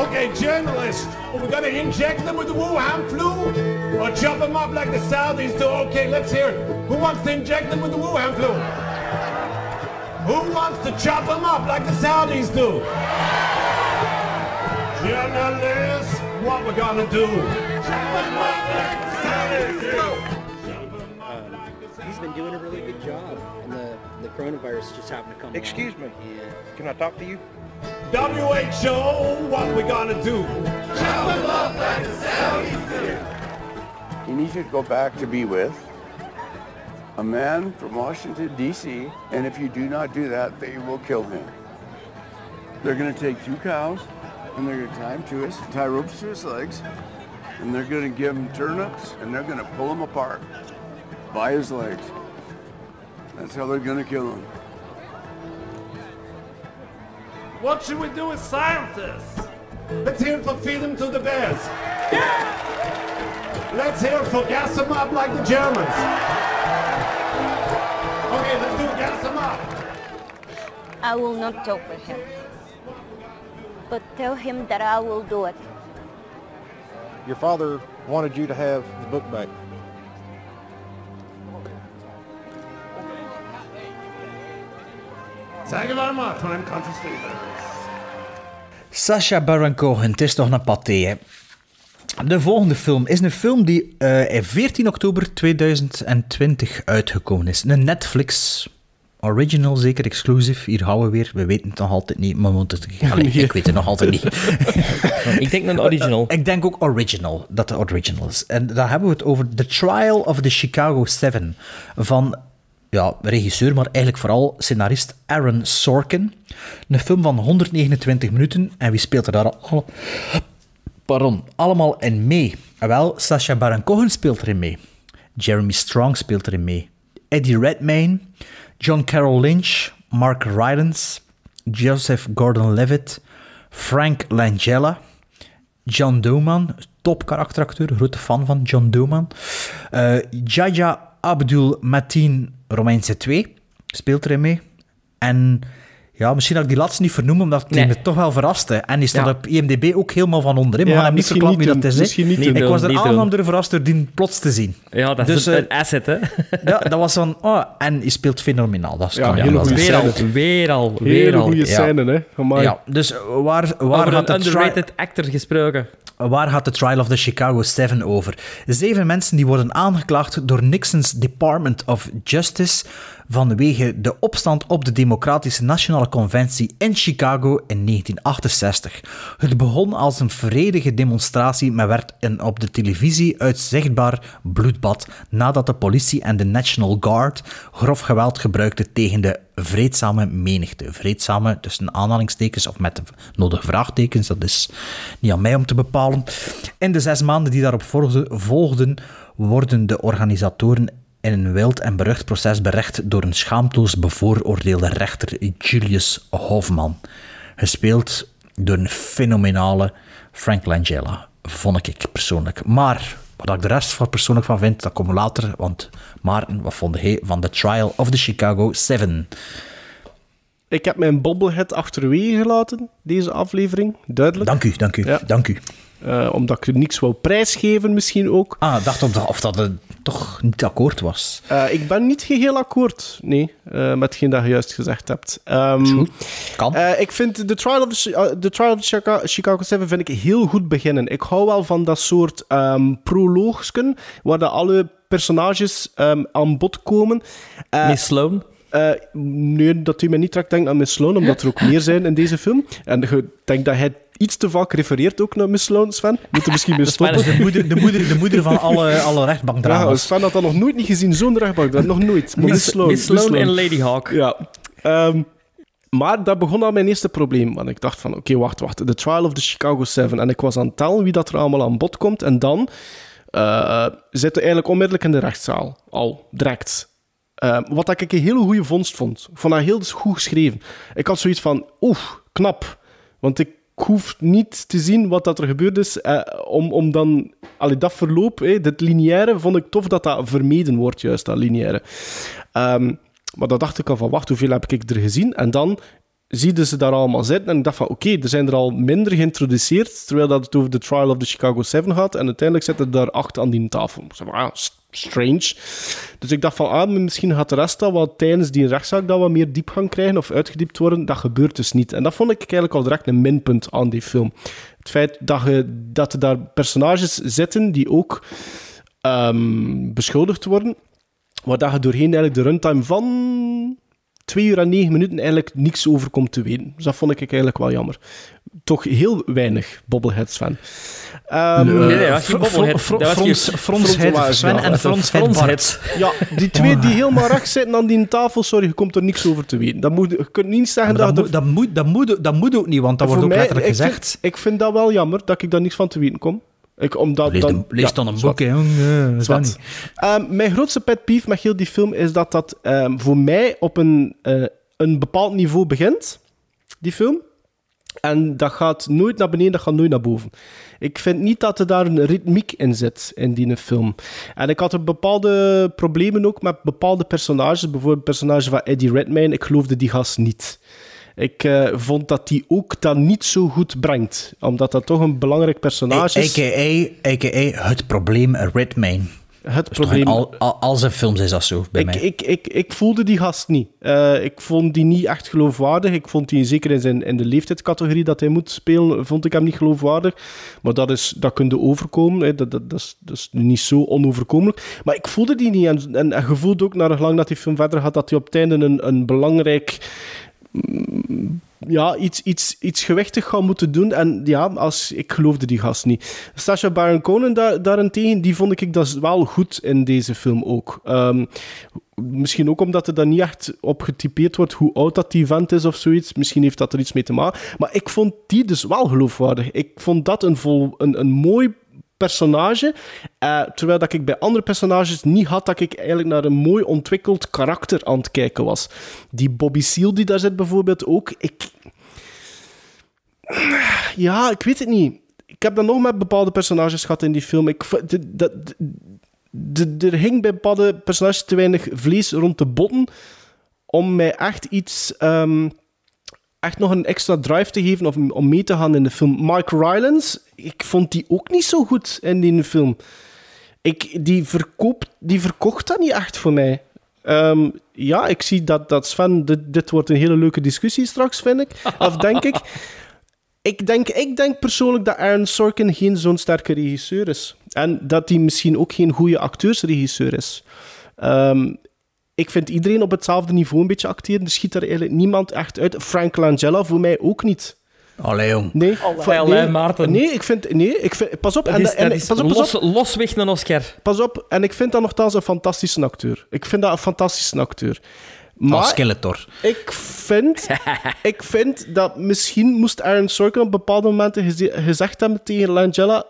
Speaker 21: Okay, journalists, are we gonna inject them with the Wuhan flu? Or chop them up like the Saudis do? Okay, let's hear it. Who wants to inject them with the Wuhan flu? Who wants to chop them up like the Saudis do? Journalists, what we're gonna do? Chop them up like the Saudis do.
Speaker 22: He's been doing a really good job, and the, the coronavirus just happened to come.
Speaker 21: Excuse
Speaker 22: along.
Speaker 21: me.
Speaker 22: Yeah.
Speaker 21: Can I talk to you? WHO, what we gonna do? Chop them up like the Saudis do.
Speaker 23: He needs you to go back to be with a man from Washington, D.C., and if you do not do that, they will kill him. They're going to take two cows, and they're going to tie him to his, tie ropes to his legs, and they're going to give him turnips, and they're going to pull him apart by his legs. That's how they're gonna kill him.
Speaker 21: What should we do with scientists? Let's hear it for feed them to the bears. Let's hear it for gas them up like the Germans. Okay, let's do gas them up.
Speaker 24: I will not talk with him. But tell him that I will do it.
Speaker 25: Your father wanted you to have the book back.
Speaker 21: Thank you very much, I'm Country Stevens.
Speaker 2: Sacha Baron Cohen, het is toch een paté, hè? De volgende film is een film die eh, in 14 oktober 2020 uitgekomen is. Een Netflix original, zeker exclusief. Hier houden we weer. We weten het nog altijd niet, maar we moeten het... (laughs) Allee, ik weet het nog altijd niet. (laughs)
Speaker 1: ik denk een original.
Speaker 2: Ik denk ook original, dat de original is. En daar hebben we het over The Trial of the Chicago Seven van ja, regisseur, maar eigenlijk vooral scenarist Aaron Sorkin. Een film van 129 minuten. En wie speelt er daar al, pardon, allemaal in mee? En wel, Sacha Baron Cohen speelt erin mee. Jeremy Strong speelt erin mee. Eddie Redmayne, John Carroll Lynch, Mark Rylance, Joseph Gordon-Levitt, Frank Langella, John Doman, top karakteracteur, grote fan van John Doman. Uh, Jaja Abdul Mateen Romeinse 2 speelt erin mee. En ja, misschien dat ik die laatste niet vernoem, omdat
Speaker 1: Nee.
Speaker 2: me toch wel verraste. En die staat
Speaker 1: Ja.
Speaker 2: op IMDb ook helemaal van onderin. We
Speaker 3: Ja,
Speaker 2: gaan hem niet verklappen wie dat
Speaker 3: doen,
Speaker 2: is. hè.
Speaker 3: misschien niet
Speaker 1: doen.
Speaker 2: Ik was er
Speaker 1: doen.
Speaker 2: aangenaam door verrast door die plots te zien.
Speaker 1: Ja, dat
Speaker 2: Dus,
Speaker 1: is
Speaker 2: eh,
Speaker 1: een asset, hè? (laughs)
Speaker 2: Ja, dat was van... Oh, en hij speelt fenomenaal. Dat
Speaker 3: Ja,
Speaker 2: kan zeggen.
Speaker 1: Weer al, weer al, weer
Speaker 3: Hele
Speaker 1: al.
Speaker 3: goede
Speaker 2: Ja.
Speaker 3: scène, hè. Amai.
Speaker 2: Ja, dus waar, waar,
Speaker 1: Over
Speaker 2: gaat
Speaker 1: een
Speaker 2: de tri-
Speaker 1: underrated actor gesproken.
Speaker 2: waar gaat de trial of the Chicago 7 over? Zeven mensen die worden aangeklaagd door Nixon's Department of Justice vanwege de opstand op de Democratische Nationale Conventie in Chicago in 1968. Het begon als een vredige demonstratie, maar werd een op de televisie uitzichtbaar bloedbad nadat de politie en de National Guard grof geweld gebruikten tegen de vreedzame menigte. Vreedzame tussen aanhalingstekens of met de nodige vraagtekens, dat is niet aan mij om te bepalen. In de zes maanden die daarop volgden, volgden worden de organisatoren in een wild en berucht proces berecht door een schaamteloos bevooroordeelde rechter Julius Hofman. Gespeeld door een fenomenale Frank Langella, vond ik persoonlijk. Maar wat ik de rest van persoonlijk van vind, dat komt later. Want Maarten, wat vond hij van The Trial of the Chicago 7?
Speaker 3: Ik heb mijn bobblehead achterwege gelaten, deze aflevering. Duidelijk.
Speaker 2: Dank u, dank u,
Speaker 3: Ja.
Speaker 2: dank u.
Speaker 3: Eh, omdat ik er niks wou prijsgeven, misschien ook.
Speaker 2: Ah, dacht of dat, of dat het toch niet akkoord was.
Speaker 3: Eh, ik ben niet geheel akkoord, nee, eh, met hetgeen dat je juist gezegd hebt. Ehm,
Speaker 2: Kan.
Speaker 3: eh, ik vind The Trial of the, the Trial of the Chicago 7 vind ik heel goed beginnen. Ik hou wel van dat soort ehm prologsken, waar de alle personages ehm, aan bod komen.
Speaker 1: Miss Sloan?
Speaker 3: eh, nee, dat u me niet direct denkt aan Miss Sloan, omdat er ook meer zijn in deze film. En ik denk dat hij iets te vaak refereert ook naar Miss Sloan, Sven. Moet er misschien mee (laughs) stoppen.
Speaker 2: De moeder, de moeder, de moeder van alle, (laughs) alle
Speaker 3: Ja,
Speaker 2: rechtbankdramas.
Speaker 3: Sven had dat nog nooit niet gezien, zo'n rechtbank. Dat nog nooit. Maar
Speaker 1: Miss, Miss Sloan en Lady Hawk.
Speaker 3: Ja. Ehm, maar dat begon al mijn eerste probleem. Want ik dacht van, oké, wacht, wacht. The Trial of the Chicago 7. En ik was aan het tellen wie dat er allemaal aan bod komt. En dan eh zitten we eigenlijk onmiddellijk in de rechtszaal. Al, direct. Ehm, wat ik een hele goede vondst vond. Ik vond dat heel goed geschreven. Ik had zoiets van, oeh, knap. Want ik hoef niet te zien wat dat er gebeurd is, eh, om, om dan... Allee, dat verloop, hè, dit lineaire, vond ik tof dat dat vermeden wordt, juist, dat lineaire. Ehm, maar dan dacht ik al van, wacht, hoeveel heb ik er gezien? En dan zieden ze daar allemaal zitten. En ik dacht van, oké, er zijn er al minder geïntroduceerd, terwijl dat het over de Trial of the Chicago 7 gaat. En uiteindelijk zitten er daar acht aan die tafel. Ik zei ah, strange. Dus ik dacht van, ah, misschien gaat de rest dat wat tijdens die rechtszaak dat wat meer diepgang krijgen of uitgediept worden. Dat gebeurt dus niet. En dat vond ik eigenlijk al direct een minpunt aan die film. Het feit dat, je, dat er daar personages zitten die ook ehm, beschuldigd worden, waar dat je doorheen eigenlijk de runtime van 2 uur en 9 minuten eigenlijk niks over komt te weten. Dus dat vond ik eigenlijk wel jammer. Toch heel weinig bobbleheads van. Ehm,
Speaker 1: Nee, dat was geen was
Speaker 2: Frons-
Speaker 3: Frons-
Speaker 2: Sven
Speaker 3: ja,
Speaker 2: en Fronshead Bart.
Speaker 3: Ja, die twee die helemaal rechts zitten aan die tafel, sorry, je komt er niks over te weten. Dat moet, je kunt niet zeggen dat...
Speaker 2: dat, dat, moet, dat, moet, dat moet ook niet, want dat wordt ook
Speaker 3: mij,
Speaker 2: letterlijk
Speaker 3: ik
Speaker 2: gezegd.
Speaker 3: Vind, ik vind dat wel jammer, dat ik daar niks van te weten kom. Ik, omdat,
Speaker 2: Lees, lees
Speaker 3: ja,
Speaker 2: dan een
Speaker 3: zwart.
Speaker 2: boek, hè, jong. Eh, dat.
Speaker 3: Ehm, mijn grootste pet peeve met heel die film is dat dat ehm, voor mij op een, eh, een bepaald niveau begint, die film. En dat gaat nooit naar beneden, dat gaat nooit naar boven. Ik vind niet dat er daar een ritmiek in zit, in die film. En ik had er bepaalde problemen ook met bepaalde personages. Bijvoorbeeld het personage van Eddie Redmayne. Ik geloofde die gast niet. Ik eh, vond dat die ook dat niet zo goed brengt. Omdat dat toch een belangrijk personage is.
Speaker 2: A.k.a. het probleem Redmayne.
Speaker 3: Het
Speaker 2: Dus
Speaker 3: probleem-
Speaker 2: al, al, al zijn films is dat zo, bij
Speaker 3: Ik,
Speaker 2: mij.
Speaker 3: ik, ik, ik voelde die gast niet. Eh, ik vond die niet echt geloofwaardig. Ik vond die, zeker in, zijn, in de leeftijdscategorie dat hij moet spelen, vond ik hem niet geloofwaardig. Maar dat, is, dat kun je overkomen. Hè. Dat, dat, dat, is, dat is niet zo onoverkomelijk. Maar ik voelde die niet. En, en, en je voelt ook, naar gelang dat die film verder gaat, dat hij op het einde een, een belangrijk ja, iets, iets, iets gewichtig gaan moeten doen. En ja, als, ik geloofde die gast niet. Sacha Baron Cohen da- daarentegen, die vond ik dat wel goed in deze film ook. Ehm, misschien ook omdat er dan niet echt op getypeerd wordt hoe oud dat die vent is of zoiets. Misschien heeft dat er iets mee te maken. Maar ik vond die dus wel geloofwaardig. Ik vond dat een, vol, een, een mooi personage. eh, terwijl dat ik bij andere personages niet had dat ik eigenlijk naar een mooi ontwikkeld karakter aan het kijken was. Die Bobby Seale die daar zit bijvoorbeeld ook. Ik... Ja, ik weet het niet. Ik heb dat nog met bepaalde personages gehad in die film. Ik, dat- er hing bij bepaalde personages te weinig vlees rond de botten om mij echt iets... ehm, echt nog een extra drive te geven of om mee te gaan in de film. Mike Rylance, ik vond die ook niet zo goed in die film. Ik, die, verkoopt, die verkocht dat niet echt voor mij. Ehm, ja, ik zie dat, dat Sven... Dit, dit wordt een hele leuke discussie straks, vind ik. Of denk ik. (laughs) Ik denk, ik denk persoonlijk dat Aaron Sorkin geen zo'n sterke regisseur is. En dat hij misschien ook geen goede acteursregisseur is. Ehm, ik vind iedereen op hetzelfde niveau een beetje acteren. Er schiet er eigenlijk niemand echt uit. Frank Langella voor mij ook niet.
Speaker 2: Allee, jong.
Speaker 3: Nee,
Speaker 1: Allee, allee, Maarten.
Speaker 3: Nee, ik vind... Nee, ik vind... Pas op. En,
Speaker 1: is,
Speaker 3: pas op, pas
Speaker 1: los,
Speaker 3: op.
Speaker 1: los weg een Oscar.
Speaker 3: Pas op. En ik vind dat nogthans een fantastische acteur. Ik vind dat een fantastische acteur. Maar
Speaker 2: Als Skeletor.
Speaker 3: ik vind, (laughs) ik vind dat misschien moest Aaron Sorkin op bepaalde momenten geze- gezegd hebben tegen Langella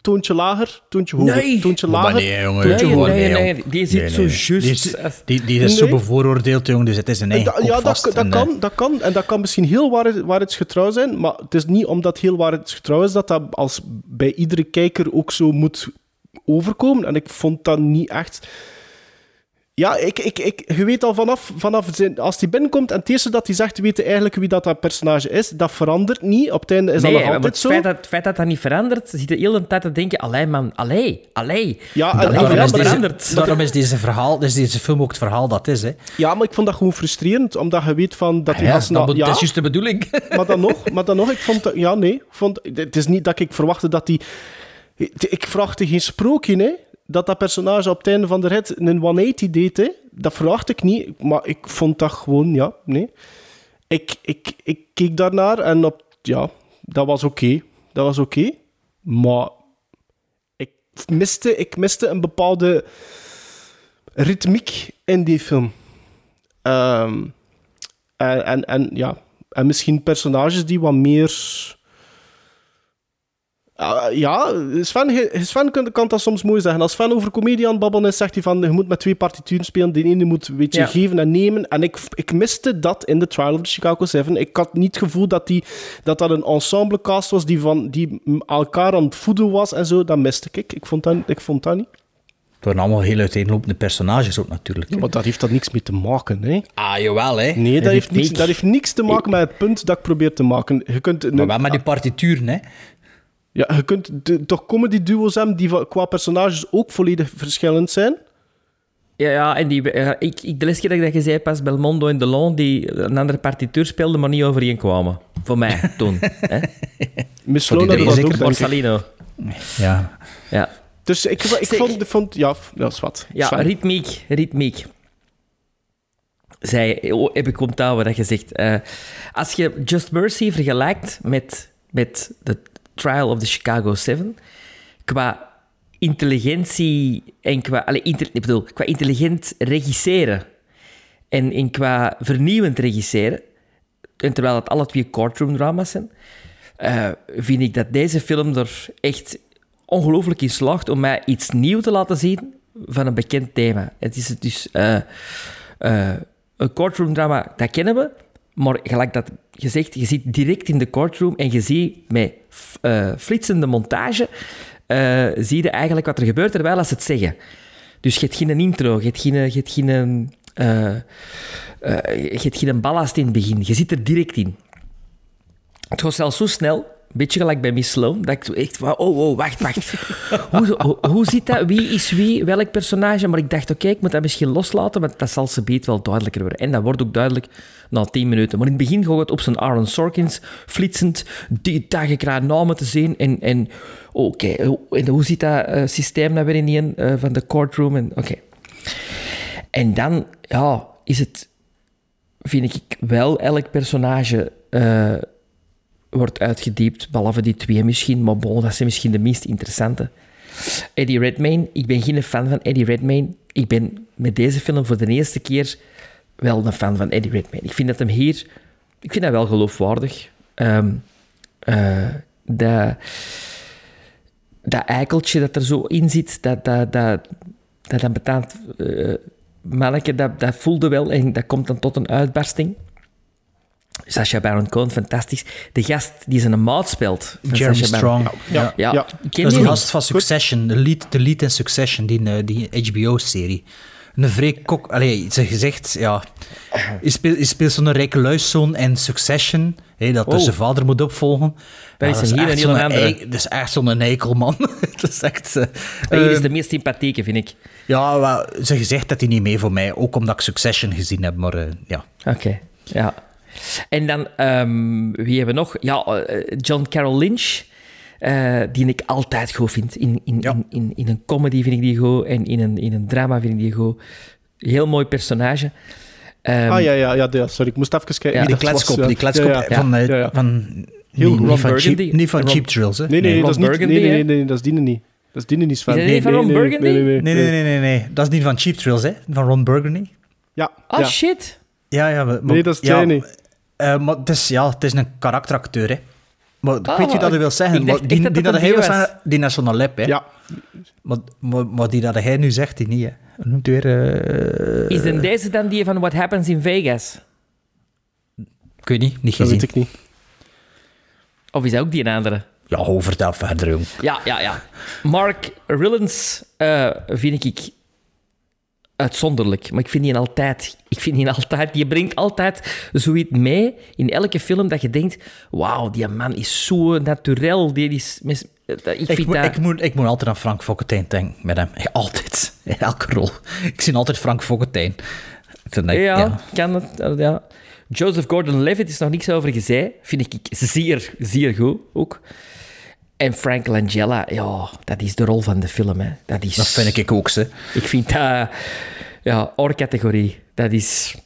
Speaker 3: toontje lager, toontje hoger,
Speaker 1: Nee.
Speaker 3: toontje
Speaker 2: Maar
Speaker 3: lager.
Speaker 2: nee, jongen.
Speaker 3: toontje
Speaker 1: Nee,
Speaker 3: hoger.
Speaker 1: nee, nee, die zit zo juist.
Speaker 2: Die is, die, die is zo bevooroordeeld, jongen, dus het is een eigen
Speaker 3: Da- ja, dat, dat,
Speaker 2: en, eh,
Speaker 3: kan, dat kan. En dat kan misschien heel waar, waarheidsgetrouw zijn, maar het is niet omdat heel waarheidsgetrouw is dat dat als bij iedere kijker ook zo moet overkomen. En ik vond dat niet echt... Ja, ik, ik, ik, je weet al vanaf, vanaf zijn, als hij binnenkomt en het eerste dat hij zegt, weet je eigenlijk wie dat, dat personage is. Dat verandert niet. Op het einde is
Speaker 1: nee,
Speaker 3: dat nog
Speaker 1: maar
Speaker 3: altijd
Speaker 1: het
Speaker 3: zo.
Speaker 1: feit, dat, het feit dat dat niet verandert, zit de hele tijd te denken, allee man, allee, allee.
Speaker 3: Ja, en- ja,
Speaker 1: niet
Speaker 3: maar deze-
Speaker 1: veranderd.
Speaker 2: Daarom is deze, verhaal, dus deze film ook het verhaal dat is. Hè.
Speaker 3: Ja, maar ik vond dat gewoon frustrerend, omdat je weet van dat die
Speaker 2: Ja,
Speaker 3: gasten...
Speaker 2: dat
Speaker 3: ja,
Speaker 1: Dat is juist de bedoeling. (laughs)
Speaker 3: maar dan nog, maar dan nog, ik vond... dat- Ja, nee. Vond, het is niet dat ik verwachtte dat die... Ik verwachtte geen sprookje, hè. Dat dat personage op het einde van de rit een 180 deed. Dat verwacht ik niet. Maar ik vond dat gewoon, ja, nee. Ik, ik, ik keek daarnaar en op, ja, dat was oké. Dat was oké. Maar ik miste, ik miste een bepaalde ritmiek in die film. Ehm, en, en, en, ja, en misschien personages die wat meer. Ah, ja, Sven, Sven kan, kan dat soms mooi zeggen. Als Sven over comedie aan het babbelen is, zegt hij van je moet met twee partituren spelen. De ene moet een beetje
Speaker 1: Ja.
Speaker 3: geven en nemen. En ik, ik miste dat in The Trial of the Chicago 7. Ik had niet het gevoel dat die, dat, dat een ensemble-cast was die, van, die elkaar aan het voeden was en zo. Dat miste ik. Ik vond dat, ik vond dat niet.
Speaker 2: Het waren allemaal heel uiteenlopende personages ook natuurlijk.
Speaker 3: Ja, maar daar heeft dat niks mee te maken, hè?
Speaker 2: Ah, jawel, hè.
Speaker 3: Nee, dat heeft, niks, dat heeft niks te maken met het punt dat ik probeer te maken. Je kunt,
Speaker 2: Maar wel met die partituren, hè.
Speaker 3: Ja, je kunt de- toch comedy-duo's hebben die qua personages ook volledig verschillend zijn.
Speaker 1: Ja, ja en die, eh, ik, ik, de laatste keer dat ik dat gezegd pas Belmondo en Delon, die een andere partituur speelden, maar niet overeenkwamen. Voor mij, (laughs) toen. hè?
Speaker 3: Miss
Speaker 2: Voor
Speaker 3: Lona
Speaker 2: iedereen
Speaker 3: dat ook.
Speaker 1: Borsalino.
Speaker 2: Ja.
Speaker 1: Ja,
Speaker 3: Dus ik, ik vond, vond... Ja, dat is wat.
Speaker 1: ja
Speaker 3: Sven.
Speaker 1: ritmiek, ritmiek. Zij, oh, heb ik onthouden dat je zegt. eh, als je Just Mercy vergelijkt met, met The Trial of the Chicago 7, qua intelligentie en qua... Allee, inter- bedoel, qua intelligent regisseren en, en qua vernieuwend regisseren, en terwijl het alle twee courtroom drama's zijn, eh, vind ik dat deze film er echt ongelooflijk in slaagt om mij iets nieuws te laten zien van een bekend thema. Het is dus eh, een courtroom drama, dat kennen we, maar gelijk dat gezegd, je zit direct in de courtroom en je ziet met eh, flitsende montage, eh, zie je eigenlijk wat er gebeurt terwijl ze het zeggen. Dus je hebt geen intro, je hebt geen, je hebt geen, geen ballast in het begin. Je zit er direct in. Het gaat zelfs zo snel, beetje gelijk bij Miss Sloan, dat ik echt van, oh, oh, wacht, wacht. (laughs) hoe, hoe, zit dat? Wie is wie? Welk personage? Maar ik dacht, oké, ik moet dat misschien loslaten, want dat zal ze beet wel duidelijker worden. En dat wordt ook duidelijk na tien minuten. Maar in het begin gaat het op zijn Aaron Sorkins, flitsend, die dagen namen te zien. En, en oké, en hoe zit dat eh, systeem nou weer in die, eh, van de courtroom? En, Oké. En dan, ja, is het, vind ik wel, elk personage eh, wordt uitgediept, behalve die twee misschien, maar bon, dat zijn misschien de minst interessante. Eddie Redmayne, ik ben geen fan van Eddie Redmayne. Ik ben met deze film voor de eerste keer wel een fan van Eddie Redmayne. Ik vind dat hem hier... Ik vind dat wel geloofwaardig. Ehm, eh, dat, dat eikeltje dat er zo in zit, dat, dat, dat, dat ambetant uh, manneke, dat, dat voelde wel en dat komt dan tot een uitbarsting. Sacha Baron Cohen, fantastisch. De gast die zijn maat speelt.
Speaker 2: Jeremy
Speaker 1: Baron-
Speaker 2: Strong.
Speaker 1: Ja, ja.
Speaker 3: Ja.
Speaker 1: Ik ken
Speaker 2: Dat is
Speaker 1: die
Speaker 2: de gast van Succession, de lead, de lead in Succession, die, eh, die HBO-serie. Een vrij kok... Allee, ze gezegd, ja... Je speelt, je speelt zo'n rijke luiszoon in Succession, hè, dat
Speaker 1: Oh.
Speaker 2: dus zijn vader moet opvolgen.
Speaker 1: Dat is een andere.
Speaker 2: Dat is echt zo'n eikel, man. (laughs) dat is echt... eh,
Speaker 1: Hier is
Speaker 2: eh,
Speaker 1: de meest sympathieke, vind ik.
Speaker 2: Ja, wel, ze gezegd dat hij niet mee voor mij, ook omdat ik Succession gezien heb, maar eh, ja.
Speaker 1: Oké, ja. En dan, ehm, wie hebben we nog? Ja, eh, John Carroll Lynch, eh, die ik altijd goed vind. In, in, in, in, in een comedy vind ik die goed en in een, in een drama vind ik die goed. Heel mooi personage. Ehm,
Speaker 3: ah ja, ja, ja, ja, sorry, ik moest even kijken.
Speaker 1: Ja,
Speaker 3: wie
Speaker 2: die
Speaker 3: was,
Speaker 2: kletskop, die kletskop
Speaker 3: Ja, ja.
Speaker 2: van... eh,
Speaker 3: Ja, ja.
Speaker 2: van
Speaker 3: Heel
Speaker 2: niet, van,
Speaker 1: Burgundy.
Speaker 2: cheap, niet van
Speaker 1: Ron-
Speaker 2: Cheap Thrills, hè?
Speaker 3: Nee, nee,
Speaker 1: Ron
Speaker 3: dat is niet, nee,
Speaker 1: Burgundy,
Speaker 3: nee, nee, nee, dat is die niet. Dat is die niet, Sven.
Speaker 1: Is niet van
Speaker 3: nee,
Speaker 1: Ron
Speaker 3: nee,
Speaker 1: Burgundy?
Speaker 3: Nee, nee,
Speaker 2: Nee, nee, nee, nee, nee. Dat is niet van Cheap Thrills, hè? Van Ron Burgundy.
Speaker 3: Ja,
Speaker 1: Ah,
Speaker 3: ja.
Speaker 1: shit.
Speaker 2: Ja, ja. Maar,
Speaker 3: Nee, dat is
Speaker 2: ja, eh, maar het is, ja, het is een karakteracteur, hè. Maar ik
Speaker 1: Ah,
Speaker 2: weet je dat hij wil zeggen. maar die,
Speaker 1: dat
Speaker 2: die
Speaker 1: dat
Speaker 2: dat hij wil zeggen, die National Lab, hè.
Speaker 3: Ja.
Speaker 2: Maar, maar, maar die dat hij nu zegt, die niet, hè. Noemt weer... eh,
Speaker 1: Is dan deze dan die van What Happens in Vegas?
Speaker 2: Ik weet niet, niet
Speaker 3: Dat
Speaker 2: gezien.
Speaker 3: weet ik niet.
Speaker 1: Of is dat ook die een andere?
Speaker 2: Ja, hoe vertel verder, jong.
Speaker 1: Ja, ja, ja. Mark Rylance eh, vind ik uitzonderlijk. Maar ik vind die altijd... Ik vind die altijd... Die brengt altijd zoiets mee in elke film dat je denkt... Wauw, die man is zo naturel. Die is... mis- dat- Ik
Speaker 2: Ik moet,
Speaker 1: dat...
Speaker 2: ik, moet, ik moet altijd aan Frank Fokkentijn denken met hem. (laughs) Altijd. In elke rol. Ik zie altijd Frank Fokkentijn.
Speaker 1: Ja,
Speaker 2: ja.
Speaker 1: kan het. eh, Ja. Joseph Gordon-Levitt is nog niks over gezegd. Vind ik zeer, zeer goed ook. En Frank Langella, ja, dat is de rol van de film. Hè. Dat, is,
Speaker 2: Dat vind ik ook, ze.
Speaker 1: Ik vind dat... Ja, oor-categorie. Dat is...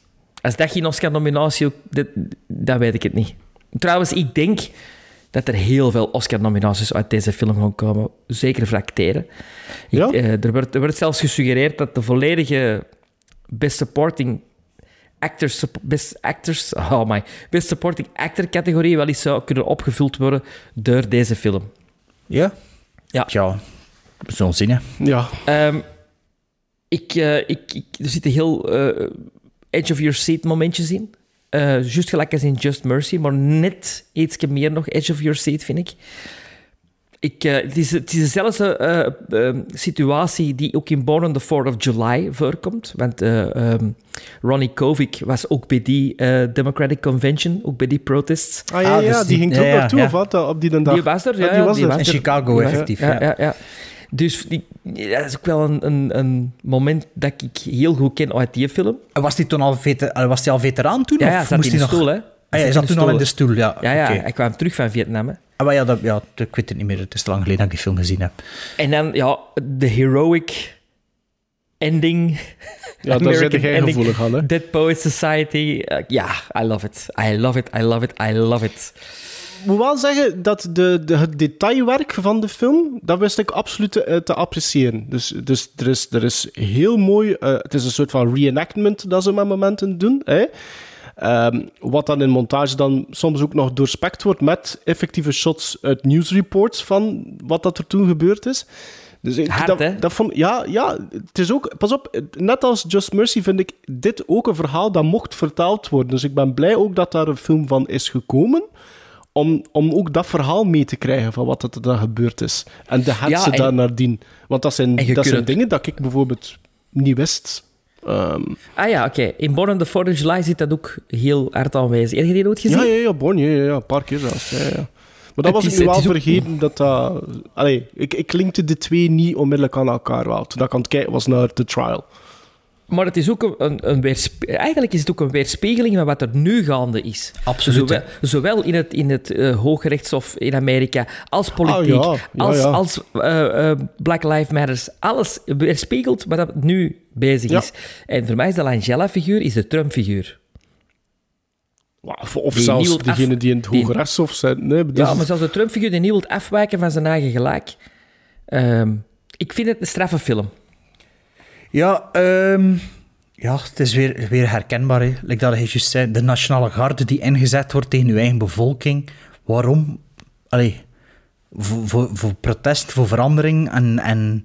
Speaker 1: Als dat geen Oscar-nominatie ook... Dat, dan weet ik het niet. Trouwens, ik denk dat er heel veel Oscar-nominaties uit deze film gaan komen. Zeker voor acteren. Ik,
Speaker 3: Ja?
Speaker 1: eh, er, wordt, er wordt zelfs gesuggereerd dat de volledige Best Supporting Actors... Best Actors... Oh my. Best Supporting Actor-categorie wel eens zou kunnen opgevuld worden door deze film.
Speaker 2: Ja?
Speaker 1: Ja.
Speaker 2: Tja, zo'n zin, hè.
Speaker 3: Ja.
Speaker 1: Ehm, ik, eh, ik, ik, er zitten heel eh, edge of your seat momentjes in. Eh juist gelijk als in Just Mercy, maar net iets meer nog edge of your seat, vind ik. Ik eh, het, is, het is dezelfde eh, eh, situatie die ook in Born on the 4th of July voorkomt. Want eh, ehm, Ronnie Kovic was ook bij die Democratic Convention, ook bij die protests.
Speaker 3: Ah ja, ja, die ging er ook naartoe, of wat? Op die dag.
Speaker 1: Die was er, ja.
Speaker 3: Ah, die was er.
Speaker 1: was
Speaker 2: In
Speaker 1: er.
Speaker 2: Chicago,
Speaker 1: Die
Speaker 2: effectief,
Speaker 1: Ja,
Speaker 2: ja.
Speaker 1: ja, ja. Dus die, dat is ook wel een, een, een moment dat ik heel goed ken uit die film.
Speaker 2: En Was hij toen al, was hij al veteraan toen?
Speaker 1: Ja, ja,
Speaker 2: of
Speaker 1: zat
Speaker 2: moest
Speaker 1: in de
Speaker 2: nog...
Speaker 1: stoel, hè.
Speaker 2: Ah, ja, hij zat toen al in de stoel, ja.
Speaker 1: Ja, ja hij kwam terug van Vietnam. Hè.
Speaker 2: Ah, maar ja, dat, ja, ik weet het niet meer. Het is te lang geleden dat ik die film gezien heb.
Speaker 1: En dan, ja, de heroic ending.
Speaker 3: Ja, daar
Speaker 1: American
Speaker 3: zit jij
Speaker 1: ending.
Speaker 3: gevoelig aan, hè?
Speaker 1: Dead Poets Society. Eh, Ja, I love it. I love it, I love it, I love it.
Speaker 3: Ik moet wel zeggen dat de, de, het detailwerk van de film, dat wist ik absoluut te, te appreciëren. Dus, dus er, is, er is heel mooi... eh, het is een soort van reenactment dat ze met momenten doen. Hè? Ehm, wat dan in montage dan soms ook nog doorspekt wordt met effectieve shots uit nieuwsreports van wat dat er toen gebeurd is. Dus ik,
Speaker 1: Hard,
Speaker 3: dat,
Speaker 1: hè?
Speaker 3: dat vond, ja, ja, het is ook, pas op, net als Just Mercy vind ik dit ook een verhaal dat mocht vertaald worden. Dus ik ben blij ook dat daar een film van is gekomen, om, om ook dat verhaal mee te krijgen van wat er dan gebeurd is. En de hetze
Speaker 1: Ja, en-
Speaker 3: daar nadien. Want dat zijn, dat zijn dingen dat ik bijvoorbeeld niet wist. Ehm,
Speaker 1: Ah ja, oké. In Born on the 4th of July zit dat ook heel hard aanwezig. Heb je die ooit gezien?
Speaker 3: ja, ja, ja, Born, ja, ja, ja, een paar keer zelfs. Ja, ja. Maar dat
Speaker 1: Het
Speaker 3: was
Speaker 1: is-
Speaker 3: ik nu wel
Speaker 1: ook-
Speaker 3: vergeten dat dat... Allee, ik, ik linkte de twee niet onmiddellijk aan elkaar wel. Toen ik aan het kijken was naar The Trial.
Speaker 1: Maar het is ook een, een, een weerspe- Eigenlijk is het ook een weerspiegeling van wat er nu gaande is.
Speaker 2: Absoluut,
Speaker 1: Zowel, zowel in het, in het eh, Hooggerechtshof in Amerika, als politiek,
Speaker 3: Ah, ja. Ja,
Speaker 1: als,
Speaker 3: ja.
Speaker 1: als eh, eh, Black Lives Matters. Alles weerspiegelt wat er nu bezig is. En voor mij is de Langella-figuur is de Trump-figuur.
Speaker 3: Of, of zelfs
Speaker 1: af-
Speaker 3: degene die in het
Speaker 1: die-
Speaker 3: Hoge Rechtshof zijn. Nee,
Speaker 1: Ja, maar zelfs de Trump-figuur die niet wil afwijken van zijn eigen gelijk. Ehm, ik vind het een straffe film.
Speaker 2: Ja, ehm, ja, het is weer, weer herkenbaar. Hè. Like dat je juist zei, de nationale garde die ingezet wordt tegen je eigen bevolking. Waarom? Allee, voor, voor, voor protest, voor verandering en, en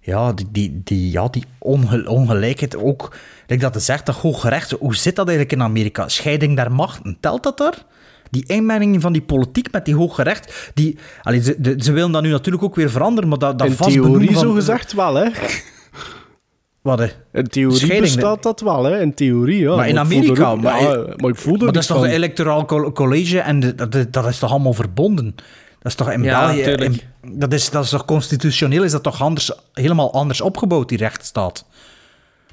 Speaker 2: ja, die, die, die, ja, die onge- ongelijkheid ook. Like dat het zegt, dat hooggerecht, hoe zit dat eigenlijk in Amerika? Scheiding der machten, telt dat daar? Die inmenging van die politiek met die hooggerecht, die, allee, ze, de- ze willen dat nu natuurlijk ook weer veranderen, maar dat, dat
Speaker 3: in
Speaker 2: vast benoemen
Speaker 3: theorie
Speaker 2: van-
Speaker 3: zo gezegd wel, hè.
Speaker 2: Wat, hè?
Speaker 3: In theorie
Speaker 2: Scheiding,
Speaker 3: bestaat dat wel, hè. In theorie, ja.
Speaker 2: Maar in Amerika,
Speaker 3: er ook-
Speaker 2: maar,
Speaker 3: ja, maar ik voelde
Speaker 2: maar dat is toch
Speaker 3: van.
Speaker 2: een electoraal co- college en de- dat, dat is toch allemaal verbonden? Dat is toch in
Speaker 1: Ja,
Speaker 2: België... in- dat, is, dat is toch constitutioneel, is dat toch anders, helemaal anders opgebouwd, die rechtsstaat?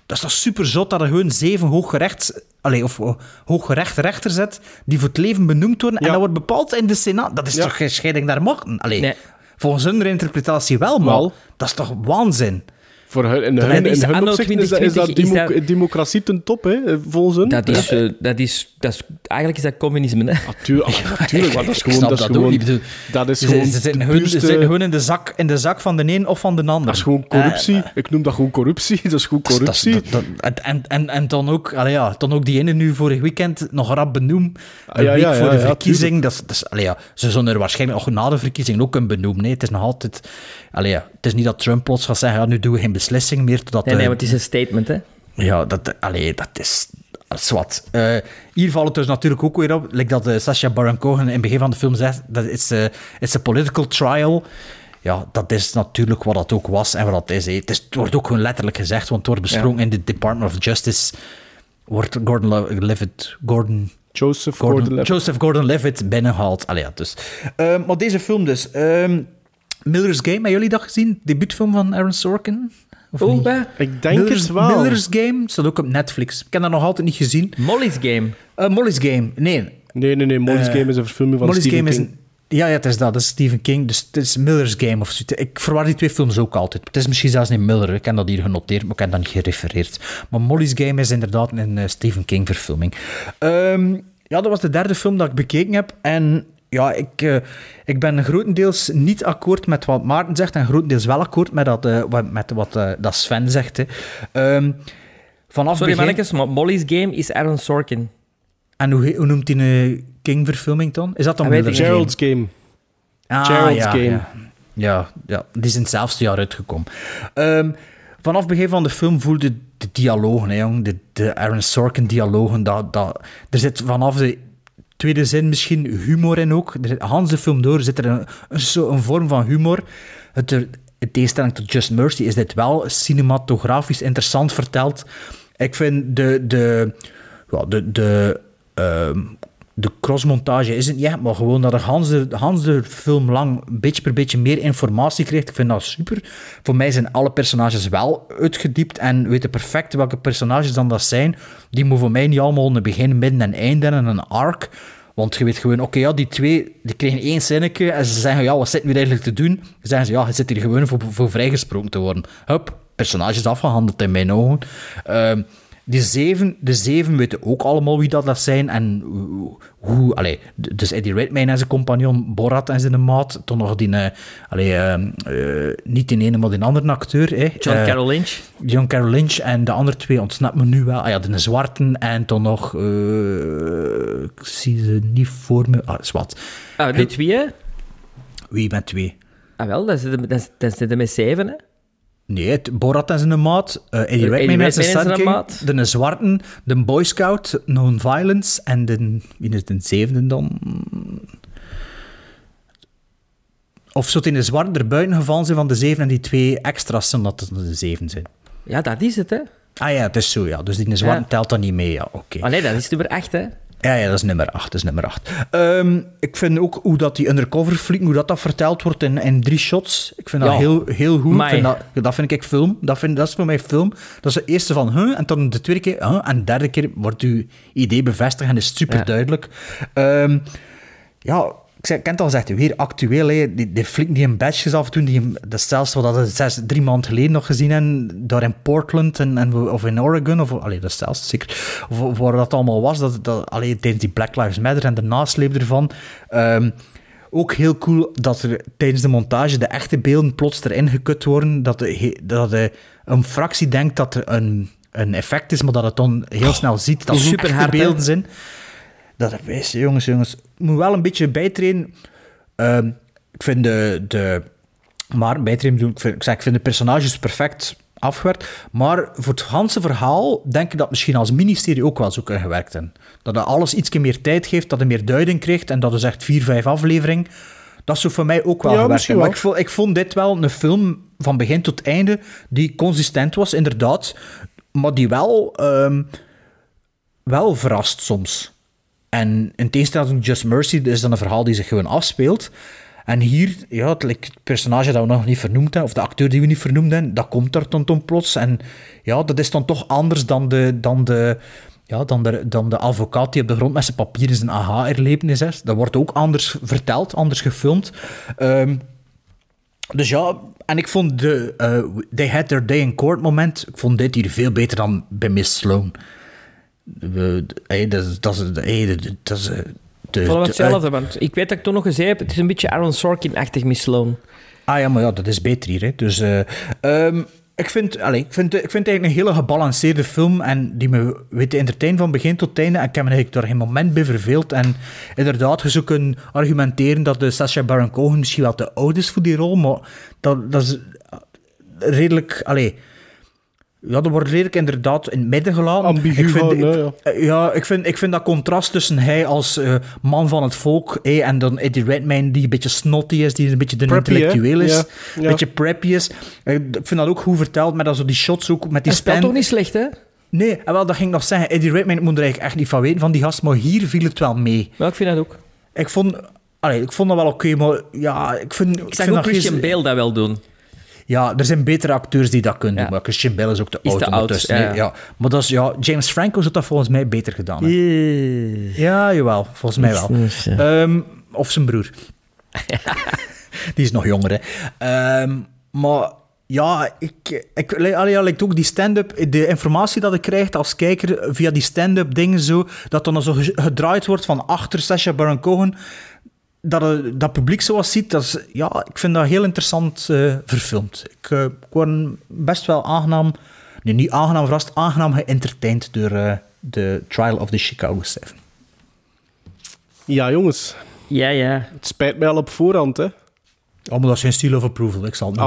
Speaker 2: Dat is toch super zot dat er gewoon zeven hooggerechts... Allee, of oh, hooggerecht rechter zet, die voor het leven benoemd worden, en dat wordt bepaald in de Senaat. Dat is
Speaker 3: Ja.
Speaker 2: toch geen scheiding daar machten? Allee,
Speaker 1: Nee.
Speaker 2: volgens hun interpretatie wel, maar
Speaker 3: Wel.
Speaker 2: dat is toch waanzin?
Speaker 3: Voor hun, in hun,
Speaker 1: is
Speaker 3: in hun opzicht is dat, is dat
Speaker 1: 2020 is
Speaker 3: demo-
Speaker 1: dat-
Speaker 3: democratie ten top, hè, volgens hun.
Speaker 1: Dat is, eh, dat is, dat is, eigenlijk is dat communisme. Hè?
Speaker 3: Natuurlijk, (laughs) natuurlijk, maar dat is gewoon... Dat
Speaker 2: dat ook
Speaker 3: gewoon,
Speaker 2: niet.
Speaker 3: Dat is
Speaker 2: Ze,
Speaker 3: gewoon
Speaker 2: ze zitten ze zitten gewoon in, de zak, in de zak van de een of van de ander.
Speaker 3: Dat is gewoon corruptie. ik noem dat gewoon corruptie. (laughs) Dat is gewoon corruptie.
Speaker 2: en, en, en dan ook, allee ja, dan ook die ene nu vorig weekend nog rap benoem. Een
Speaker 3: ja,
Speaker 2: week
Speaker 3: ja,
Speaker 2: voor de verkiezing. dat is, dat is, allee ja, ze zullen er waarschijnlijk ook na de verkiezing ook een benoemen. Nee, het is nog altijd... Allee ja, het is niet dat Trump plots gaat zeggen, ja, nu doen we geen beslissing meer. Totdat,
Speaker 1: Nee, nee,
Speaker 2: eh,
Speaker 1: want het is een statement, hè.
Speaker 2: Ja, dat, allee, dat is... Dat is wat. Eh, hier valt het dus natuurlijk ook weer op, like dat uh, Sacha Baron Cohen in het begin van de film zegt, dat is een it's a political trial. Ja, dat is natuurlijk wat dat ook was en wat dat is. Het, is het wordt ook gewoon letterlijk gezegd, want het wordt besproken in de Department of Justice. Wordt Gordon Levitt... Gordon...
Speaker 3: Joseph
Speaker 2: Gordon,
Speaker 3: Gordon-Levitt.
Speaker 2: Joseph Gordon-Levitt binnengehaald. Allee, ja, dus. Ehm, maar deze film dus. ehm, Miller's Game, hebben jullie dat gezien? Debuutfilm van Aaron Sorkin? Of
Speaker 1: Oh,
Speaker 2: niet?
Speaker 3: Ik denk
Speaker 2: Miller's,
Speaker 3: het wel.
Speaker 2: Miller's Game staat ook op Netflix. Ik heb dat nog altijd niet gezien.
Speaker 1: Molly's Game.
Speaker 2: Eh, Molly's Game, nee.
Speaker 3: Nee, nee, nee. Molly's
Speaker 2: Eh,
Speaker 3: Game is een verfilming van
Speaker 2: Molly's
Speaker 3: Stephen
Speaker 2: Game
Speaker 3: King.
Speaker 2: is een... Ja, ja, het is dat. Dat is Stephen King. Dus het is Miller's Game of zo. Ik verwar die twee films ook altijd. Het is misschien zelfs niet Miller. Ik heb dat hier genoteerd, maar ik heb dat niet gerefereerd. Maar Molly's Game is inderdaad een eh, Stephen King verfilming. Ehm, ja, dat was de derde film dat ik bekeken heb. En ja, ik, eh, ik ben grotendeels niet akkoord met wat Maarten zegt en grotendeels wel akkoord met, dat, eh, wat- met wat eh, dat Sven zegt. Hè. Ehm, vanaf
Speaker 1: Sorry,
Speaker 2: begin...
Speaker 1: mannetjes, maar Molly's Game is Aaron Sorkin.
Speaker 2: En hoe, hoe noemt hij een King-verfilming dan? Is dat dan
Speaker 1: ik
Speaker 3: Gerald's Game.
Speaker 2: Ah,
Speaker 3: Gerald's
Speaker 2: ja,
Speaker 3: Game.
Speaker 2: Ja. Ja, ja, die is in hetzelfde jaar uitgekomen. Ehm, vanaf het begin van de film voelde de dialogen, hè, jong, de, de Aaron Sorkin-dialogen, dat, dat, er zit vanaf de tweede zin misschien humor in ook. Hans de film door zit er een, een, een vorm van humor. Het, in tegenstelling tot Just Mercy is dit wel cinematografisch interessant verteld. Ik vind de, de, ja, de, de, ehm, de crossmontage is het niet, maar gewoon dat er Hans de, Hans de film lang beetje per beetje meer informatie kreeg. Ik vind dat super. Voor mij zijn alle personages wel uitgediept en weten perfect welke personages dan dat zijn. Die moeten voor mij niet allemaal een begin, midden en einde en een arc. Want je weet gewoon, oké, ja, die twee die kregen één zinnetje en ze zeggen, ja, wat zit nu eigenlijk te doen? Dan zeggen ze, ja, je zit hier gewoon voor, voor vrijgesproken te worden. Hup, personages afgehandeld in mijn ogen. Ehm, De zeven, de zeven weten ook allemaal wie dat, dat zijn en hoe... allee, dus Eddie Redmayne en zijn compagnon, Borat en zijn maat, toen nog die... eh, allee, eh, eh, niet die ene, maar die andere acteur. hè.
Speaker 1: John
Speaker 2: Eh,
Speaker 1: Carroll Lynch.
Speaker 2: John Carroll Lynch en de andere twee ontsnapt me nu wel. Ah ja, de zwarte en toen nog... eh, ik zie ze niet voor me. Ah, is wat.
Speaker 1: Ah, die twee, hè?
Speaker 2: Wie met twee?
Speaker 1: Ah, wel, dan zitten zitten met zeven, hè?
Speaker 2: Nee, het, Borat en zijn maat, eh Eddie
Speaker 1: Eddie
Speaker 2: Redmayne
Speaker 1: en zijn
Speaker 2: King, de zwarte, de Boy Scout, Non-Violence en de... Wie is de zevende dan? Of zou het in de zwarte er buiten gevallen zijn van de zeven en die twee extra's, zodat het de zeven zijn?
Speaker 1: Ja, dat is het, hè?
Speaker 2: Ah ja, het is zo, ja. Dus die in de zwarte
Speaker 1: Ja.
Speaker 2: telt dan niet mee, ja. Oké.
Speaker 1: Ah nee, dat is nummer 8, hè?
Speaker 2: Ja, ja, dat is nummer 8. Dat is nummer 8. Ehm, ik vind ook hoe dat die undercover fliek, hoe dat, dat verteld wordt in, in drie shots. Ik vind dat
Speaker 1: Ja.
Speaker 2: heel, heel goed. Vind dat, dat vind ik film. Dat, vind, dat is voor mij film. Dat is de eerste van, huh, en dan de tweede keer, huh, en de derde keer wordt uw idee bevestigd en is super
Speaker 1: Ja.
Speaker 2: duidelijk. Ehm, ja, ik zei- ik ken het al gezegd, weer actueel. Hè. Die, die fliek die een badges afdoen, die, dat is zelfs wat we zes, drie maanden geleden nog gezien hebben, daar in Portland en, en, of in Oregon, of allee, dat is zelfs zeker, of, of waar dat allemaal was, dat, dat, allee, tijdens die Black Lives Matter en de nasleep ervan. Ehm, ook heel cool dat er tijdens de montage de echte beelden plots erin gekut worden, dat, de, dat de, een fractie denkt dat er een, een effect is, maar dat het dan heel snel ziet dat
Speaker 1: Super hè?
Speaker 2: beelden zijn. Dat is, jongens, jongens, moet wel een beetje bijtrainen. Ehm, ik vind de, de maar bijtrainen bedoel ik, vind, ik, zeg, ik vind de personages perfect afgewerkt, maar voor het ganse verhaal denk ik dat misschien als ministerie ook wel zo kunnen gewerkt hebben. Dat het alles iets meer tijd geeft, dat het meer duiding krijgt en dat is echt vier, vijf aflevering. Dat zou voor mij ook wel
Speaker 3: Ja,
Speaker 2: gewerkt. Maar ik vond, ik vond dit wel een film van begin tot einde die consistent was, inderdaad, maar die wel, ehm, wel verrast soms. En in tegenstelling tot Just Mercy is dan een verhaal die zich gewoon afspeelt. En hier, ja, het, personage dat we nog niet vernoemd hebben, of de acteur die we niet vernoemd hebben, dat komt er dan, dan plots. En ja, dat is dan toch anders dan de, dan de, ja, dan de, dan de advocaat die op de grond met zijn papieren zijn aha-erlevenis is. Dat wordt ook anders verteld, anders gefilmd. Ehm, dus ja, en ik vond de eh, They Had Their Day in Court moment, ik vond dit hier veel beter dan bij Miss Sloan. We- hey, dat is- dat is- hey, dat- is, eh, de-
Speaker 1: hetzelfde, want ik weet dat ik toen nog gezegd heb, het is een beetje Aaron Sorkin-achtig Miss Sloan.
Speaker 2: Ah ja, maar ja, dat is beter hier. Hè. Dus eh, ehm, ik, vind, allez, ik, vind, ik vind het eigenlijk een hele gebalanceerde film en die me weet te entertainen van begin tot einde. En ik heb me eigenlijk daar geen moment bij verveeld. En inderdaad, je zou kunnen argumenteren dat de Sacha Baron Cohen misschien wel te oud is voor die rol, maar dat, dat is redelijk... Allez, ja, dat wordt redelijk inderdaad in het midden gelaten.
Speaker 3: Ambigu
Speaker 2: ik vind,
Speaker 3: gehouden,
Speaker 2: ik-
Speaker 3: hè, ja.
Speaker 2: eh, Ja, ik vind, ik vind dat contrast tussen hij als eh, man van het volk en dan Eddie Redmayne die een beetje snotty is, die een beetje de
Speaker 3: Preppy, hè?
Speaker 2: intellectueel is,
Speaker 3: Ja,
Speaker 2: een
Speaker 3: ja.
Speaker 2: beetje preppy is. Eh, Ik vind dat ook goed verteld, met dat zo die shots ook met die
Speaker 1: Dat
Speaker 2: span.
Speaker 1: toch niet slecht, hè?
Speaker 2: Nee, en wel, dat ging ik nog zeggen. Eddie Redmayne moet er eigenlijk echt niet van weten van die gast, maar hier viel het wel mee.
Speaker 1: Ja, ik vind dat ook.
Speaker 2: Ik vond, allee, ik vond dat wel oké, maar ja, ik vind...
Speaker 1: Ik
Speaker 2: ik
Speaker 1: zag
Speaker 2: vind
Speaker 1: ook
Speaker 2: dat
Speaker 1: Christian Bale dat wel doen.
Speaker 2: Ja, er zijn betere acteurs die dat kunnen doen, maar Christian Bale is ook te
Speaker 1: Is
Speaker 2: oud
Speaker 1: ja.
Speaker 2: Maar dat is, ja, James Franco zou dat volgens mij beter gedaan hebben. Ja, jawel, volgens mij wel. Ehm, of zijn broer. (laughs) die is nog jonger, hè. Ehm, maar ja, ik, ik, allee, ook die stand-up, de informatie dat ik krijg als kijker via die stand-up dingen zo, dat dan zo ge- gedraaid wordt van achter Sacha Baron Cohen, dat het, dat publiek zoals ziet, dat is, ja, ik vind dat heel interessant eh, verfilmd. Ik, eh, ik word best wel aangenaam, nee, niet aangenaam verrast, aangenaam geëntertained door eh, de Trial of the Chicago 7.
Speaker 3: Ja, jongens.
Speaker 1: Ja, ja.
Speaker 3: Het spijt mij al op voorhand, hè.
Speaker 2: Oh, maar dat is geen seal of approval, ik zal het niet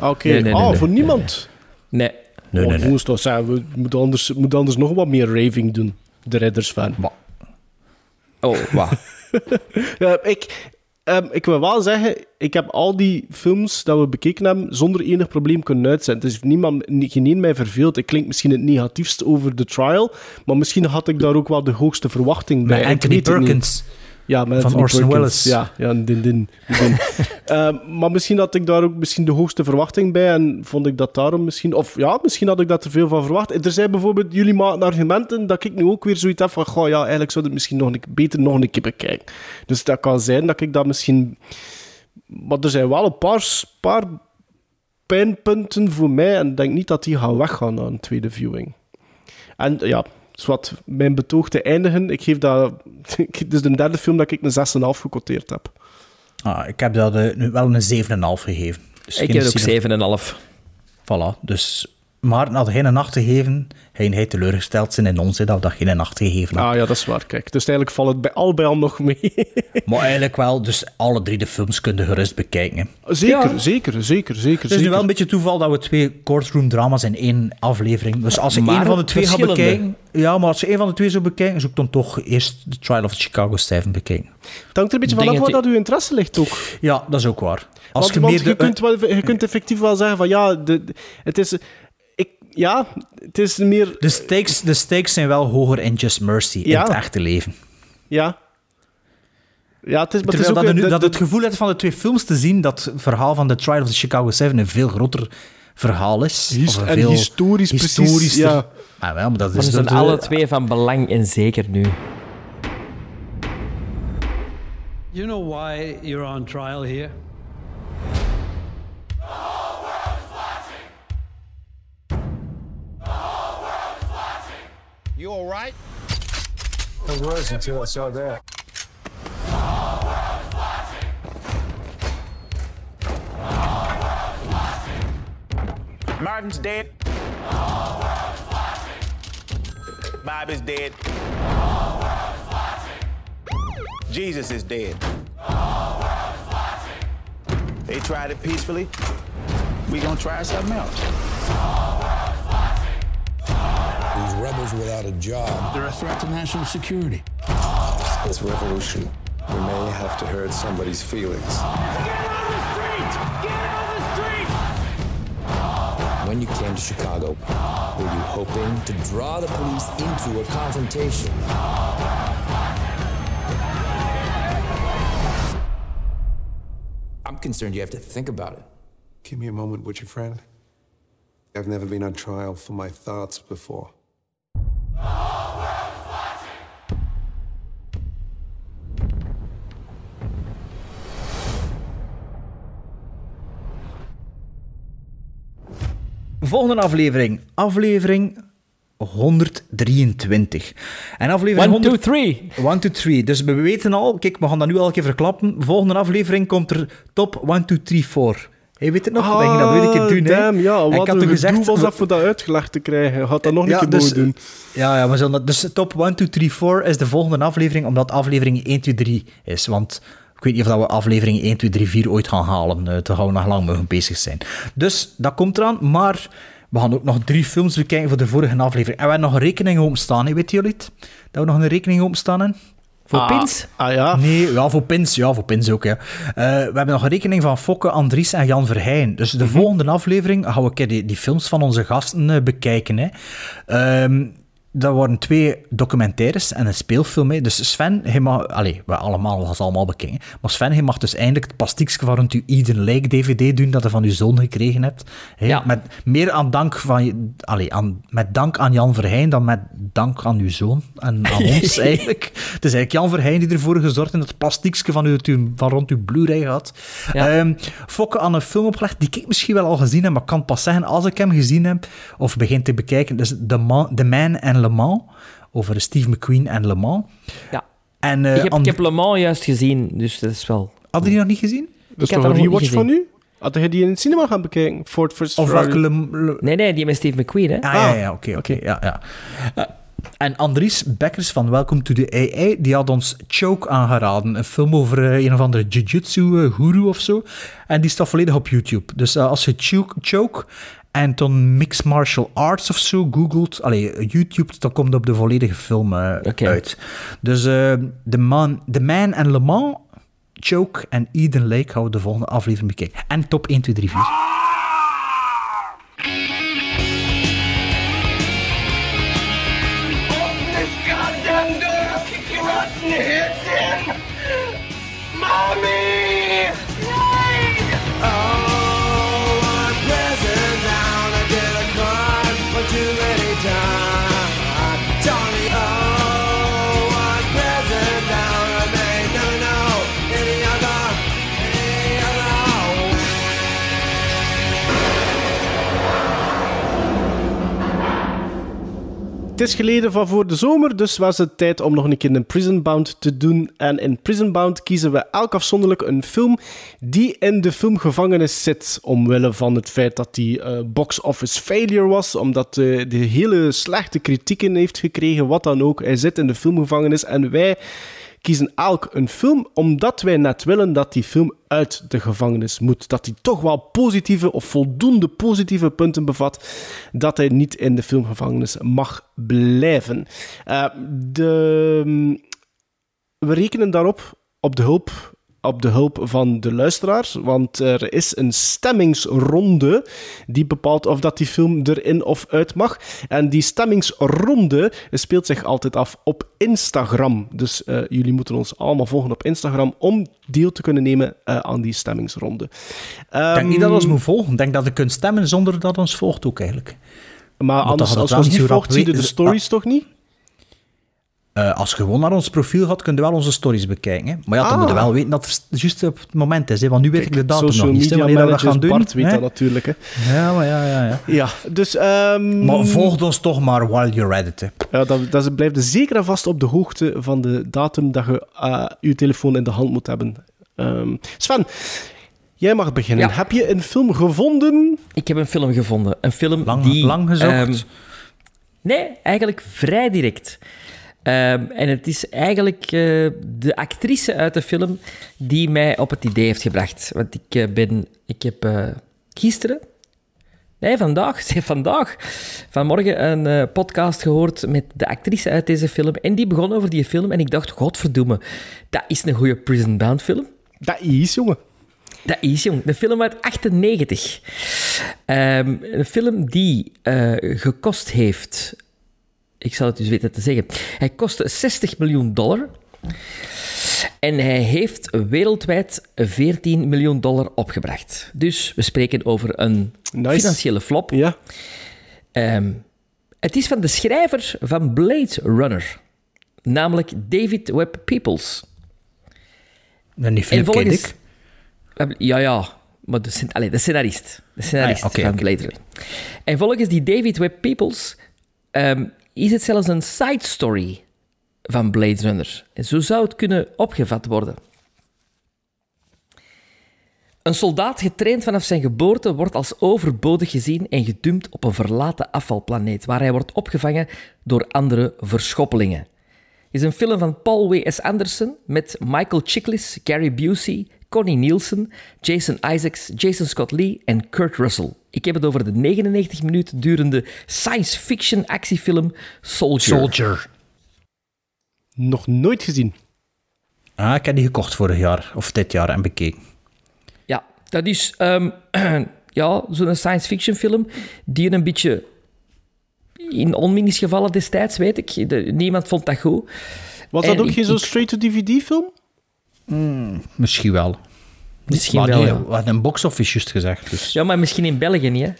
Speaker 3: Ah, oké.
Speaker 1: Nee, nee, nee, nee.
Speaker 3: voor niemand.
Speaker 1: Nee.
Speaker 2: Nee,
Speaker 3: oh,
Speaker 2: nee, nee.
Speaker 3: Toch zijn, we moeten anders, moeten anders nog wat meer raving doen. De Redders fan.
Speaker 1: Oh, wat?
Speaker 3: Ja, ik, ehm, ik wil wel zeggen, ik heb al die films dat we bekeken hebben zonder enig probleem kunnen uitzenden. Dus niemand, nie- geen een mij verveelt. Ik klink misschien het negatiefst over de trial, maar misschien had ik daar ook wel de hoogste verwachting bij.
Speaker 2: Met Anthony
Speaker 3: niet. Ja, met
Speaker 2: Van Orson. Welles.
Speaker 3: Ja, ja din, din, din, maar misschien had ik daar ook misschien de hoogste verwachting bij en vond ik dat daarom misschien... Of ja, misschien had ik daar te veel van verwacht. Er zijn bijvoorbeeld jullie maken argumenten dat ik nu ook weer zoiets heb van... Goh, ja, eigenlijk zou het misschien nog een, beter nog een keer bekijken. Dus dat kan zijn dat ik dat misschien... Maar er zijn wel een paar, paar pijnpunten voor mij en ik denk niet dat die gaan weggaan na een tweede viewing. En ja, zwart, mijn betoog te eindigen. Ik geef dat... (laughs) Dit is de derde film dat ik een 6,5 gecoteerd heb.
Speaker 2: Ah, ik heb dat eh, nu wel een 7,5 gegeven. Dus
Speaker 1: Ik heb ook
Speaker 2: cine-
Speaker 1: 7,5.
Speaker 2: Voilà, dus... Maar had geen 8 gegeven, hij hij teleurgesteld zijn in ons, hè, dat we dat geen 8 gegeven
Speaker 3: Ah ja, dat is waar. Kijk, dus eigenlijk valt het bij, al bij al nog mee. (laughs)
Speaker 2: Maar eigenlijk wel, dus alle drie de films kun je gerust bekijken. hè.
Speaker 3: Zeker,
Speaker 2: Ja.
Speaker 3: zeker, zeker, zeker.
Speaker 2: Het is nu wel een beetje toeval dat we twee courtroom drama's in één aflevering. Dus als je
Speaker 1: Maar
Speaker 2: één van de twee
Speaker 1: verschillende.
Speaker 2: bekijken. Ja, maar als je één van de twee zou bekijken, zou ik dan toch eerst The Trial of Chicago 7 bekijken.
Speaker 3: Het hangt er een beetje vanaf waar
Speaker 2: dat
Speaker 3: uw interesse ligt ook.
Speaker 2: Ja, dat is ook waar. Als
Speaker 3: want,
Speaker 2: je
Speaker 3: want
Speaker 2: meer de-
Speaker 3: je, kunt wel, je kunt effectief wel zeggen van ja, de, de- het is... Ja, het is meer...
Speaker 2: De stakes, de stakes zijn wel hoger in Just Mercy, in het echte leven.
Speaker 3: Ja. Ja, het is, maar het
Speaker 2: Terwijl
Speaker 3: is ook...
Speaker 2: dat, nu, dat het gevoel hebt van de twee films te zien, dat het verhaal van The Trial of the Chicago 7 een veel groter verhaal is.
Speaker 3: His-
Speaker 2: of een veel
Speaker 3: historisch precies, ja.
Speaker 2: Ah, wel, maar dat
Speaker 1: Maar
Speaker 2: is
Speaker 1: ze zijn
Speaker 2: de-
Speaker 1: alle twee van belang en zeker nu.
Speaker 26: You know why you're on trial here?
Speaker 17: You all right? I was until I saw that.
Speaker 27: Martin's dead. Bob is dead. Jesus is dead. They tried it peacefully. We gonna try something else.
Speaker 18: These rebels without a job.
Speaker 27: They're a threat to national security.
Speaker 18: This revolution, we may have to hurt somebody's feelings. Get on the street! Get on the street!
Speaker 28: When you came to Chicago, were you hoping to draw the police into a confrontation? I'm concerned you have to think about it.
Speaker 18: Give me a moment, would you, friend? I've never been on trial for my thoughts before.
Speaker 2: Volgende aflevering. Aflevering 123. En aflevering
Speaker 1: One, two,
Speaker 2: 100
Speaker 1: three.
Speaker 2: 1, 2, 3. Dus we weten al, kijk, we gaan dat nu een keer verklappen. Volgende aflevering komt er top 1, 2, 3, 4. Hey, weet het nog? Gingen dat weer een keer doen, hè?
Speaker 3: Ah, damn, ja.
Speaker 2: En
Speaker 3: Wat
Speaker 2: ik had
Speaker 3: een
Speaker 2: toen gezegd...
Speaker 3: was dat voor dat uitgelegd te krijgen. Gaat dat nog een
Speaker 2: Ja,
Speaker 3: keer
Speaker 2: dus-
Speaker 3: doen.
Speaker 2: Ja, ja, we zullen dat, dus top 1, 2, 3, 4 is de volgende aflevering, omdat aflevering 1, 2, 3 is. Want ik weet niet of dat we aflevering 1, 2, 3, 4 ooit gaan halen. Eh, Daar gaan we nog lang mogen bezig zijn. Dus dat komt eraan, maar we gaan ook nog drie films bekijken voor de vorige aflevering. En we hebben nog een rekening openstaan, hè, weten jullie het? Dat we nog een rekening openstaan hebben? Voor
Speaker 3: Ah,
Speaker 2: pins?
Speaker 3: Ah ja.
Speaker 2: Nee, ja, voor pins. Ja, voor pins ook, ja. Eh, we hebben nog een rekening van Fokke, Andries en Jan Verheyen. Dus de volgende aflevering gaan we een keer die, die films van onze gasten eh, bekijken. Hè. Ehm, dat worden twee documentaires en een speelfilm. Hè. Dus Sven, hij mag... Allee, we allemaal, ze allemaal bekijken. Maar Sven, hij mag dus eindelijk het pastiekje van rond uw Eden Lake DVD doen dat je van uw zoon gekregen hebt. Hè.
Speaker 1: Ja.
Speaker 2: Met meer aan dank van... Allee, aan, met dank aan Jan Verheyen dan met dank aan uw zoon en aan (laughs) ons eigenlijk. Het is eigenlijk Jan Verheyen die ervoor gezorgd heeft dat het plastiekje van, uw, van rond uw Blu-ray had. Ehm, Fokke aan een film opgelegd die ik misschien wel al gezien heb, maar kan pas zeggen als ik hem gezien heb of begin te bekijken. Dus The Man, The Man and Le Mans, over Steve McQueen en Le Mans.
Speaker 1: Ja.
Speaker 2: En, eh,
Speaker 1: ik, heb,
Speaker 2: And-
Speaker 1: ik heb Le Mans juist gezien, dus dat is wel...
Speaker 2: Had je die nog niet gezien?
Speaker 3: Dat is
Speaker 1: Ik
Speaker 3: toch een rewatch van
Speaker 1: gezien.
Speaker 3: u? Had je die in het cinema gaan bekijken? Ford vs.
Speaker 2: Of
Speaker 3: Ferrari?
Speaker 2: welke Le- Le-
Speaker 1: Nee, nee, die met Steve McQueen, hè?
Speaker 2: Ah, ja, ja, oké, oké, ja, ja. Eh, en Andries Bekkers van Welcome to the AI, die had ons Choke aangeraden. Een film over eh, een of andere jiu-jitsu-guru of zo. En die staat volledig op YouTube. Dus eh, als je choke en dan Mixed Martial Arts of zo googelt, allee, YouTube, dan komt op de volledige film eh, uit. Dus eh The, Man, The Man and Le Mans, Choke en Eden Lake we de volgende aflevering bekijken. En top 1, 2, 3, 4.
Speaker 3: Het is geleden van voor de zomer, dus was het tijd om nog een keer een Prison Bound te doen. En in Prison Bound kiezen we elk afzonderlijk een film die in de filmgevangenis zit. Omwille van het feit dat die eh, box office failure was, omdat eh, de hele slechte kritieken heeft gekregen, wat dan ook. Hij zit in de filmgevangenis en wij kiezen elk een film, omdat wij net willen dat die film uit de gevangenis moet. Dat hij toch wel positieve of voldoende positieve punten bevat, dat hij niet in de filmgevangenis mag blijven. Eh, de, we rekenen daarop op de hulp op de hulp van de luisteraars, want er is een stemmingsronde die bepaalt of dat die film erin of uit mag. En die stemmingsronde speelt zich altijd af op Instagram. Dus eh, jullie moeten ons allemaal volgen op Instagram om deel te kunnen nemen eh, aan die stemmingsronde.
Speaker 2: Ik denk niet dat we ons moet volgen. Ik denk dat je kunt stemmen zonder dat ons volgt ook eigenlijk.
Speaker 3: Maar anders, als ons niet volgt, zie je de stories toch niet?
Speaker 2: Eh, als je gewoon naar ons profiel gaat, kun je wel onze stories bekijken. Hè? Maar ja, dan
Speaker 3: Ah.
Speaker 2: moet je wel weten dat het juist op het moment is. Hè? Want nu weet ik de datum nog niet. hè, Wanneer we dat gaan doen.
Speaker 3: Bart weet
Speaker 2: hè?
Speaker 3: dat natuurlijk. Hè.
Speaker 2: Ja, maar ja, ja, ja.
Speaker 3: Ja, dus... ehm,
Speaker 2: Maar volg ons toch maar while you're at it. Hè.
Speaker 3: Ja, dat, dat blijft er zeker en vast op de hoogte van de datum dat je eh, je telefoon in de hand moet hebben. Ehm, Sven, jij mag beginnen.
Speaker 1: Ja.
Speaker 3: Heb je een film gevonden?
Speaker 1: Ik heb een film gevonden. Een film
Speaker 2: Lang,
Speaker 1: die...
Speaker 2: lang gezocht?
Speaker 1: ehm, nee, eigenlijk vrij direct. Ehm, en het is eigenlijk eh, de actrice uit de film die mij op het idee heeft gebracht. Want ik, eh, ben... Ik heb eh, gisteren... Nee, vandaag. (laughs) vandaag. Vanmorgen een podcast gehoord met de actrice uit deze film. En die begon over die film. En ik dacht, godverdomme, dat is een goede Prison Bound film.
Speaker 3: Dat is, jongen.
Speaker 1: Dat is, jong. Een film uit 98. Ehm, een film die gekost heeft... Ik zal het dus weten te zeggen. Hij kostte 60 miljoen dollar. En hij heeft wereldwijd 14 miljoen dollar opgebracht. Dus we spreken over een
Speaker 3: Nice.
Speaker 1: financiële flop.
Speaker 3: Ja.
Speaker 1: Ehm, het is van de schrijver van Blade Runner. Namelijk David Webb Peoples.
Speaker 2: En die
Speaker 1: En
Speaker 2: Philip K.
Speaker 1: volgens...
Speaker 2: Dick.
Speaker 1: Ja, ja. Maar de, allee, de scenarist. De scenarist
Speaker 2: Ah ja,
Speaker 1: van. Blade Runner. En volgens die David Webb Peoples ehm, is het zelfs een side story van Blade Runner. En zo zou het kunnen opgevat worden. Een soldaat getraind vanaf zijn geboorte wordt als overbodig gezien en gedumpt op een verlaten afvalplaneet, waar hij wordt opgevangen door andere verschoppelingen. Het is een film van Paul W.S. Anderson met Michael Chiklis, Gary Busey, Connie Nielsen, Jason Isaacs, Jason Scott Lee en Kurt Russell. Ik heb het over de 99 minuten durende science fiction actiefilm Soldier.
Speaker 2: Soldier.
Speaker 3: Nog nooit gezien.
Speaker 2: Ah, ik heb die gekocht vorig jaar, of dit jaar, en bekeken.
Speaker 1: Ja, dat is ehm, (clears throat) ja, zo'n science fiction film die een beetje in onmin is gevallen destijds, weet ik. De- niemand vond dat goed.
Speaker 3: Was dat
Speaker 1: En
Speaker 3: ook
Speaker 1: ik-
Speaker 3: geen zo'n
Speaker 1: ik-
Speaker 3: straight-to-DVD-film?
Speaker 2: Misschien wel.
Speaker 1: Misschien
Speaker 2: maar
Speaker 1: wel,
Speaker 2: nee,
Speaker 1: ja.
Speaker 2: We hadden een box-office juist gezegd. Dus.
Speaker 1: Ja, maar misschien in België niet, hè.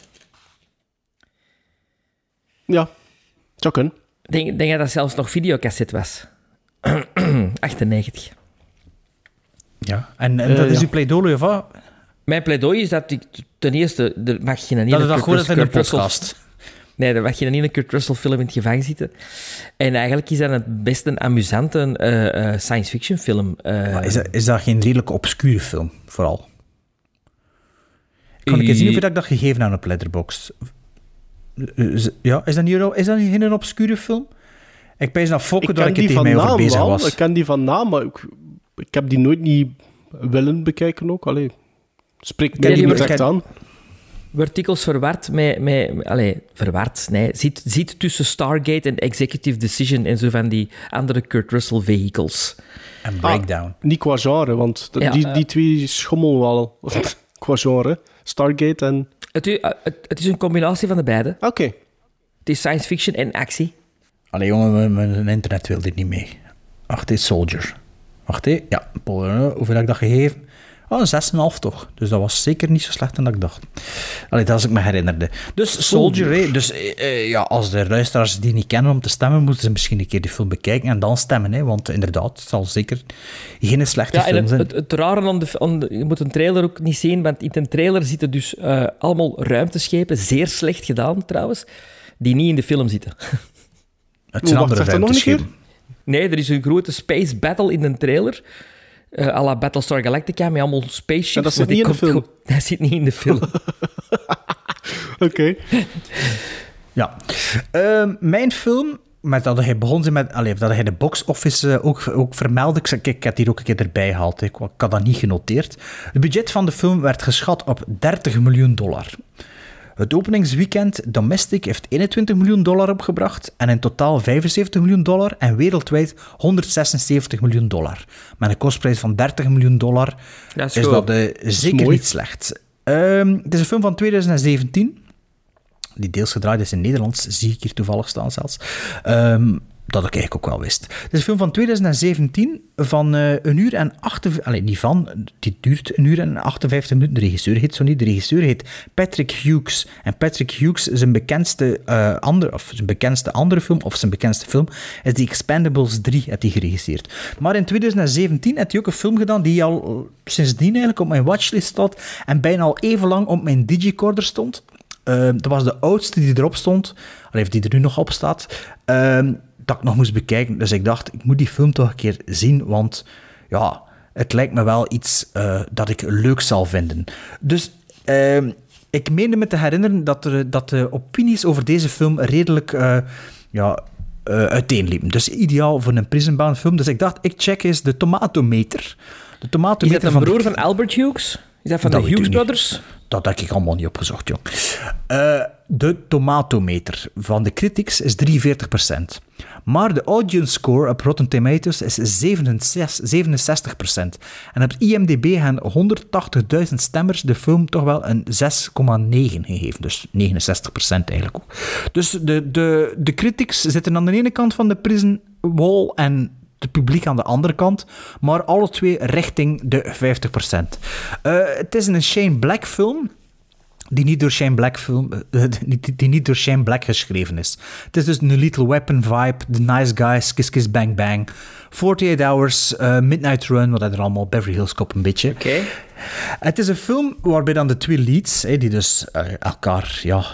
Speaker 3: Ja, zou kunnen.
Speaker 1: Ik denk, denk dat dat zelfs nog videocassette was. (clears throat) 98.
Speaker 2: Ja. En, en
Speaker 3: Eh,
Speaker 2: dat is uw pleidooi, of wat?
Speaker 1: Mijn pleidooi is dat ik ten eerste, er mag geen
Speaker 2: Dat is dat gewoon
Speaker 1: Russell-
Speaker 2: podcast.
Speaker 1: Nee, er mag geen ene Kurt Russell film in het gevangen zitten. En eigenlijk is dat het best een amusante eh, eh, science fiction film. eh.
Speaker 2: Maar is, dat, is dat geen redelijk obscure film, vooral? Kan ik eens zien of ik dat gegeven aan op Letterboxd? Is- Ja, is dat niet, een- is dat niet een obscure film? Ik pees naar Fokke
Speaker 3: Ik
Speaker 2: dat ik er
Speaker 3: die
Speaker 2: tegen
Speaker 3: van
Speaker 2: mij over
Speaker 3: naam
Speaker 2: bezig was.
Speaker 3: Ik ken die van naam, maar ik, ik heb die nooit niet willen bekijken ook. Allee, spreekt mij niet direct aan.
Speaker 1: Wordt dikwijls verward met... met, met- allee, verward, nee. Zit, zit tussen Stargate en Executive Decision en zo van die andere Kurt Russell vehicles.
Speaker 2: En Breakdown.
Speaker 3: Niet qua genre, want
Speaker 1: Ja,
Speaker 3: die, die twee schommelen wel (laughs) qua genre. Stargate en...
Speaker 1: Het, u- het, het is een combinatie van de beide.
Speaker 3: Oké.
Speaker 1: Het is science fiction en actie.
Speaker 2: Allee, jongen, mijn, mijn internet wil dit niet mee. Wacht, dit is Soldier. Wacht, hé. Ja, Paul, hoeveel heb ik dat gegeven? Oh, een 6,5 toch. Dus dat was zeker niet zo slecht dan ik dacht. Allee, dat als ik me herinnerde. Dus Soldier. Dus eh, eh, ja, als de luisteraars die niet kennen om te stemmen, moeten ze misschien een keer die film bekijken en dan stemmen. Hè, want inderdaad, het zal zeker geen slechte
Speaker 1: Ja, en
Speaker 2: film
Speaker 1: het,
Speaker 2: zijn.
Speaker 1: het, het rare aan de, aan de- Je moet een trailer ook niet zien, want in de trailer zitten dus eh, allemaal ruimteschepen, zeer slecht gedaan trouwens, die niet in de film zitten.
Speaker 2: Het zijn andere ruimteschepen.
Speaker 1: Nee, er is een grote space battle in de trailer. À la Battlestar Galactica, met allemaal spaceships.
Speaker 3: En (laughs) dat zit niet in de film?
Speaker 1: gewoon- Dat zit niet in de film.
Speaker 3: Oké.
Speaker 2: Ja. Ehm, mijn film, dat hij begon zijn met, allee, dat hij de box office eh, ook, ook vermeldde. Ik, ik heb die ook een keer erbij gehaald. Ik, ik had dat niet genoteerd. Het budget van de film werd geschat op 30 miljoen dollar. Het openingsweekend domestic heeft 21 miljoen dollar opgebracht en in totaal 75 miljoen dollar en wereldwijd 176 miljoen dollar. Met een kostprijs van 30 miljoen dollar
Speaker 1: Dat is
Speaker 2: dat eh, zeker niet slecht. Ehm, het is een film van 2017 die deels gedraaid is in Nederlands, zie ik hier toevallig staan zelfs. Ehm, dat ik eigenlijk ook wel wist. Het is een film van 2017 van eh, een uur en 58... Allee, niet van, die duurt een uur en 58 minuten. De regisseur heet zo niet. De regisseur heet Patrick Hughes. En Patrick Hughes, zijn bekendste, eh, andere, of zijn bekendste andere film, of zijn bekendste film, is The Expendables 3, heeft hij geregisseerd. Maar in 2017 heeft hij ook een film gedaan die al sindsdien eigenlijk op mijn watchlist staat en bijna al even lang op mijn digicorder stond. Ehm, dat was de oudste die erop stond, of die er nu nog op staat, ehm, dat ik nog moest bekijken. Dus ik dacht, ik moet die film toch een keer zien, want ja, het lijkt me wel iets eh, dat ik leuk zal vinden. Dus ehm, ik meende me te herinneren dat, er, dat de opinies over deze film redelijk eh, ja, eh, uiteenliepen. Dus ideaal voor een prisonbound film. Dus ik dacht, ik check eens de tomatometer. De
Speaker 1: Is
Speaker 2: tomatometer
Speaker 1: dat een
Speaker 2: de-
Speaker 1: broer van Albert Hughes? Is dat van
Speaker 2: Dat
Speaker 1: de Hughes. Brothers?
Speaker 2: Dat heb ik allemaal niet opgezocht, jong. De tomatometer van de critics is 43%. Maar de audience score op Rotten Tomatoes is 67%. 67%. En op IMDb gaan 180.000 stemmers de film toch wel een 6,9 gegeven. Dus 69% eigenlijk ook. Dus de, de, de critics zitten aan de ene kant van de prison wall en het publiek aan de andere kant, maar alle twee richting de 50%. Eh, het is een Shane Black film, die niet door Shane Black film, eh, (laughs) die, die niet door Shane Black geschreven is. Het is dus een Little Weapon vibe, The Nice Guys, Kiss Kiss Bang Bang, 48 Hours, eh, Midnight Run, wat er allemaal, Beverly Hills Cop een beetje.
Speaker 1: Oké.
Speaker 2: Het is een film waarbij dan de twee leads, die dus eh, elkaar, ja,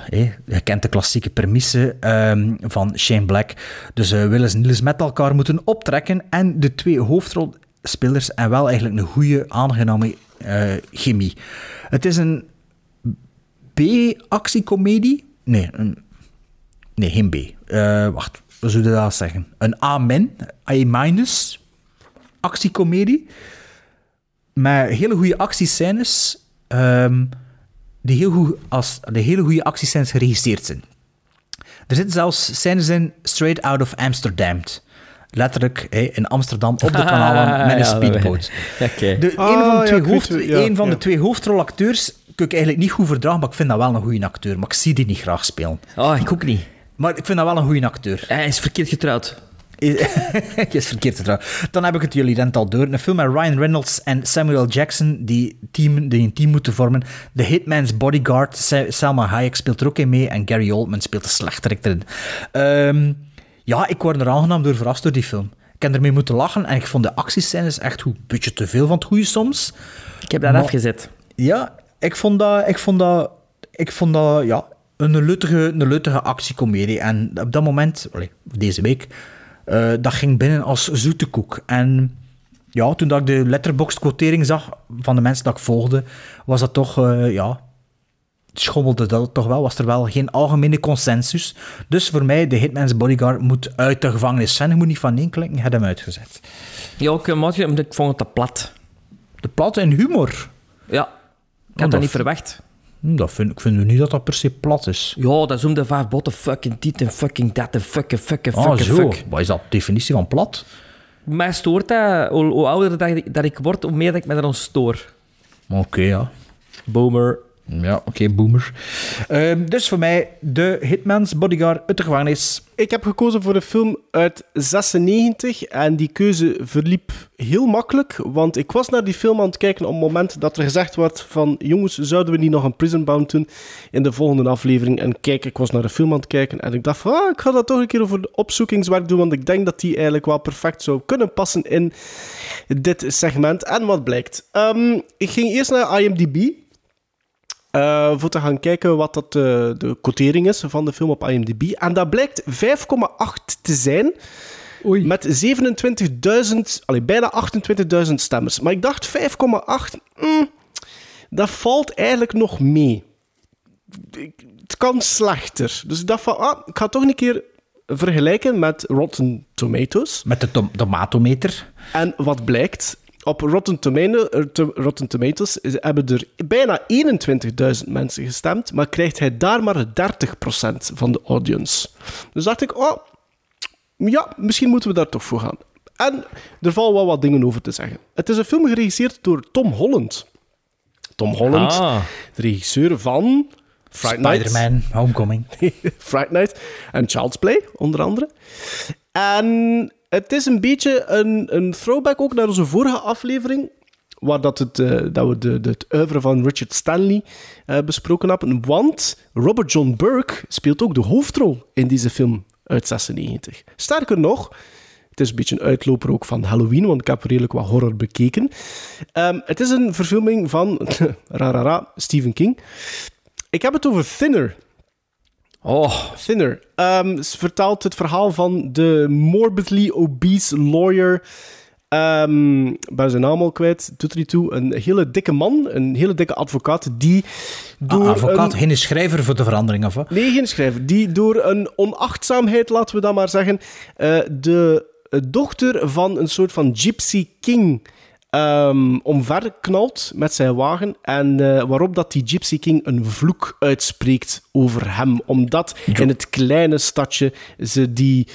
Speaker 2: je kent de klassieke premisse ehm, van Shane Black, dus eh, Willis en Niels met elkaar moeten optrekken en de twee hoofdrolspelers en wel eigenlijk een goede, aangename eh, chemie. Het is een B-actiecomedie? Nee, een, nee, geen B. Eh, wacht, zou je dat zeggen? Een A-min, A-minus actiecomedie met hele goede actiescènes, ehm, die heel goed als de hele goede actiescènes geregisseerd zijn. Er zitten zelfs scènes in straight out of Amsterdam. Letterlijk in Amsterdam op de (laughs) kanalen met een
Speaker 1: Ja. Oké.
Speaker 2: De,
Speaker 3: Ah,
Speaker 2: een van, de
Speaker 3: ja,
Speaker 2: twee, hoofd,
Speaker 3: ja,
Speaker 2: een van
Speaker 3: ja.
Speaker 2: de twee hoofdrolacteurs ik eigenlijk niet goed verdragen, maar ik vind dat wel een goede acteur. Maar ik zie die niet graag spelen.
Speaker 1: Oh, ik ook niet.
Speaker 2: Maar ik vind dat wel een goede acteur.
Speaker 1: Hij is verkeerd getrouwd.
Speaker 2: Je (laughs) is verkeerd trouwens. Dan heb ik het jullie rent al door. Een film met Ryan Reynolds en Samuel Jackson die, team, die een team moeten vormen. The Hitman's Bodyguard. Selma Hayek speelt er ook in mee en Gary Oldman speelt de slechterik erin. Ehm, ja, ik word er aangenaam door verrast door die film. Ik heb ermee moeten lachen en ik vond de actiescènes echt goed. Een beetje te veel van het goede soms.
Speaker 1: Ik heb dat
Speaker 2: Maar-
Speaker 1: afgezet.
Speaker 2: Ja, ik vond dat, ik vond dat, ik vond dat ja, een luttige, een luttige actiecomedie. En op dat moment, deze week, eh, dat ging binnen als zoete koek. En ja, toen dat ik de letterboxd-quotering zag van de mensen dat ik volgde, was dat toch, eh, ja, schommelde dat toch wel, was er wel geen algemene consensus. Dus voor mij, de Hitman's Bodyguard moet uit de gevangenis. Sven, je moet niet van één klinken, ik heb hem uitgezet.
Speaker 1: Ja, maatje, omdat ik vond het te plat.
Speaker 2: De plat en humor.
Speaker 1: Ja. Ik
Speaker 2: dat
Speaker 1: had dat niet verwacht.
Speaker 2: Hm, Dat vind, ik vind niet dat dat per se plat is.
Speaker 1: Ja, dat is om de vijf botten, fucking dit en fucking dat en fucking, fucking,
Speaker 2: Ah,
Speaker 1: fucking,
Speaker 2: zo.
Speaker 1: fuck.
Speaker 2: Wat is dat definitie van plat?
Speaker 1: Mij stoort dat, hoe, hoe ouder dat ik, dat ik word, hoe meer dat ik me eran stoor.
Speaker 2: Oké, ja.
Speaker 1: Boomer.
Speaker 2: Ja, oké, boomer. Ehm, dus voor mij de Hitman's Bodyguard uit de gevangenis.
Speaker 3: Ik heb gekozen voor een film uit 96 en die keuze verliep heel makkelijk, want ik was naar die film aan het kijken op het moment dat er gezegd werd van jongens, zouden we niet nog een Prison Bound doen in de volgende aflevering? En kijk, ik was naar de film aan het kijken en ik dacht van, ah, ik ga dat toch een keer over de opzoekingswerk doen, want ik denk dat die eigenlijk wel perfect zou kunnen passen in dit segment. En wat blijkt? Ehm, ik ging eerst naar IMDb. Eh, voor te gaan kijken wat dat, eh, de quotering is van de film op IMDb. En dat blijkt 5,8 te zijn. Met 27.000, allee, bijna 28.000 stemmers. Maar ik dacht 5,8, mm, dat valt eigenlijk nog mee. Ik- Het kan slechter. Dus ik dacht van, ah, ik ga toch een keer vergelijken met Rotten Tomatoes.
Speaker 2: Met de tom tomatometer.
Speaker 3: En wat blijkt? Op Rotten, Tomato, eh, Rotten Tomatoes hebben er bijna 21.000 mensen gestemd, maar krijgt hij daar maar 30% van de audience. Dus dacht ik, oh, ja, misschien moeten we daar toch voor gaan. En er vallen wel wat dingen over te zeggen. Het is een film geregisseerd door Tom Holland. Tom Holland,
Speaker 2: Ah.
Speaker 3: de regisseur van Fright Night.
Speaker 2: Spider-Man, Homecoming. (laughs)
Speaker 3: Fright Night en Child's Play, onder andere. En het is een beetje een, een throwback ook naar onze vorige aflevering, waar dat, het, eh, dat we de, de, het oeuvre van Richard Stanley eh, besproken hebben. Want Robert John Burke speelt ook de hoofdrol in deze film uit 96. Sterker nog, het is een beetje een uitloper ook van Halloween, want ik heb redelijk wat horror bekeken. Ehm, het is een verfilming van (laughs) rarara, Stephen King. Ik heb het over Thinner.
Speaker 1: Oh.
Speaker 3: Thinner. Ehm, ze vertelt het verhaal van de morbidly obese lawyer. Ehm ik ben zijn naam al kwijt. Doet er niet toe. Een hele dikke man. Een hele dikke advocaat. Die door
Speaker 2: Ah, advocaat,
Speaker 3: een-
Speaker 2: geen schrijver voor de verandering, of wat?
Speaker 3: Nee, geen schrijver. Die door een onachtzaamheid, laten we dat maar zeggen, eh, de eh, dochter van een soort van Gypsy King ehm omver knalt met zijn wagen. En eh, waarop dat die Gypsy King een vloek uitspreekt over hem. Omdat in het kleine stadje ze die,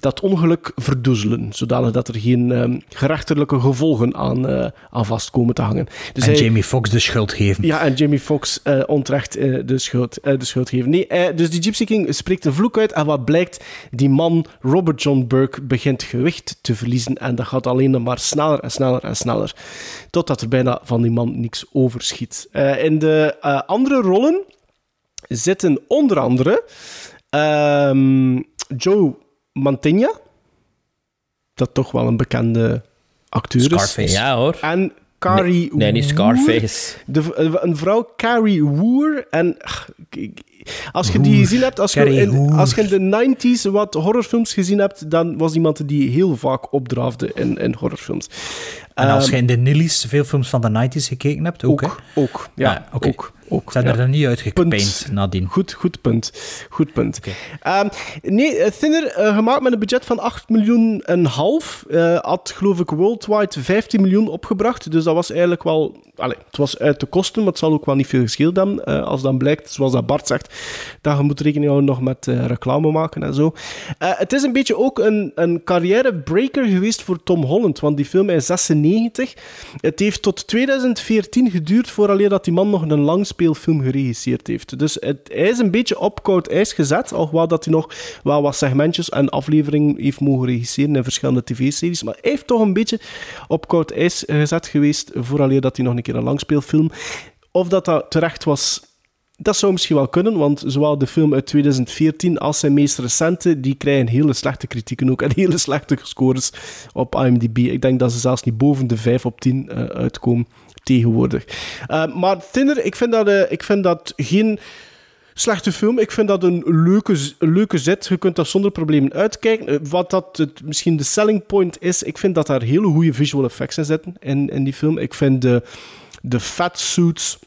Speaker 3: dat ongeluk verdoezelen. Zodanig dat er geen ehm, gerechtelijke gevolgen aan, eh, aan vast komen te hangen. Dus
Speaker 2: en
Speaker 3: hij-
Speaker 2: Jamie Foxx de schuld geven.
Speaker 3: ja, en Jamie Foxx eh, onterecht eh, de, schuld, de schuld geven. Nee, dus die Gypsy King spreekt een vloek uit. En wat blijkt? Die man, Robert John Burke, begint gewicht te verliezen. En dat gaat alleen maar sneller en sneller en sneller. Totdat er bijna van die man niks overschiet. In de andere rollen zitten onder andere ehm, Joe Mantegna. Dat toch wel een bekende acteur is.
Speaker 1: Scarface. Ja, hoor.
Speaker 3: En Carrie
Speaker 1: Nee, nee, niet
Speaker 3: Woer.
Speaker 1: Scarface.
Speaker 3: De, v- een vrouw, Carrie Woer. En ach, als je die gezien hebt, als je, in,
Speaker 2: Woer.
Speaker 3: als je in de 90s wat horrorfilms gezien hebt, dan was iemand die heel vaak opdraafde in, in horrorfilms.
Speaker 2: En als
Speaker 3: Ehm,
Speaker 2: je in de Nillies veel films van de 90s gekeken hebt, ook,
Speaker 3: ook,
Speaker 2: hè?
Speaker 3: ook, ja,
Speaker 2: Ah,
Speaker 3: ook, ook.
Speaker 2: Zijn
Speaker 3: ja.
Speaker 2: er dan niet uitgepaint nadien?
Speaker 3: Goed, goed punt. Goed punt. Ehm, nee, eh, Thinner, eh, gemaakt met een budget van 8 miljoen en half, eh, had geloof ik worldwide 15 miljoen opgebracht. Dus dat was eigenlijk wel... Allee, het was uit de kosten, maar het zal ook wel niet veel gescheeld hebben. als dan blijkt, zoals dat Bart zegt, dat je moet rekening houden nog met reclame maken en zo. Het is een beetje ook een, een carrièrebreaker geweest voor Tom Holland, want die film is 96. Het heeft tot 2014 geduurd vooraleer dat die man nog een langspeelfilm geregisseerd heeft. Dus het, hij is een beetje op koud ijs gezet, alhoewel dat hij nog wel wat segmentjes en afleveringen heeft mogen regisseren in verschillende tv-series. Maar hij heeft toch een beetje op koud ijs gezet geweest vooraleer dat hij nog een keer een langspeelfilm... Of dat dat terecht was, dat zou misschien wel kunnen, want zowel de film uit 2014 als zijn meest recente, die krijgen hele slechte kritieken ook en hele slechte scores op IMDb. Ik denk dat ze zelfs niet boven de 5 op 10 eh, uitkomen tegenwoordig. Eh, maar Thinner, ik vind, dat, eh, ik vind dat geen slechte film. Ik vind dat een leuke, leuke zet. Je kunt dat zonder problemen uitkijken. Eh, Wat dat het, misschien de selling point is, ik vind dat daar hele goede visual effects in zitten in, in die film. Ik vind de, de fatsuits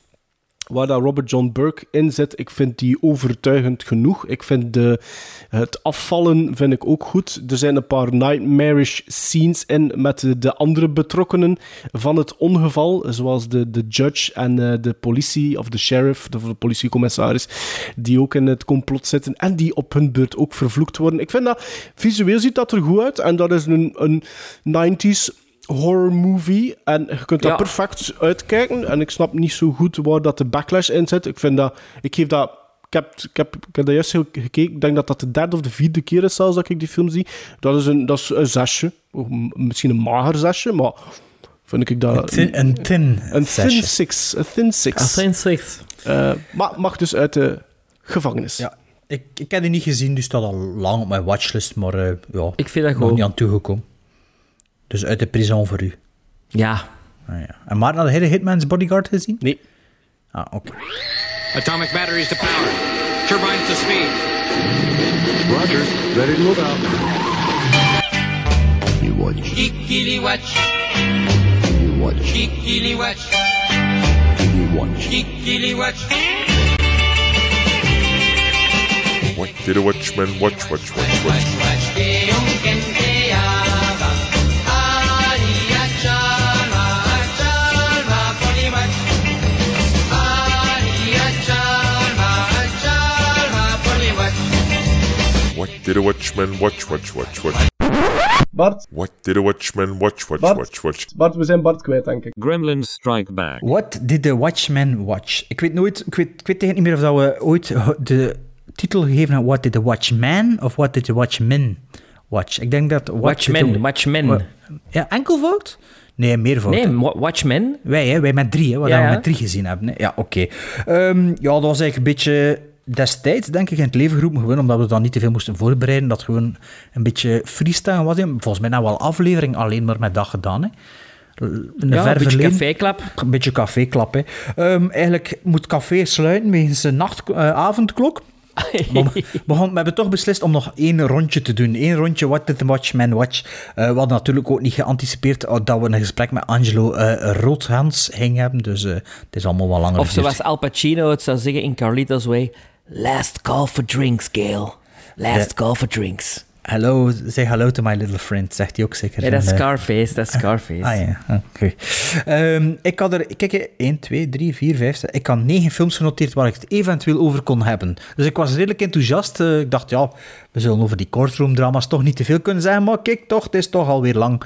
Speaker 3: waar dat Robert John Burke in zit, ik vind die overtuigend genoeg. Ik vind de, het afvallen vind ik ook goed. Er zijn een paar nightmarish scenes in met de, de andere betrokkenen van het ongeval, zoals de, de judge en eh, de politie, of de sheriff, of de politiecommissaris, die ook in het complot zitten en die op hun beurt ook vervloekt worden. Ik vind dat, visueel ziet dat er goed uit en dat is een, een 90s horror movie en je kunt dat
Speaker 1: Ja.
Speaker 3: perfect uitkijken en ik snap niet zo goed waar dat de backlash in zit. Ik vind dat, ik geef dat, ik heb, ik heb, ik heb dat juist heel gekeken, ik denk dat dat de derde of de vierde keer is zelfs dat ik die film zie. Dat is een, dat is een zesje, misschien een mager zesje, maar vind ik dat...
Speaker 2: Een thin- een thin
Speaker 3: Een thin six, een thin six.
Speaker 1: Een thin six.
Speaker 3: Eh, maar mag dus uit de gevangenis.
Speaker 2: Ja. Ik, ik heb die niet gezien, dus staat al lang op mijn watchlist, maar eh, ja,
Speaker 1: Ik vind dat
Speaker 2: nog
Speaker 1: goed.
Speaker 2: niet aan toegekomen. Dus uit de prison voor u.
Speaker 1: Ja.
Speaker 2: Ah, ja. En Maarten, had de Hitman's Bodyguard gezien?
Speaker 3: Nee.
Speaker 2: Ah, oké.
Speaker 29: Atomic batteries to power. Turbines to speed.
Speaker 21: Roger. Ready to move out.
Speaker 17: You watch.
Speaker 29: Geekily watch.
Speaker 17: You watch.
Speaker 29: Geekily watch.
Speaker 17: You watch.
Speaker 29: Geekily watch.
Speaker 30: What did a watchman watch, watch, watch, watch? What did a watchman watch, watch, watch, watch?
Speaker 3: Bart,
Speaker 30: What did a watchman watch, watch,
Speaker 3: Bart.
Speaker 30: watch, watch?
Speaker 3: Bart, we zijn Bart kwijt, denk ik.
Speaker 31: Gremlins Strike Back.
Speaker 2: What did the Watchmen watch? Ik weet nooit, ik weet, ik weet eigenlijk niet meer of dat we ooit de titel gegeven hebben. What did the Watchman of What did the Watchmen watch? Ik denk dat... what
Speaker 1: Watchmen,
Speaker 2: the-
Speaker 1: Watchmen.
Speaker 2: Wa- Ja, enkelvoud? Nee, meervoud.
Speaker 1: Nee, Wa- Watchmen.
Speaker 2: Wij, hè, wij met drie, hè, wat
Speaker 1: Ja,
Speaker 2: we met drie gezien hebben. Hè. Ja, oké. Ehm, ja, dat was eigenlijk een beetje destijds, denk ik, in het leven geroepen. Gewoon omdat we dan niet te veel moesten voorbereiden. Dat gewoon een beetje freestyle was. Volgens mij nou wel aflevering alleen maar met dat gedaan. Hè. De
Speaker 1: Ja, een beetje caféklap.
Speaker 2: Een beetje caféklap, hè. Ehm, eigenlijk moet café sluiten wegens een nacht, eh, avondklok. (laughs) We, begon- we hebben toch beslist om nog één rondje te doen. Eén rondje What Did the Watchman Watch. Eh, we hadden natuurlijk ook niet geanticipeerd eh, dat we een gesprek met Angelo eh Roodhans gingen hebben. Dus het is allemaal wel langer
Speaker 1: Of zoals Al Pacino het zou zeggen in Carlito's Way. Last call for drinks, Gail. Last
Speaker 2: Ja.
Speaker 1: call for drinks.
Speaker 2: Hello, say hello to my little friend, zegt hij ook zeker.
Speaker 1: Ja, dat is
Speaker 2: eh,
Speaker 1: Scarface, dat is Scarface.
Speaker 2: Ah ja, oké. Ehm, ik had er, kijk, 1, 2, 3, 4, 5, 6. Ik had negen films genoteerd waar ik het eventueel over kon hebben. Dus ik was redelijk enthousiast. Eh, ik dacht, ja, we zullen over die courtroom drama's toch niet te veel kunnen zeggen. Maar kijk, toch, het is toch alweer lang.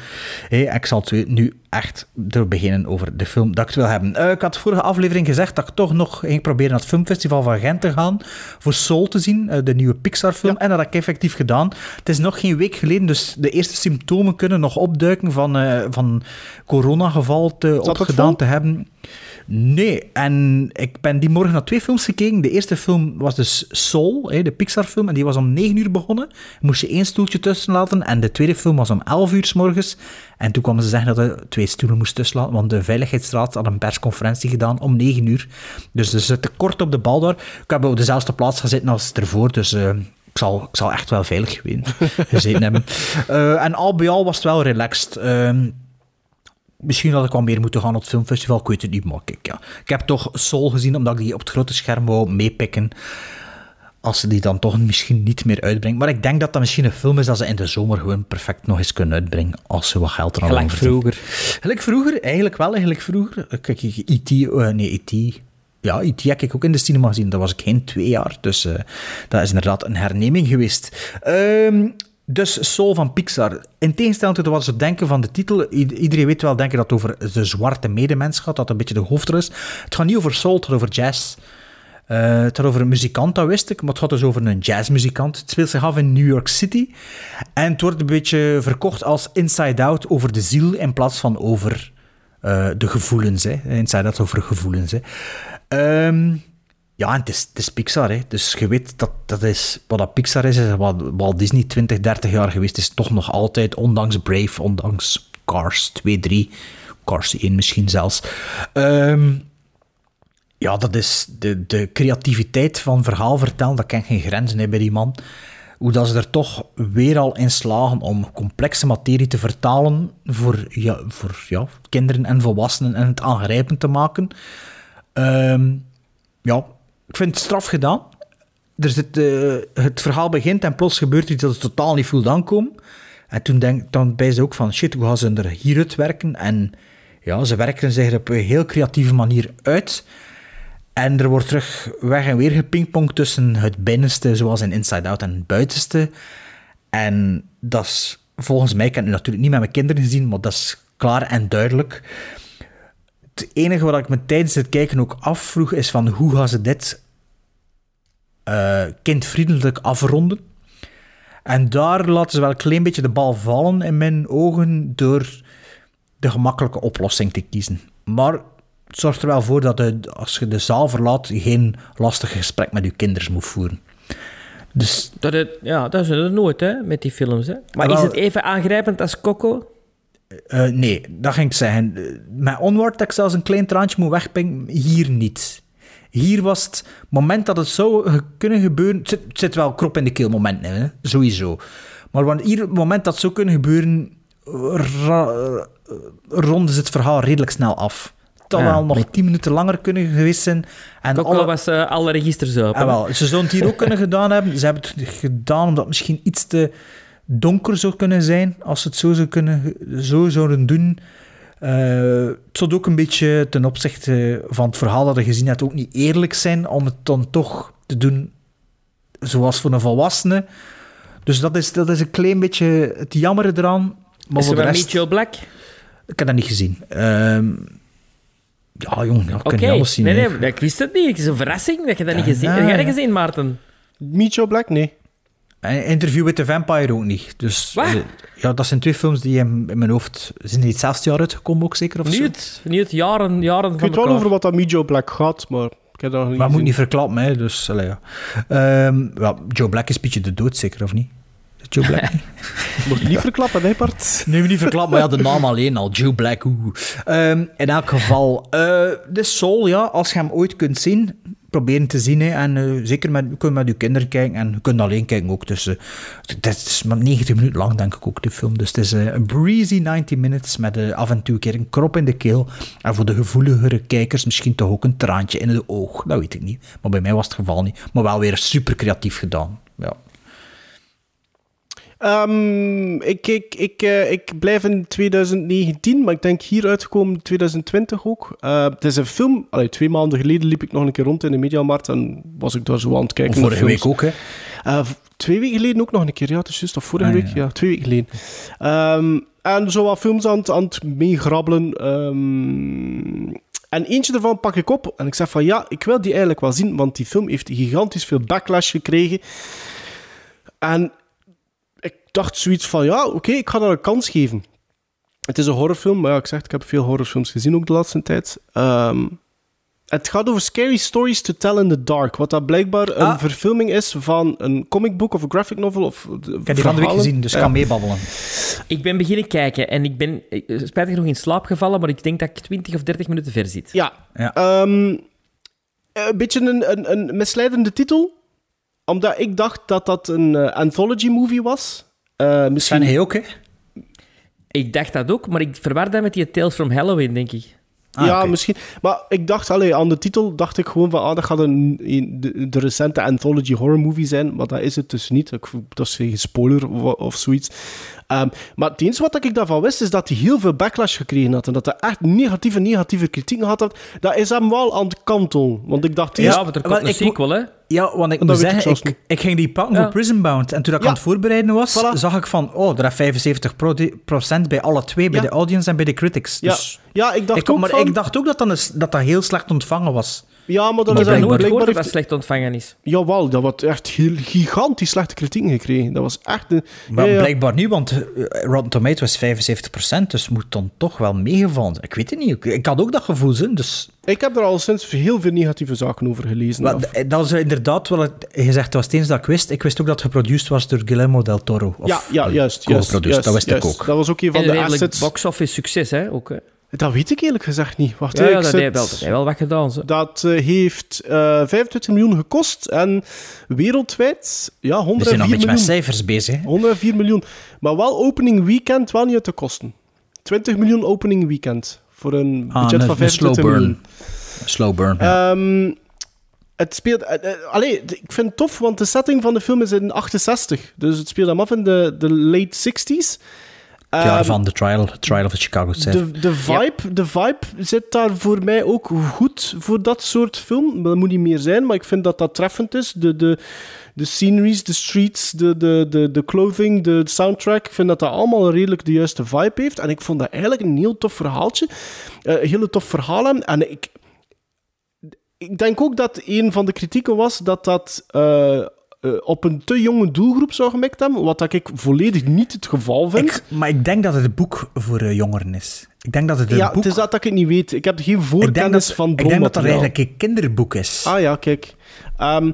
Speaker 2: Ik zal het nu echt er beginnen over de film dat ik wil hebben. Eh, ik had de vorige aflevering gezegd dat ik toch nog ging proberen naar het filmfestival van Gent te gaan. Voor Soul te zien, eh, de nieuwe Pixar-film. En dat heb ik effectief gedaan. Het is nog geen week geleden, dus de eerste symptomen kunnen nog opduiken van, eh, van coronageval te, opgedaan te hebben. Nee, en ik ben die morgen naar twee films gekeken. De eerste film was dus Soul, de Pixar-film, en die was om 9 uur begonnen. Moest je één stoeltje tussen laten. En de tweede film was om 11 uur s morgens. En toen kwamen ze zeggen dat er twee stoelen moest tussen laten, want de Veiligheidsraad had een persconferentie gedaan om 9 uur. Dus ze zitten kort op de bal daar. Ik heb op dezelfde plaats gezeten als ervoor, dus... eh, ik zal, ik zal echt wel veilig (laughs) gezeten hebben. Eh, en al bij al was het wel relaxed. Ehm, Misschien had ik wel meer moeten gaan op het filmfestival, ik weet het niet, maar kijk, ja. Ik heb toch Soul gezien, omdat ik die op het grote scherm wou meepikken. Als ze die dan toch misschien niet meer uitbrengen. Maar ik denk dat dat misschien een film is dat ze in de zomer gewoon perfect nog eens kunnen uitbrengen. Als ze wat geld eraan
Speaker 1: Gelijk
Speaker 2: verdienen.
Speaker 1: vroeger.
Speaker 2: Gelijk vroeger, eigenlijk wel, eigenlijk vroeger. Kijk, E.T., eh, nee, E.T., ja, E.T. heb ik ook in de cinema gezien. Dat was ik geen twee jaar, dus eh, dat is inderdaad een herneming geweest. Ehm, dus Soul van Pixar. In tegenstelling tot wat ze denken van de titel, iedereen weet wel denken dat het over de zwarte medemens gaat, dat een beetje de hoofdrol is. Het gaat niet over soul, het gaat over jazz. Eh, het gaat over een muzikant, dat wist ik, maar het gaat dus over een jazzmuzikant. Het speelt zich af in New York City. En het wordt een beetje verkocht als Inside Out over de ziel in plaats van over eh, de gevoelens. Hè. Inside Out over gevoelens. Hè. Ehm, ja, en het is, Pixar. Hè. Dus je weet dat dat is wat dat Pixar is. is wat Walt Disney 20, 30 jaar geweest is, toch nog altijd, ondanks Brave, ondanks Cars 2, 3, Cars 1 misschien zelfs. Ehm, ja, dat is de, de creativiteit van verhaal vertellen, dat kent geen grenzen hè, bij die man. Hoe dat ze er toch weer al in slagen om complexe materie te vertalen voor, ja, voor ja, kinderen en volwassenen en het aangrijpend te maken. Ehm, ja, ik vind het straf gedaan. Er zit, eh, het verhaal begint en plots gebeurt iets dat ze totaal niet voelt aankomen. En toen denk, dan bij ze ook van, shit, hoe gaan ze er hieruit werken? En ja, ze werken zich op een heel creatieve manier uit. En er wordt terug weg en weer gepingpongd tussen het binnenste, zoals in Inside Out, en het buitenste. En dat is, volgens mij, ik heb het natuurlijk niet met mijn kinderen gezien, maar dat is klaar en duidelijk. Het enige wat ik me tijdens het kijken ook afvroeg, is van hoe gaan ze dit eh, kindvriendelijk afronden? En daar laten ze wel een klein beetje de bal vallen in mijn ogen door de gemakkelijke oplossing te kiezen. Maar het zorgt er wel voor dat je, als je de zaal verlaat, geen lastig gesprek met je kinderen moet voeren. Dus
Speaker 1: Dat het, ja, dat is het nooit, hè, met die films. Hè. Maar
Speaker 2: Wel-
Speaker 1: is het even aangrijpend als Coco?
Speaker 2: Eh, nee, dat ging ik zeggen. Eh, Met Onward dat ik zelfs een klein traantje moet wegpingen, hier niet. Hier was het moment dat het zou kunnen gebeuren... Het zit, het zit wel krop in de keel moment hè? sowieso. Maar wanneer hier het moment dat het zou kunnen gebeuren... ronden ze het verhaal redelijk snel af. Het
Speaker 1: Ja,
Speaker 2: wel nog tien minuten langer kunnen geweest zijn. En
Speaker 1: Ook al was eh, alle registers open.
Speaker 2: Ah, wel, ze zouden het hier ook kunnen gedaan hebben. Ze hebben het gedaan omdat het misschien iets te donker zou kunnen zijn. Als ze het zo, zou kunnen, zo zouden doen. Eh, het zou ook een beetje ten opzichte van het verhaal dat je gezien hebt ook niet eerlijk zijn om het dan toch te doen zoals voor een volwassene. Dus dat is, dat is een klein beetje het jammere eraan. Maar
Speaker 1: Is
Speaker 2: voor
Speaker 1: er
Speaker 2: de
Speaker 1: wel
Speaker 2: rest...
Speaker 1: Meet Black?
Speaker 2: Ik heb dat niet gezien. Ehm, ja, jong, ja, ik kan niet alles zien.
Speaker 1: Nee, nee, ik wist het niet. Het is een verrassing dat je dat niet gezien hebt. Heb jij dat gezien, Maarten?
Speaker 3: Meet Joe Black? Nee.
Speaker 2: En Interview with the Vampire ook niet. Dus,
Speaker 1: Wat?
Speaker 2: eh, ja, dat zijn twee films die in, in mijn hoofd... Zijn die hetzelfde jaar uitgekomen ook zeker? Of zo?
Speaker 1: Niet, niet jaren, jaren
Speaker 3: Ik
Speaker 1: van
Speaker 3: weet wel over wat dat Joe Black gaat, maar ik heb dat nog niet
Speaker 2: Maar moet niet verklappen, hè. Dus, allee, ja. Ehm, ja, Joe Black is een beetje de dood, zeker, of niet? Joe Black (laughs) niet?
Speaker 3: Moet je niet verklappen, hè, Bart? (laughs)
Speaker 2: Nee, niet verklappen, maar ja, de naam alleen al. Joe Black, oeh. Ehm, in elk geval, eh, de Soul, ja, als je hem ooit kunt zien, proberen te zien. Hè, en eh, zeker met, je met je kinderen kijken en je kunt alleen kijken ook. Dus eh, het is maar 90 minuten lang, denk ik ook, de film. Dus het is eh, een breezy 90 minutes met af en toe een keer een krop in de keel. En voor de gevoeligere kijkers misschien toch ook een traantje in het oog. Dat weet ik niet. Maar bij mij was het geval niet. Maar wel weer super creatief gedaan. Ja.
Speaker 3: Ehm, ik, ik, ik, eh, ik blijf in 2019, maar ik denk hier uitgekomen 2020 ook. Eh, het is een film. Allee, twee maanden geleden liep ik nog een keer rond in de Mediamarkt en was ik daar zo aan het kijken. naar
Speaker 2: Vorige week ook, hè?
Speaker 3: Eh, twee weken geleden ook nog een keer, ja, het is juist, of vorige
Speaker 2: Ah,
Speaker 3: week?
Speaker 2: ja.
Speaker 3: Ja, twee weken geleden. Ehm, en zo wat films aan het, aan het meegrabbelen. ehm, en eentje ervan pak ik op en ik zeg van ja, ik wil die eigenlijk wel zien, want die film heeft gigantisch veel backlash gekregen. En dacht zoiets van ja, oké, ik ga dat een kans geven. Het is een horrorfilm, maar ja, ik zeg, ik heb veel horrorfilms gezien ook de laatste tijd. Ehm, het gaat over Scary Stories to Tell in the Dark. Wat dat blijkbaar een
Speaker 2: Ah.
Speaker 3: verfilming is van een comic book of een graphic novel. Of
Speaker 2: Ik heb die van de week gezien, dus ik kan meebabbelen.
Speaker 1: Ik ben beginnen kijken en ik ben eh, spijtig genoeg in slaap gevallen, maar ik denk dat ik 20 of 30 minuten ver zit.
Speaker 3: Ja.
Speaker 2: Ja.
Speaker 3: Ehm, een beetje een, een, een misleidende titel. Omdat ik dacht dat dat een eh, anthology movie was. Eh misschien...
Speaker 2: Ook, hè?
Speaker 1: Ik dacht dat ook, maar ik verwar dat met die Tales from Halloween, denk ik.
Speaker 2: Ah,
Speaker 3: ja, misschien. Maar ik dacht, allee, aan de titel dacht ik gewoon van, ah, dat gaat een, een- de, de recente anthology horror movie zijn, maar dat is het dus niet. Ik, dat is geen spoiler of, of zoiets. Ehm, maar het enige wat ik daarvan wist, is dat hij heel veel backlash gekregen had en dat hij echt negatieve, negatieve kritiek gehad had. Dat is hem wel aan het kantelen. Want ik dacht eerst...
Speaker 1: Ja, want er komt een sequel, hè?
Speaker 2: Ja, want ik moet
Speaker 3: ik
Speaker 2: zeggen, ik, ging die pakken
Speaker 1: Ja.
Speaker 2: voor Prison Bound. En toen ik
Speaker 3: Ja.
Speaker 2: aan het voorbereiden was,
Speaker 3: Voilà.
Speaker 2: zag ik van, oh, er is 75 procent bij alle twee, bij
Speaker 3: Ja.
Speaker 2: de audience en bij de critics.
Speaker 3: ja,
Speaker 2: Dus
Speaker 3: ja, ik dacht
Speaker 2: ik,
Speaker 3: ook
Speaker 2: maar
Speaker 3: van...
Speaker 2: ik dacht ook dat dat, een- dat dat heel slecht ontvangen was.
Speaker 3: Ja, maar dat is
Speaker 1: heb
Speaker 3: eigenlijk blijkbaar...
Speaker 1: dat dat slecht ontvangen is.
Speaker 3: Jawel, dat had echt heel gigantisch slechte kritiek gekregen. Dat was echt... Een,
Speaker 2: Maar
Speaker 3: ja, ja.
Speaker 2: blijkbaar niet, want eh, Rotten Tomatoes is 75%, dus moet dan toch wel meegevallen. Ik weet het niet. Ik, ik had ook dat gevoel, hè, dus...
Speaker 3: Ik heb er al sinds heel veel negatieve zaken over gelezen.
Speaker 2: Maar
Speaker 3: Of-
Speaker 2: d- dat is inderdaad wel... het- Je zegt, dat was het eens dat ik wist. Ik wist ook dat het geproduceerd was door Guillermo del Toro. Of,
Speaker 3: ja, ja,
Speaker 2: allee,
Speaker 3: juist. juist, juist,
Speaker 2: dat wist
Speaker 3: juist.
Speaker 2: ik ook.
Speaker 3: Dat was ook een van
Speaker 1: En
Speaker 3: de assets.
Speaker 1: box-office succes, hè? Ook, hè?
Speaker 3: Dat weet ik eerlijk gezegd niet. Wacht,
Speaker 1: Ja, dat
Speaker 3: zit-
Speaker 1: heeft wel, dat heeft wel wat gedaan. Zo.
Speaker 3: Dat eh, heeft eh 25 miljoen gekost en wereldwijd ja,
Speaker 2: We
Speaker 3: 104
Speaker 2: zijn nog een beetje met
Speaker 3: miljoen.
Speaker 2: cijfers bezig. hè.
Speaker 3: 104 miljoen. Maar wel opening weekend, wel niet uit de kosten. 20 miljoen opening weekend. Voor een
Speaker 2: Ah,
Speaker 3: budget
Speaker 2: een-
Speaker 3: van
Speaker 2: een slow
Speaker 3: 25
Speaker 2: burn.
Speaker 3: miljoen.
Speaker 2: Slow burn. ja.
Speaker 3: Ehm, het speelt... eh, eh, allee, d- ik vind het tof, want de setting van de film is in 68. Dus het speelt hem af in de, de late 60s.
Speaker 2: Jaar
Speaker 3: Ehm,
Speaker 2: van The Trial, Trial of the Chicago 7.
Speaker 3: de, de, vibe, de vibe zit daar voor mij ook goed voor dat soort film. Dat moet niet meer zijn, maar ik vind dat dat treffend is. De, de, de sceneries, de streets, de, de, de, de clothing, de soundtrack. Ik vind dat dat allemaal redelijk de juiste vibe heeft. En ik vond dat eigenlijk een heel tof verhaaltje. Eh, een hele tof verhaal. En ik, ik denk ook dat een van de kritieken was dat dat eh, eh, op een te jonge doelgroep zou gemikt hebben. Wat dat ik volledig niet het geval vind.
Speaker 2: Ik, maar ik denk dat het boek voor eh, jongeren is. Ik denk dat het een
Speaker 3: ja,
Speaker 2: boek...
Speaker 3: het is dat dat ik het niet weet. Ik heb geen voorkennis
Speaker 2: dat,
Speaker 3: van
Speaker 2: ik denk dat
Speaker 3: bronmateriaal.
Speaker 2: eigenlijk een kinderboek is.
Speaker 3: Ah ja, kijk. Ehm,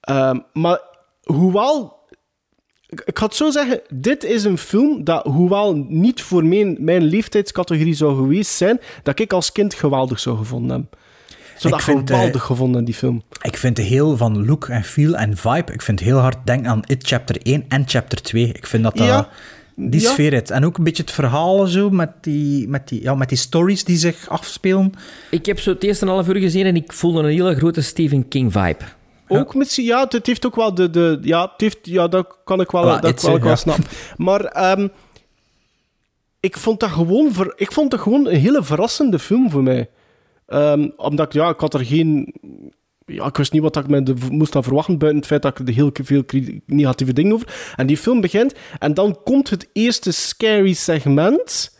Speaker 3: ehm, maar hoewel... Ik, ik ga het zo zeggen, dit is een film dat, hoewel niet voor mijn, mijn leeftijdscategorie zou geweest zijn, dat ik als kind geweldig zou gevonden hebben. Zo dat
Speaker 2: Ik vind,
Speaker 3: geweldig
Speaker 2: eh,
Speaker 3: gevonden, die film.
Speaker 2: Ik vind de heel van look en feel en vibe, ik vind heel hard denken aan It Chapter 1 en Chapter 2. Ik vind dat dat
Speaker 3: Ja.
Speaker 2: die
Speaker 3: Ja.
Speaker 2: sfeer heeft. En ook een beetje het verhaal zo, met die, met die, ja, met die stories die zich afspelen.
Speaker 1: Ik heb zo het eerste half uur gezien en ik voelde een hele grote Stephen King vibe.
Speaker 3: Ook misschien, ja, het heeft ook wel de. de ja, het heeft, ja, dat kan ik wel,
Speaker 2: Voilà,
Speaker 3: dat kan ik wel
Speaker 2: ja.
Speaker 3: snappen. Maar ehm, ik, vond dat gewoon ver, ik vond dat gewoon een hele verrassende film voor mij. Ehm, omdat ik, ja, ik had er geen. Ja, ik wist niet wat ik me de- moest aan verwachten, buiten het feit dat ik er heel veel negatieve dingen over. En die film begint, en dan komt het eerste scary segment.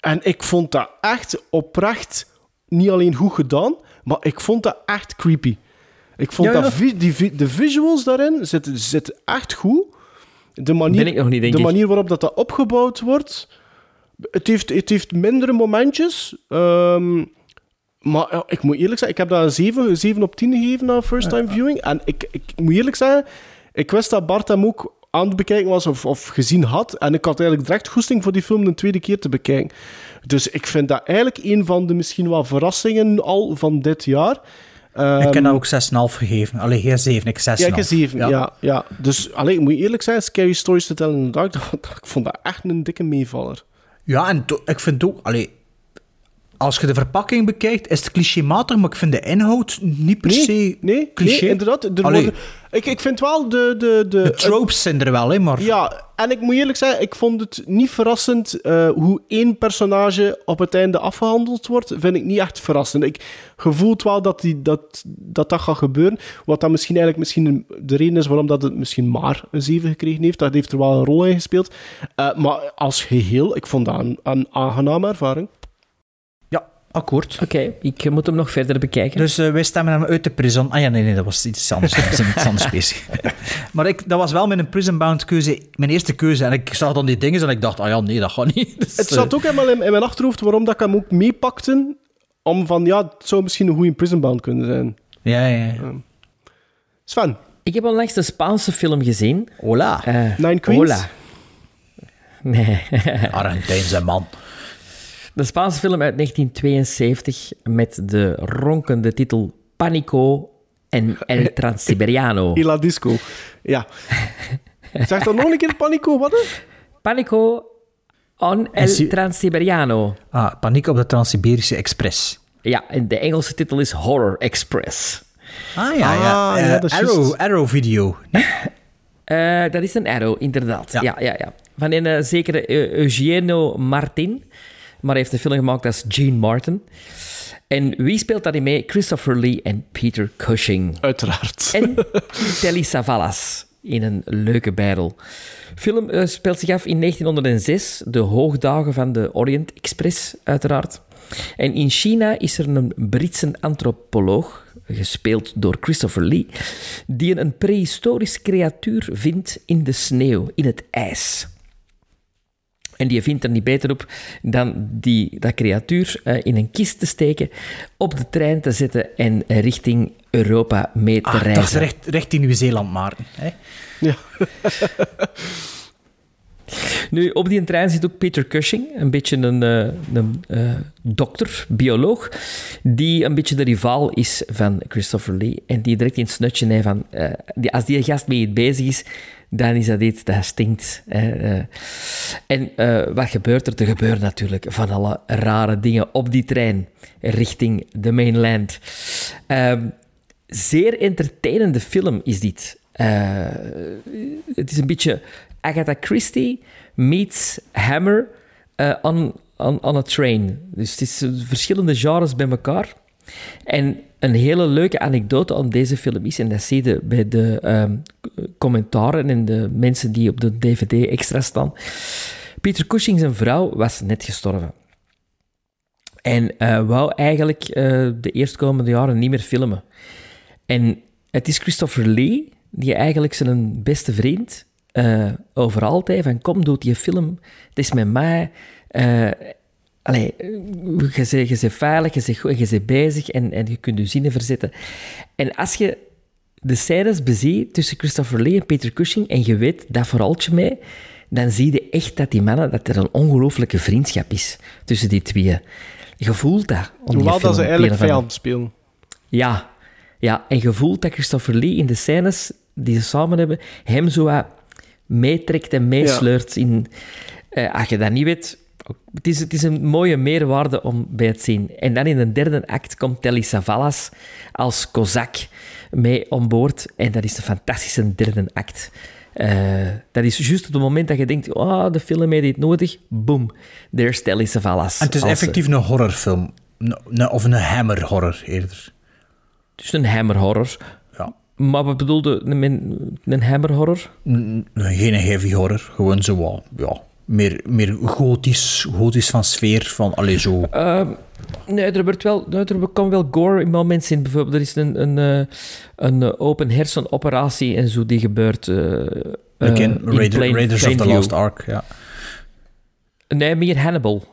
Speaker 3: En ik vond dat echt oprecht niet alleen goed gedaan, maar ik vond dat echt creepy. Ik vond
Speaker 1: Ja,
Speaker 3: dat vi- die, de visuals daarin zitten, zitten echt goed. De manier,
Speaker 1: Ben ik nog niet, denk
Speaker 3: de
Speaker 1: ik.
Speaker 3: manier waarop dat, dat opgebouwd wordt. Het heeft, het heeft mindere momentjes. ehm, maar ja, ik moet eerlijk zeggen, ik heb dat een 7, een 7 op 10 gegeven na first time viewing. En ik, ik moet eerlijk zeggen, ik wist dat Bart hem ook aan het bekijken was of, of gezien had. En ik had eigenlijk direct goesting voor die film een tweede keer te bekijken. Dus ik vind dat eigenlijk een van de misschien wel verrassingen al van dit jaar.
Speaker 2: ik heb
Speaker 3: Ehm,
Speaker 2: dat ook 6,5 gegeven. Allee, geen 7, ik 6,5.
Speaker 3: ja, ik heb 7, ja. ja, Dus allee, ik moet eerlijk zijn, Scary Stories to Tell in the Dark, (laughs) dat- ik vond dat echt een dikke meevaller.
Speaker 2: Ja, en ik vind ook... Allee, als je de verpakking bekijkt, is het clichématig, maar ik vind de inhoud niet per
Speaker 3: Nee,
Speaker 2: se
Speaker 3: nee,
Speaker 2: cliché.
Speaker 3: nee, inderdaad. Er worden, ik, ik vind wel de... De, de,
Speaker 2: de tropes zijn er wel, hè, maar...
Speaker 3: Ja, en ik moet eerlijk zeggen, ik vond het niet verrassend eh, hoe één personage op het einde afgehandeld wordt. Vind ik niet echt verrassend. Ik gevoeld wel dat, die, dat, dat dat gaat gebeuren. Wat dan misschien eigenlijk misschien de reden is waarom dat het misschien maar een 7 gekregen heeft. Dat heeft er wel een rol in gespeeld. Eh, maar als geheel, ik vond dat een, een aangename ervaring.
Speaker 2: Akkoord.
Speaker 1: Oké, ik moet hem nog verder bekijken.
Speaker 2: Dus eh, wij stemmen hem uit de prison. Ah ja, nee, nee, dat was iets anders. Dat was iets anders bezig. (laughs) maar ik, dat was wel mijn prison-bound keuze, mijn eerste keuze. En ik zag dan die dingen en ik dacht, ah ja, nee, dat gaat niet. (laughs) Dus,
Speaker 3: Het zat ook helemaal in, in mijn achterhoofd waarom dat ik hem ook meepakte. Om van, ja, het zou misschien een goede prisonbound kunnen zijn.
Speaker 2: Ja, ja, ja.
Speaker 3: Sven.
Speaker 1: Ik heb onlangs de Spaanse film gezien.
Speaker 2: Hola.
Speaker 3: Nine Queens?
Speaker 1: Hola. Nee.
Speaker 2: Argentijnse man.
Speaker 1: De Spaanse film uit 1972 met de ronkende titel Panico en El (laughs) Transiberiano. (laughs)
Speaker 3: Il la disco. Ja. zeg dan nog een keer Panico, wat? hè?
Speaker 1: Panico on El
Speaker 2: si-
Speaker 1: Transiberiano.
Speaker 2: Ah, paniek op de Trans-Siberische Express.
Speaker 1: Ja, en de Engelse titel is Horror Express.
Speaker 2: Ah ja, ja.
Speaker 3: Ah,
Speaker 2: Eh,
Speaker 3: ja, dat is
Speaker 2: Arrow. Arrow Video. (laughs)
Speaker 1: Eh, dat is een arrow, inderdaad. Ja, ja, ja. Van een eh, zekere eh, Eugenio Martin. Maar hij heeft een film gemaakt als Gene Martin. En wie speelt daarin mee? Christopher Lee en Peter Cushing.
Speaker 3: Uiteraard.
Speaker 1: En (laughs) Telly Savalas in een leuke battle. film eh, speelt zich af in 1906, de hoogdagen van de Orient Express, uiteraard. En in China is er een Britse antropoloog, gespeeld door Christopher Lee, die een prehistorisch creatuur vindt in de sneeuw, in het ijs. En die vindt er niet beter op dan die, dat creatuur eh, in een kist te steken, op de trein te zetten en richting Europa mee te
Speaker 2: Ah,
Speaker 1: reizen.
Speaker 2: dat is recht, recht in Nieuw-Zeeland, Maarten. Hè?
Speaker 3: Ja. (laughs)
Speaker 1: Nu, op die trein zit ook Peter Cushing, een beetje een, eh, een eh, dokter, bioloog, die een beetje de rivaal is van Christopher Lee. En die direct in het snutje heeft van, eh, die, als die gast mee bezig is, dan is dat iets dat stinkt. eh. En eh, wat gebeurt er? Er gebeuren natuurlijk van alle rare dingen op die trein richting de mainland. Ehm, zeer entertainende film is dit. Eh, het is een beetje Agatha Christie meets Hammer on, on, on a train. Dus het is verschillende genres bij elkaar. En een hele leuke anekdote aan deze film is, en dat zie je bij de ehm, commentaren en de mensen die op de DVD extra staan. Peter Cushing, zijn vrouw, was net gestorven. En eh, wou eigenlijk eh, de eerstkomende jaren niet meer filmen. En het is Christopher Lee, die eigenlijk zijn beste vriend eh over altijd van kom, doe die film, het is met mij. Allee, je bent, je bent veilig, je bent, goed, je bent bezig en, en je kunt je zinnen verzetten. En als je de scènes beziet tussen Christopher Lee en Peter Cushing en je weet dat verhaaltje mee, dan zie je echt dat die mannen, dat er een ongelooflijke vriendschap is tussen die twee. Je voelt dat.
Speaker 3: Hoewel dat ze eigenlijk vijand spelen.
Speaker 1: Ja. Ja, en je voelt dat Christopher Lee in de scènes die ze samen hebben, hem zo meetrekt en meesleurt in... eh, als je dat niet weet... Het is, het is een mooie meerwaarde om bij het zien. En dan in de derde act komt Telly Savalas als kozak mee on boord. En dat is een fantastische derde act. Eh, dat is juist op het moment dat je denkt, oh, de film heeft dit nodig. Boom, there's Telly Savalas.
Speaker 2: En het is
Speaker 1: als, eh,
Speaker 2: effectief een horrorfilm. Of een hammer horror eerder.
Speaker 1: Het is een hammer horror.
Speaker 2: Ja.
Speaker 1: Maar wat bedoelde een, een, hammer horror?
Speaker 2: Geen heavy horror, gewoon zo ja, meer, meer gotisch, gotisch van sfeer, van allee zo.
Speaker 1: Ehm, nee, er, wordt wel, er komt wel gore in momenten in. Bijvoorbeeld, er is een, een, eh, een open hersenoperatie en zo die gebeurt.
Speaker 2: Raider-
Speaker 1: plain-
Speaker 2: Raiders of the Lost. Ark, ja.
Speaker 1: Nee, meer Hannibal.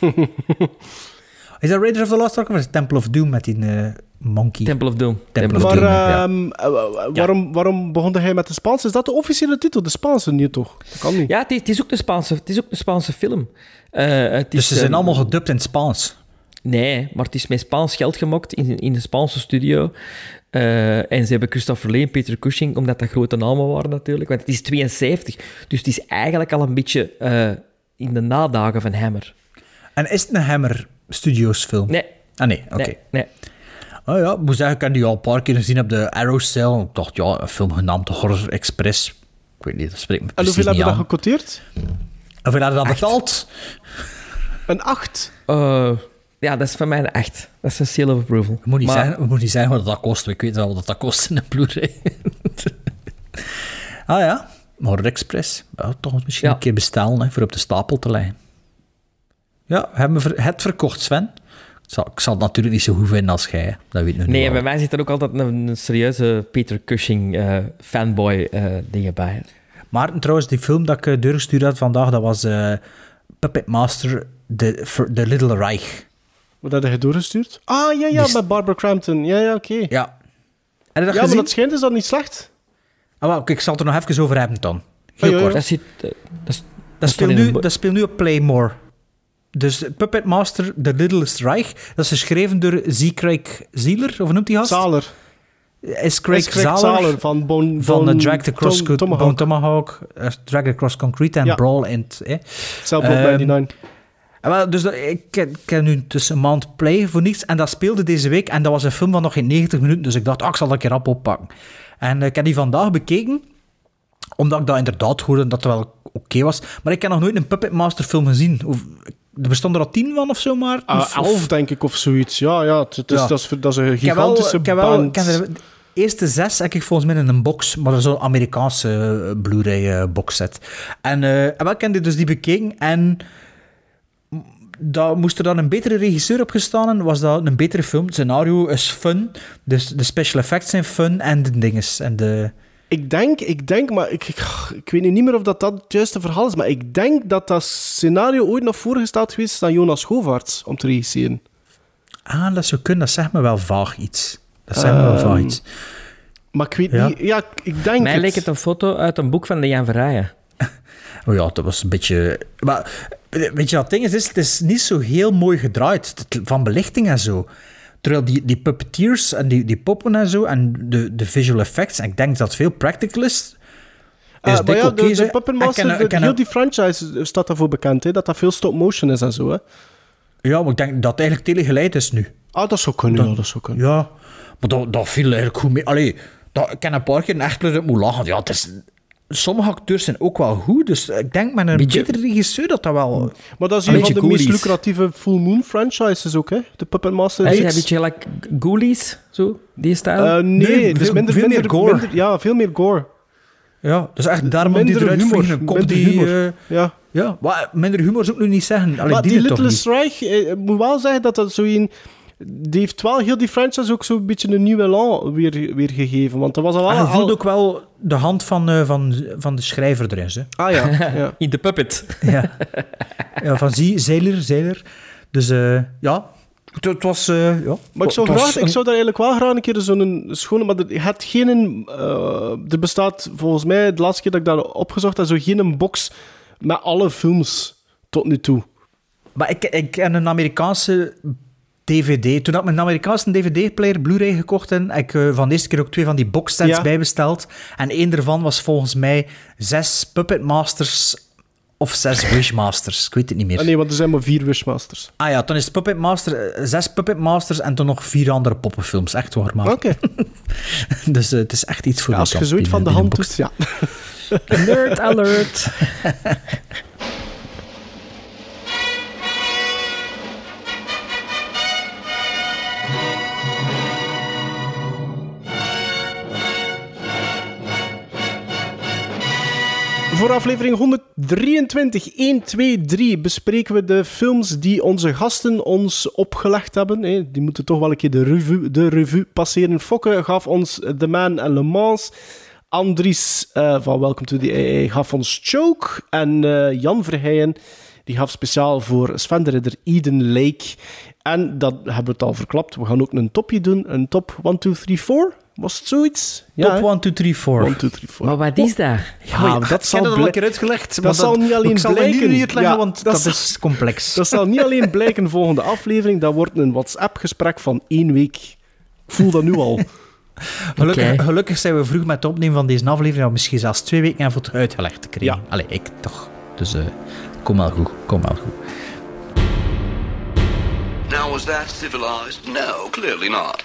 Speaker 1: (laughs)
Speaker 2: Is dat Raiders of the Lost Ark of is Temple of Doom met die monkey?
Speaker 1: Temple of Doom.
Speaker 2: Temple of
Speaker 3: Maar
Speaker 2: Doom, ja.
Speaker 3: waarom, waarom begon hij met de Spaanse? Is dat de officiële titel? De Spaanse niet, toch? Dat kan niet.
Speaker 1: Ja, het is, het is ook de Spaanse, het is ook de Spaanse film. Eh, het
Speaker 2: Dus
Speaker 1: is,
Speaker 2: ze zijn
Speaker 1: ehm,
Speaker 2: allemaal gedubt in het Spaans.
Speaker 1: Nee, maar het is met Spaans geld gemaakt in, in een Spaanse studio. Eh, en ze hebben Christopher Lee en Peter Cushing, omdat dat grote namen waren natuurlijk. Want het is 72, dus het is eigenlijk al een beetje eh, in de nadagen van Hammer.
Speaker 2: En is het een Hammer Studios film?
Speaker 1: Nee.
Speaker 2: Ah nee, oké.
Speaker 1: Nee, nee.
Speaker 2: Oh ja, ik moet zeggen, ik heb die al een paar keer gezien op de Arrow Cell. Ik dacht, ja, een film genaamd Horror Express. Ik weet niet, dat spreekt me
Speaker 3: En
Speaker 2: precies
Speaker 3: hoeveel
Speaker 2: niet
Speaker 3: hebben we dat gecoteerd?
Speaker 2: Hoeveel hadden dat betaald?
Speaker 3: Een 8.
Speaker 1: Eh, ja, dat is van mij een 8. Dat is een seal of approval.
Speaker 2: We moeten niet,
Speaker 1: Maar-
Speaker 2: zeggen, we niet zeggen wat dat kost. Ik weet wel wat dat kost in een Blu-ray. (laughs) ah ja, Horror Express. Ja, toch misschien
Speaker 1: Ja.
Speaker 2: een keer bestellen hè, voor op de stapel te leggen. Ja, we hebben het verkocht, Sven. Ik zal, ik zal het natuurlijk niet zo goed vinden als jij. Dat weet ik nog
Speaker 1: Nee,
Speaker 2: niet
Speaker 1: en bij mij zit er ook altijd een, een serieuze Peter Cushing eh, fanboy eh, dingen bij.
Speaker 2: Maar trouwens, die film dat ik eh, doorgestuurd had vandaag, dat was eh, Puppet Master, The, for- The Little Reich.
Speaker 3: Wat had hij doorgestuurd? Ah, ja, ja,
Speaker 2: Die-
Speaker 3: met Barbara Crampton. Ja, ja, oké.
Speaker 2: Ja. Heb je dat
Speaker 3: Ja, maar dat schijnt is dat niet slecht.
Speaker 2: Ah, wel, oké, ik zal het er nog even over hebben dan. Heel
Speaker 3: ja, ja.
Speaker 2: kort.
Speaker 1: Dat, zit, dat,
Speaker 2: Dat speelt, nu, dat speelt nu op Playmore. Dus Puppet Master, The Littlest Reich, dat is geschreven door Z. Craig Zieler, of noemt die gast?
Speaker 3: Zaler.
Speaker 2: Is Craig,
Speaker 3: Is Craig
Speaker 2: Zaler,
Speaker 3: Zaler van Bon-
Speaker 2: van eh, Drag Across
Speaker 3: Tom- Tomahawk.
Speaker 2: Tomahawk, eh, Drag Across Concrete en
Speaker 3: Ja.
Speaker 2: Brawl het... Eh.
Speaker 3: Cellblock
Speaker 2: Ehm,
Speaker 3: 99.
Speaker 2: En wel, dus dat, ik, ik heb nu tussen een maand play voor niets. En dat speelde deze week. En dat was een film van nog geen 90 minuten. Dus ik dacht, ah, ik zal dat een keer rap oppakken. En eh, ik heb die vandaag bekeken. Omdat ik dat inderdaad hoorde dat het wel oké was. Maar ik heb nog nooit een Puppet Master film gezien. Of, er bestonden er al tien van of zo maar.
Speaker 3: Ah,
Speaker 2: Of- of-
Speaker 3: elf, denk ik, of zoiets. Ja, ja, het, het is,
Speaker 2: Ja.
Speaker 3: Dat, is, dat is een
Speaker 2: Ik heb wel-
Speaker 3: gigantische
Speaker 2: ik heb wel,
Speaker 3: band.
Speaker 2: ik heb de eerste zes heb ik volgens mij in een box, maar dat is zo'n Amerikaanse eh, Blu-ray eh, boxset. En eh, en wel, die dus die bekeken en daar moest er dan een betere regisseur op gestaan en was dat een betere film. Het scenario is fun, dus de special effects zijn fun en de dinges. En de...
Speaker 3: Ik denk, ik denk, maar ik, ik, ik weet nu niet meer of dat, dat het juiste verhaal is, maar ik denk dat dat scenario ooit nog voorgesteld geweest is aan Jonas Govaerts om te regisseren.
Speaker 2: Ah, dat zou kunnen, dat zegt me wel vaag iets. Dat zegt me wel vaag
Speaker 3: Ehm,
Speaker 2: iets.
Speaker 3: Maar ik weet
Speaker 2: Ja.
Speaker 3: niet, ja, ik- denk
Speaker 1: Mij
Speaker 3: het.
Speaker 1: leek het een foto uit een boek van de Jan Verrijen. (laughs)
Speaker 2: Oh ja, dat was een beetje... Maar weet je wat het ding is? Het is, het is niet zo heel mooi gedraaid, van belichting en zo. Terwijl die, die puppeteers en die, die poppen en zo, en de, de visual effects, en ik denk dat het veel practical is, is
Speaker 3: maar
Speaker 2: dik
Speaker 3: ja, de, de
Speaker 2: ken-
Speaker 3: heel die franchise staat daarvoor bekend, hè, dat dat veel stop-motion is en zo. Hè.
Speaker 2: Ja, maar ik denk dat het eigenlijk telegeleid is nu.
Speaker 3: Ah, dat zou kunnen, ja, dat zou kunnen.
Speaker 2: Ja, maar dat, dat viel eigenlijk goed mee. Allee, dat, ik ken een paar keer echt dat moet lachen. Ja, het is, sommige acteurs zijn ook wel goed, dus ik denk met een
Speaker 1: Beetje-
Speaker 2: betere regisseur dat dat wel...
Speaker 3: Maar dat is
Speaker 2: Een
Speaker 3: een van de meest lucratieve Full Moon franchises ook, hè? De Puppet Master
Speaker 1: Is een beetje like Ghoulies, zo, die stijl?
Speaker 3: Eh, nee,
Speaker 2: Nee,
Speaker 3: dus
Speaker 2: veel-
Speaker 3: minder,
Speaker 2: veel meer gore.
Speaker 3: minder- ja, veel meer gore.
Speaker 2: Ja, dus echt daarom die
Speaker 3: Minder
Speaker 2: eruit
Speaker 3: humor,
Speaker 2: vliegen. Een kop
Speaker 3: minder
Speaker 2: die...
Speaker 3: humor.
Speaker 2: eh,
Speaker 3: Ja.
Speaker 2: ja, maar minder humor zou ik nu niet zeggen. Allee,
Speaker 3: maar
Speaker 2: die,
Speaker 3: die Little. Reich, eh, ik moet wel zeggen dat dat zo een... Die heeft wel heel die franchise ook zo'n beetje een nieuw elan weer, weer gegeven. Want dat was al...
Speaker 2: En je
Speaker 3: al-
Speaker 2: voelt ook wel de hand van, eh, van, van de schrijver erin. Hè?
Speaker 3: Ah ja, ja. (laughs)
Speaker 1: In de puppet. (laughs)
Speaker 2: ja. ja, van Zeiler, Zeiler. Dus eh, ja, het, het was... eh, ja,
Speaker 3: Maar ik zou,
Speaker 2: was
Speaker 3: graag, ik zou daar eigenlijk wel graag een keer zo'n schone... Maar er, hebt geen... eh, er bestaat volgens mij, de laatste keer dat ik dat opgezocht heb, zo geen box met alle films tot nu toe.
Speaker 2: Maar ik, ik ken een Amerikaanse DVD. Toen had ik mijn Amerikaanse DVD-player Blu-ray gekocht en heb ik eh, van de eerste keer ook twee van die boxsets
Speaker 3: Ja.
Speaker 2: bijbesteld. En één daarvan was volgens mij zes Puppet Masters of zes Wishmasters. Ik weet het niet meer.
Speaker 3: Ah, nee, want er zijn maar vier Wishmasters.
Speaker 2: Ah ja, toen is Puppet Master, eh, zes Puppet Masters en toen nog vier andere poppenfilms. Echt waar, maar.
Speaker 3: Oké. (laughs)
Speaker 2: dus eh, het is echt iets voor
Speaker 3: Ja, als je zoiets van de hand doet, ja. (laughs) (laughs)
Speaker 2: Nerd alert.
Speaker 3: Voor aflevering 123, 1, 2, 3 bespreken we de films die onze gasten ons opgelegd hebben. Die moeten toch wel een keer de revue, de revue passeren. Fokke gaf ons The Man en Le Mans. Andries eh, van Welcome to the AA gaf ons Choke. En eh, Jan Verheijen die gaf speciaal voor Sven de Ridder Eden Lake. En dat hebben we het al verklapt. We gaan ook een topje doen. Een top 1, 2, 3, 4. Was het zoiets?
Speaker 2: Top
Speaker 3: hè?
Speaker 2: 1, 2, 3, 4.
Speaker 3: 1, 2, 3, 4.
Speaker 1: Maar wat is dat?
Speaker 3: Ja, dat zal
Speaker 2: dat keer uitgelegd.
Speaker 3: Dat zal niet alleen
Speaker 2: ik zal het
Speaker 3: blijken.
Speaker 2: niet
Speaker 3: Ja,
Speaker 2: want
Speaker 3: dat
Speaker 2: is (laughs) complex.
Speaker 3: Dat zal niet alleen blijken volgende aflevering, dat wordt een WhatsApp-gesprek van één week. Ik voel dat nu al. (laughs)
Speaker 2: Gelukkig, gelukkig zijn we vroeg met het opnemen van deze aflevering, we misschien zelfs twee weken voor het uitgelegd te krijgen.
Speaker 3: Ja.
Speaker 2: Allee, ik toch. Dus eh, kom wel goed, kom wel goed.
Speaker 31: Now, was that civilized? No, clearly not.